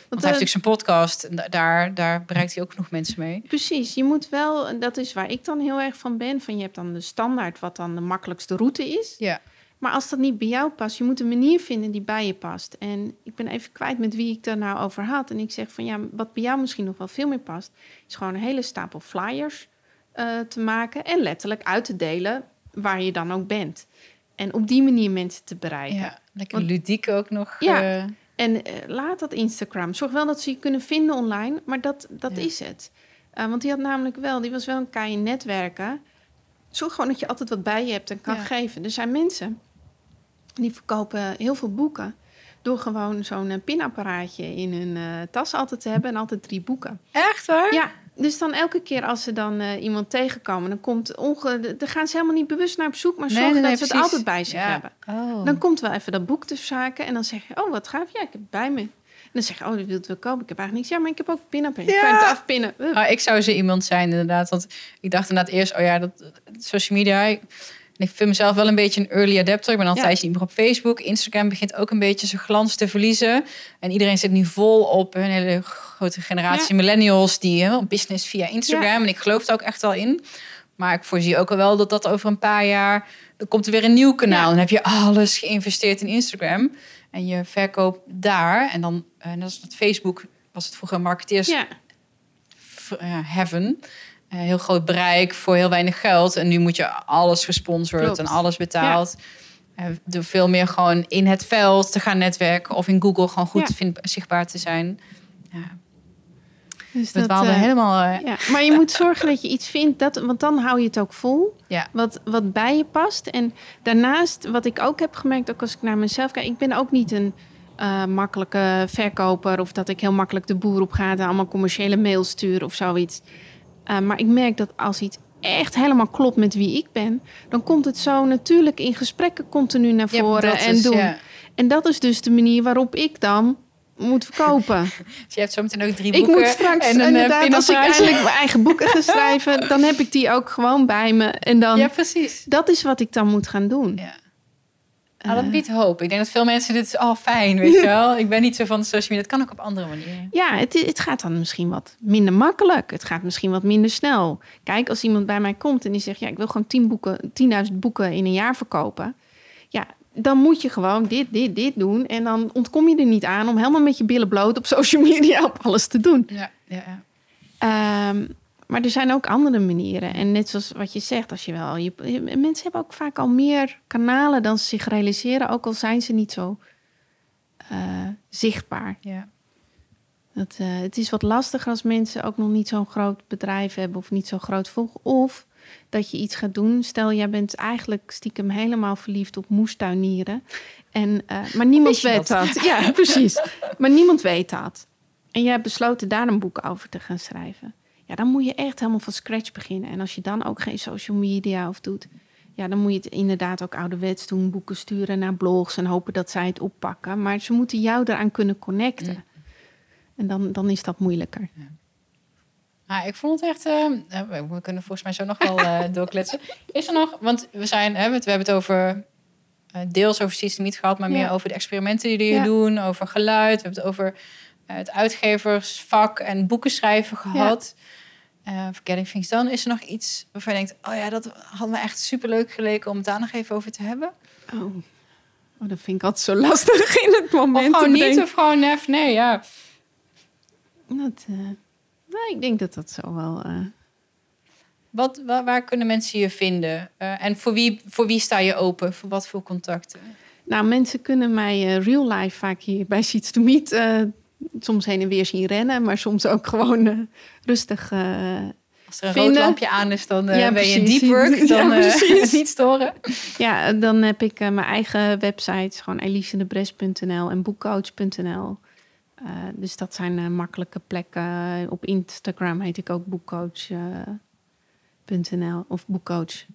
Want hij heeft natuurlijk zijn podcast. En daar, daar bereikt hij ook genoeg mensen mee. Precies. Je moet wel, en dat is waar ik dan heel erg van ben. Van je hebt dan de standaard, wat dan de makkelijkste route is. Ja. Maar als dat niet bij jou past, je moet een manier vinden die bij je past. En ik ben even kwijt met wie ik daar nou over had. En ik zeg van ja, wat bij jou misschien nog wel veel meer past, is gewoon een hele stapel flyers uh, te maken en letterlijk uit te delen waar je dan ook bent. En op die manier mensen te bereiken. Ja, lekker Want, ludiek ook nog. Ja, uh... en uh, laat dat Instagram. Zorg wel dat ze je kunnen vinden online, maar dat, dat ja. is het. want die had namelijk wel, die was wel een kei netwerken. Zorg gewoon dat je altijd wat bij je hebt en kan ja. geven. Er zijn mensen die verkopen heel veel boeken. Door gewoon zo'n uh, pinapparaatje in hun uh, tas altijd te hebben en altijd drie boeken. Echt waar? Ja, dus dan elke keer als ze dan uh, iemand tegenkomen, dan komt onge... Dan gaan ze helemaal niet bewust naar op zoek, maar zorgen nee, dat nee, ze het altijd bij zich ja. hebben. Oh. Dan komt wel even dat boek te zaken en dan zeg je, oh wat gaaf, ja, ik heb het bij me. En dan zeg je, oh, dat wilt wel kopen. Ik heb eigenlijk niks. Ja, maar ik heb ook pinapparaatje. Ja. Je kunt het afpinnen. Oh, ik zou zo iemand zijn, inderdaad. Want ik dacht inderdaad eerst, oh ja, dat social media... En ik vind mezelf wel een beetje een early adapter. Ik ben altijd ja. niet meer op Facebook. Instagram begint ook een beetje zijn glans te verliezen. En iedereen zit nu vol op een hele grote generatie ja. millennials die hè, business via Instagram. Ja. En ik geloof er ook echt wel in. Maar ik voorzie ook al wel dat dat over een paar jaar. Dan komt er weer een nieuw kanaal. Dan heb je alles geïnvesteerd in Instagram. En je verkoopt daar. En dan, en dat is het Facebook, was het vroeger marketeers heaven. Uh, heel groot bereik voor heel weinig geld. En nu moet je alles gesponsord Klopt. en alles betaald. Ja. Uh, door veel meer gewoon in het veld te gaan netwerken of in Google gewoon goed ja. vind, zichtbaar te zijn. Ja. Dus dat uh, helemaal. ja. Maar je moet zorgen dat je iets vindt, dat, want dan hou je het ook vol. Ja. Wat, wat bij je past. En daarnaast, wat ik ook heb gemerkt, ook als ik naar mezelf kijk, ik ben ook niet een uh, makkelijke verkoper of dat ik heel makkelijk de boer op ga en allemaal commerciële mails sturen of zoiets. Uh, maar ik merk dat als iets echt helemaal klopt met wie ik ben, dan komt het zo natuurlijk in gesprekken continu naar voren ja, en is, doen. Ja. En dat is dus de manier waarop ik dan moet verkopen. <laughs> dus je hebt zo meteen ook drie boeken. Ik moet straks en een, inderdaad, als ik eindelijk mijn eigen boeken ga <laughs> schrijven, dan heb ik die ook gewoon bij me. En dan, ja, precies. Dat is wat ik dan moet gaan doen. Ja. Nou, dat biedt hoop. Ik denk dat veel mensen dit is al oh, fijn, weet je <laughs> wel. Ik ben niet zo van de social media. Dat kan ook op andere manieren. Ja, het, het gaat dan misschien wat minder makkelijk. Het gaat misschien wat minder snel. Kijk, als iemand bij mij komt en die zegt... ja, ik wil gewoon 10 boeken, 10.000 boeken in een jaar verkopen. Ja, dan moet je gewoon dit, dit, dit doen. En dan ontkom je er niet aan om helemaal met je billen bloot op <laughs> social media op alles te doen. Ja, ja, ja. Um, maar er zijn ook andere manieren. En net zoals wat je zegt, als je wel. Je, mensen hebben ook vaak al meer kanalen dan ze zich realiseren, ook al zijn ze niet zo uh, zichtbaar. Ja. Dat, uh, het is wat lastiger als mensen ook nog niet zo'n groot bedrijf hebben of niet zo groot volg. Of dat je iets gaat doen. Stel, jij bent eigenlijk stiekem helemaal verliefd op moestuinieren. En, uh, maar niemand weet dat. dat. <laughs> Ja, precies. Maar niemand weet dat. En jij hebt besloten daar een boek over te gaan schrijven. Ja, dan moet je echt helemaal van scratch beginnen. En als je dan ook geen social media of doet, ja, dan moet je het inderdaad ook ouderwets doen. Boeken sturen naar blogs en hopen dat zij het oppakken. Maar ze moeten jou eraan kunnen connecten. Ja. En dan, dan is dat moeilijker. Ja. Ah, ik vond het echt. Uh, we kunnen volgens mij zo nog wel uh, <laughs> doorkletsen. Is er nog, want we zijn, hè, we hebben het over deels over systemiet gehad, maar ja. meer over de experimenten die je ja. doen, over geluid. We hebben het over het uitgeversvak en boeken schrijven gehad. Uh, Forgetting Things Done. Is er nog iets waarvan je denkt... oh ja, dat had me echt superleuk geleken om het daar nog even over te hebben? Oh, oh dat vind ik altijd zo lastig in het moment. Of gewoon niet, of gewoon nef, nee, ja. Dat, uh, nou, ik denk dat dat zo wel... Uh... Wat, waar, waar, kunnen mensen je vinden? en voor wie, voor wie sta je open? Voor wat voor contacten? Nou, mensen kunnen mij real life vaak hier bij Seeds to Meet soms heen en weer zien rennen, maar soms ook gewoon uh, rustig uh, Als er een vinden. rood lampje aan is, dan uh, ja, ben je deep work. <laughs> Dan ja, <laughs> niet storen. Ja, dan heb ik mijn eigen website, gewoon elisendebres.nl en boekcoach.nl. dus dat zijn makkelijke plekken. Op Instagram heet ik ook boekcoach.nl of boekcoach.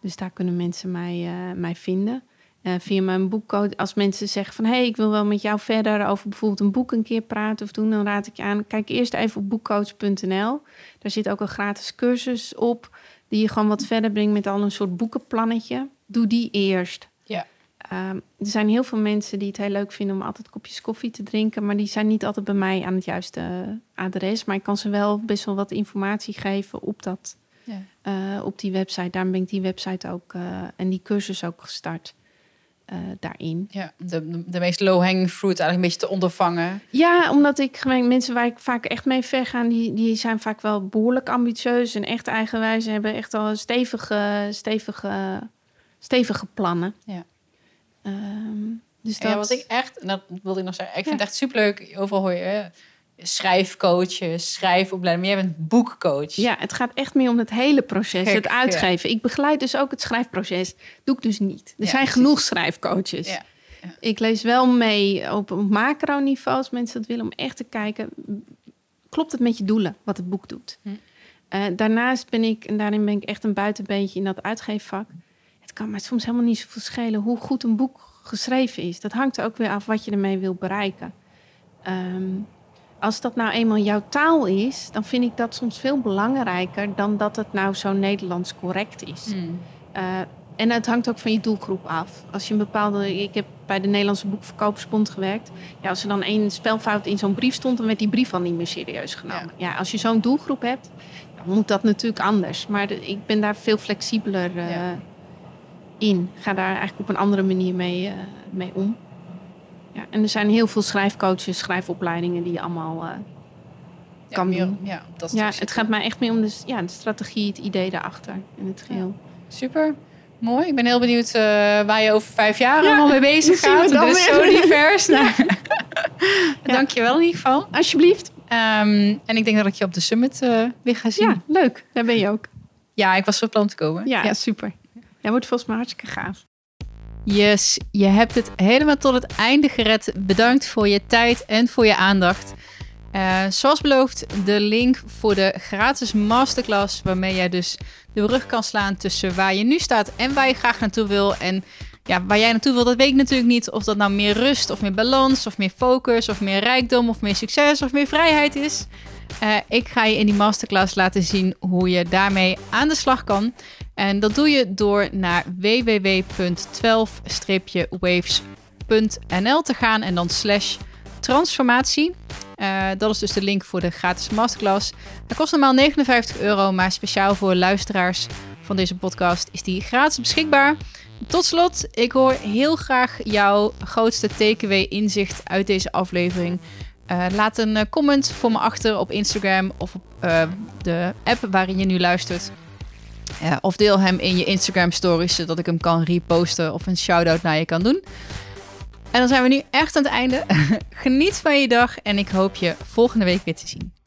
Dus daar kunnen mensen mij, mij vinden. Uh, via mijn boekcode. Als mensen zeggen van... hé, hey, ik wil wel met jou verder over bijvoorbeeld een boek een keer praten of doen... dan raad ik je aan, kijk eerst even op boekcoach.nl. Daar zit ook een gratis cursus op... die je gewoon wat verder brengt met al een soort boekenplannetje. Doe die eerst. Ja. Ehm, er zijn heel veel mensen die het heel leuk vinden om altijd kopjes koffie te drinken, maar die zijn niet altijd bij mij aan het juiste eh, adres. Maar ik kan ze wel best wel wat informatie geven op, dat, ja. uh, op die website. Daarom ben ik die website ook uh, en die cursus ook gestart. Daarin. Ja, de, de meest low-hanging fruit eigenlijk een beetje te ondervangen. Ja, omdat ik mensen waar ik vaak echt mee vergaan, die, die zijn vaak wel behoorlijk ambitieus en echt eigenwijs. Hebben echt al stevige, stevige, stevige plannen. Ja. Um, dus dat... Ja, wat ik echt, en dat wilde ik nog zeggen, ik vind het echt superleuk. Overal hoor je schrijfcoaches, schrijfopleiding, maar jij bent boekcoach. Ja, het gaat echt meer om het hele proces, het uitgeven. Ik begeleid dus ook het schrijfproces. Doe ik dus niet. Er zijn genoeg schrijfcoaches. Ja. Ik lees wel mee op, macro-niveau als mensen dat willen, om echt te kijken, klopt het met je doelen wat het boek doet? Hm. Uh, daarnaast ben ik, en daarin ben ik echt een buitenbeentje in dat uitgeefvak kan maar soms helemaal niet zoveel schelen hoe goed een boek geschreven is. Dat hangt er ook weer af wat je ermee wil bereiken. Ehm, als dat nou eenmaal jouw taal is, dan vind ik dat soms veel belangrijker dan dat het nou zo Nederlands correct is. Hmm. Eh, en het hangt ook van je doelgroep af. Als je een bepaalde. Ik heb bij de Nederlandse Boekverkopersbond gewerkt. Ja, als er dan één spelfout in zo'n brief stond, dan werd die brief al niet meer serieus genomen. Ja, als je zo'n doelgroep hebt, dan moet dat natuurlijk anders. Maar ik ben daar veel flexibeler uh, in. Ga daar eigenlijk op een andere manier mee, uh, mee om. Ja, en er zijn heel veel schrijfcoaches, schrijfopleidingen die je allemaal uh, kan ja, doen. Ja, dat ja het gaat mij echt meer om de, ja, de strategie, het idee daarachter en het geheel. super. Mooi. Ik ben heel benieuwd uh, waar je over vijf jaar allemaal mee bezig gaat. Het is zo divers. nou, <laughs> Dankjewel in ieder geval. Alsjeblieft. Um, en ik denk dat ik je op de summit uh, weer ga zien. Ja, leuk. Daar ben je ook. Ja, ik was van plan te komen. Ja, ja. super. Jij wordt volgens mij hartstikke gaaf. Yes, je hebt het helemaal tot het einde gered. Bedankt voor je tijd en voor je aandacht. Uh, zoals beloofd, de link voor de gratis masterclass, waarmee jij dus de brug kan slaan tussen waar je nu staat en waar je graag naartoe wil. En ja, waar jij naartoe wil, dat weet ik natuurlijk niet. Of dat nou meer rust, of meer balans, of meer focus, of meer rijkdom, of meer succes, of meer vrijheid is. Uh, ik ga je in die masterclass laten zien hoe je daarmee aan de slag kan. En dat doe je door naar www.12-waves.nl te gaan en dan slash transformatie. Uh, dat is dus de link voor de gratis masterclass. Dat kost normaal 59 euro, maar speciaal voor luisteraars van deze podcast is die gratis beschikbaar. Tot slot, ik hoor heel graag jouw grootste takeaway inzicht uit deze aflevering. Uh, laat een comment voor me achter op Instagram of op uh, de app waarin je nu luistert. Of deel hem in je Instagram stories, zodat ik hem kan reposten of een shout-out naar je kan doen. En dan zijn we nu echt aan het einde. <laughs> Geniet van je dag en ik hoop je volgende week weer te zien.